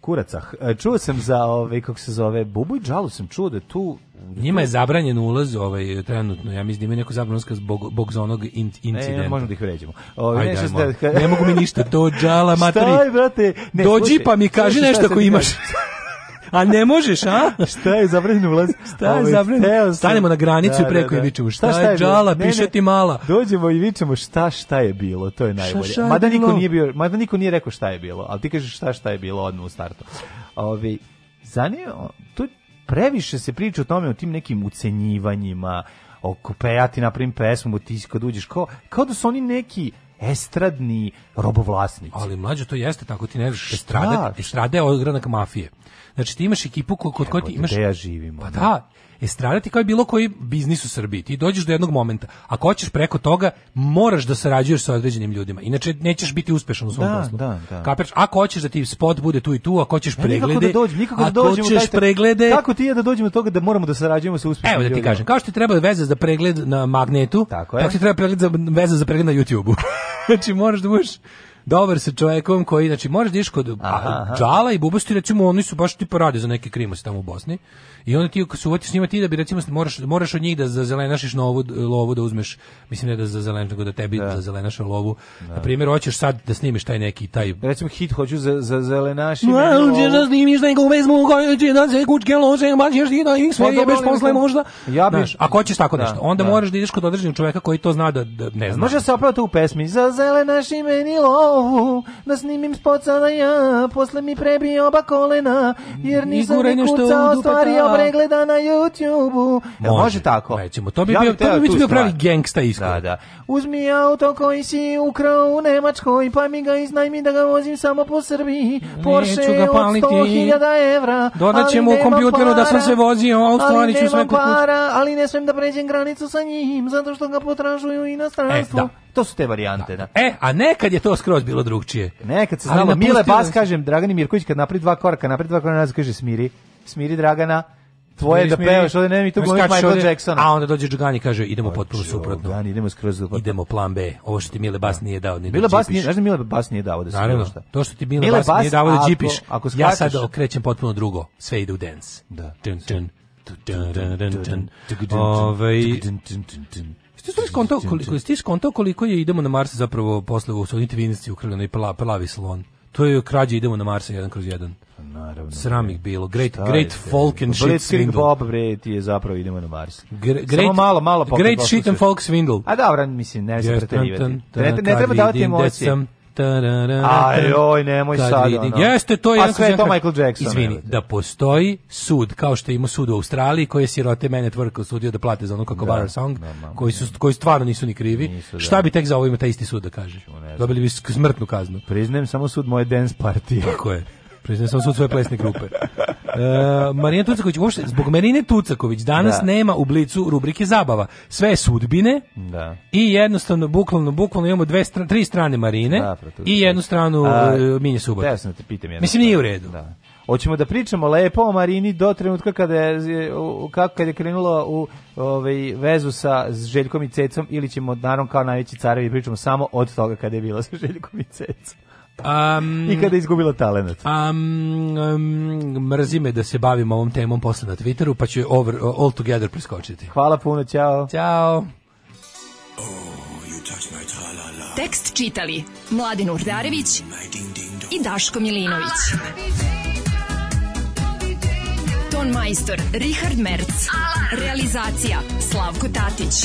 kuraca. E, čuo sam za ovaj kako se zove Bubu i Džalu sam čuo da tu njima je zabranjen ulaz ovaj trenutno. Ja mislim da ima neko zabranjeno zbog bog za onog in, e, incidenta. Ne, možemo da ih vređamo. Ovaj ne, da, ne mogu mi ništa to Džala *laughs* matri. Staj brate, ne, dođi slušaj, pa mi kaži slušaj, nešto ako imaš. A ne možeš, a? šta je zabranjen ulaz? Šta je ovaj, zabranjen? Stanemo na granicu i da, da, preko da. i vičemo šta, šta je džala, piše ti mala. Dođemo i vičemo šta šta je bilo, to je najbolje. Šta, šta mada niko nije bio, mada niko nije rekao šta je bilo, ali ti kažeš šta šta je bilo odmah u startu. Ovi zanima tu previše se priča o tome o tim nekim ucenjivanjima, o kupejati, na prim pesmu, ti kad uđeš kao kao da su oni neki estradni robovlasnici. Ali mlađe to jeste tako ti ne znaš estrade, estrade ogranak mafije. Znači ti imaš ekipu kod koje ti imaš. Ja živimo. Pa da, Estradati kao i bilo koji biznis u Srbiji. Ti dođeš do jednog momenta. Ako hoćeš preko toga, moraš da sarađuješ sa određenim ljudima. Inače, nećeš biti uspešan u svom da, poslu. Da, da. Kapiraš? Ako hoćeš da ti spot bude tu i tu, ako hoćeš preglede, ne, nikako da dođem, nikako da ako hoćeš preglede... Kako ti je da dođemo do toga da moramo da sarađujemo sa uspešnim Evo da ti ljudima. kažem, kao što ti treba veze za pregled na magnetu, tako, tako ti treba pregled za, veze za pregled na YouTube-u. *laughs* znači, moraš da budeš dobar sa čovekom koji, znači, možeš da iš kod aha, aha. Džala i Bubosti, recimo, oni su baš tipa rade za neke krimose tamo u Bosni. I onda ti su uvatiš s njima ti da bi recimo moraš, moraš od njih da zazelenašiš novu lovu da uzmeš, mislim ne da zazelenaš, nego da tebi da. zazelenaš lovu. Da. Na primjer, hoćeš sad da snimiš taj neki taj recimo hit hoću za za zelenaši. Ma, hoćeš da snimiš taj gomez mu koji će da se kućke lože, ma ćeš ti da ih pa sve jebeš posle možda. Ja bi, a ko ćeš tako da, nešto? Onda da. moraš da ideš kod određenog čoveka koji to zna da, da ne zna. Može se opet u pesmi za zelenaši meni lovu, da snimim spot sada ja, posle mi prebio oba kolena, jer nisam ni kucao stvari pregleda na YouTubeu. Može, može tako. Nećemo, to bi ja bio, to bi bio pravi gangsta iskor. Da, da. Uzmi auto koji si ukrao u Nemačkoj, pa mi ga iznajmi da ga vozim samo po Srbiji. Porsche Neću ga paliti. od 100.000 evra. Dodaćemo u kompjuteru para, da sam se vozio, a u ću sve para, ali ne smem da pređem granicu sa njim, zato što ga potražuju inostranstvo. E, da. To su te varijante, da. da. E, a nekad je to skroz bilo drugčije. Nekad se znalo, Mile Bas, kažem, Dragani Mirković, kad napred dva koraka, napred dva koraka, nas kaže, smiri, smiri Dragana, Tvoje da pevaš, ovde nema i tu glumit Michael Jacksona. A onda dođe Džugani kaže idemo ovaj potpuno suprotno. Džugani, idemo skroz do Idemo plan B. Ovo što ti Mile Bas nije dao, ne da Mile Bas nije, znači Mile Bas nije dao da se Naravno, šta. To što ti Mile, Mile Bas, nije dao da džipiš. Ako, ako ja sad okrećem potpuno drugo. Sve ide u dance. Da. Dun, dun, dun, Ove, ovaj- Ti stiš konto koliko, koliko je idemo na Mars zapravo posle u Solnite Vinici u Krljanoj plavi salon. To je krađa idemo na Marsa jedan kroz jedan. Naravno. Sram bilo. Great, great folk and pa shit swindle. Bob bre je zapravo idemo na Mars. Great, Samo malo, malo Great shit and folk swindle. A dobro, mislim, ne zapreterivati. Da ne, ne treba davati emocije. Da Ajoj, nemoj sad. Vidim, ono. Jeste, to je... Pa sve je to Michael Jackson. Izvini, da postoji sud, kao što ima sud u Australiji, koji je sirote mene tvrka sudio da plate za ono kako da, Song, da, koji, su, koji stvarno nisu ni krivi. Nisu, da. Šta bi tek za ovo ima taj isti sud da kaže? Dobili bi smrtnu kaznu. Priznajem samo sud moje dance party. Tako je. *laughs* Priznao sam svoje plesne grupe. Uh, e, Marina Tucaković, uopšte, zbog Marine Tucaković danas da. nema u blicu rubrike zabava. Sve je sudbine da. i jednostavno, bukvalno, bukvalno imamo dve str tri strane Marine da, i jednu stranu A, uh, Minje Subota. Da, sam te pitam jedno. Mislim, nije u redu. Da. Hoćemo da pričamo lepo o Marini do trenutka kada je kako kad je krenula u ovaj vezu sa s Željkom i Cecom ili ćemo naravno kao najveći carevi pričamo samo od toga kada je bila sa Željkom i Cecom. Um, I kada je izgubila talent. Um, um, mrzi me da se bavim ovom temom posle na Twitteru, pa ću over, all together preskočiti. Hvala puno, ćao. Ćao. Oh, Tekst čitali Mladin Urdarević i Daško Milinović. Ton majstor Richard Merc. Realizacija Slavko Tatić.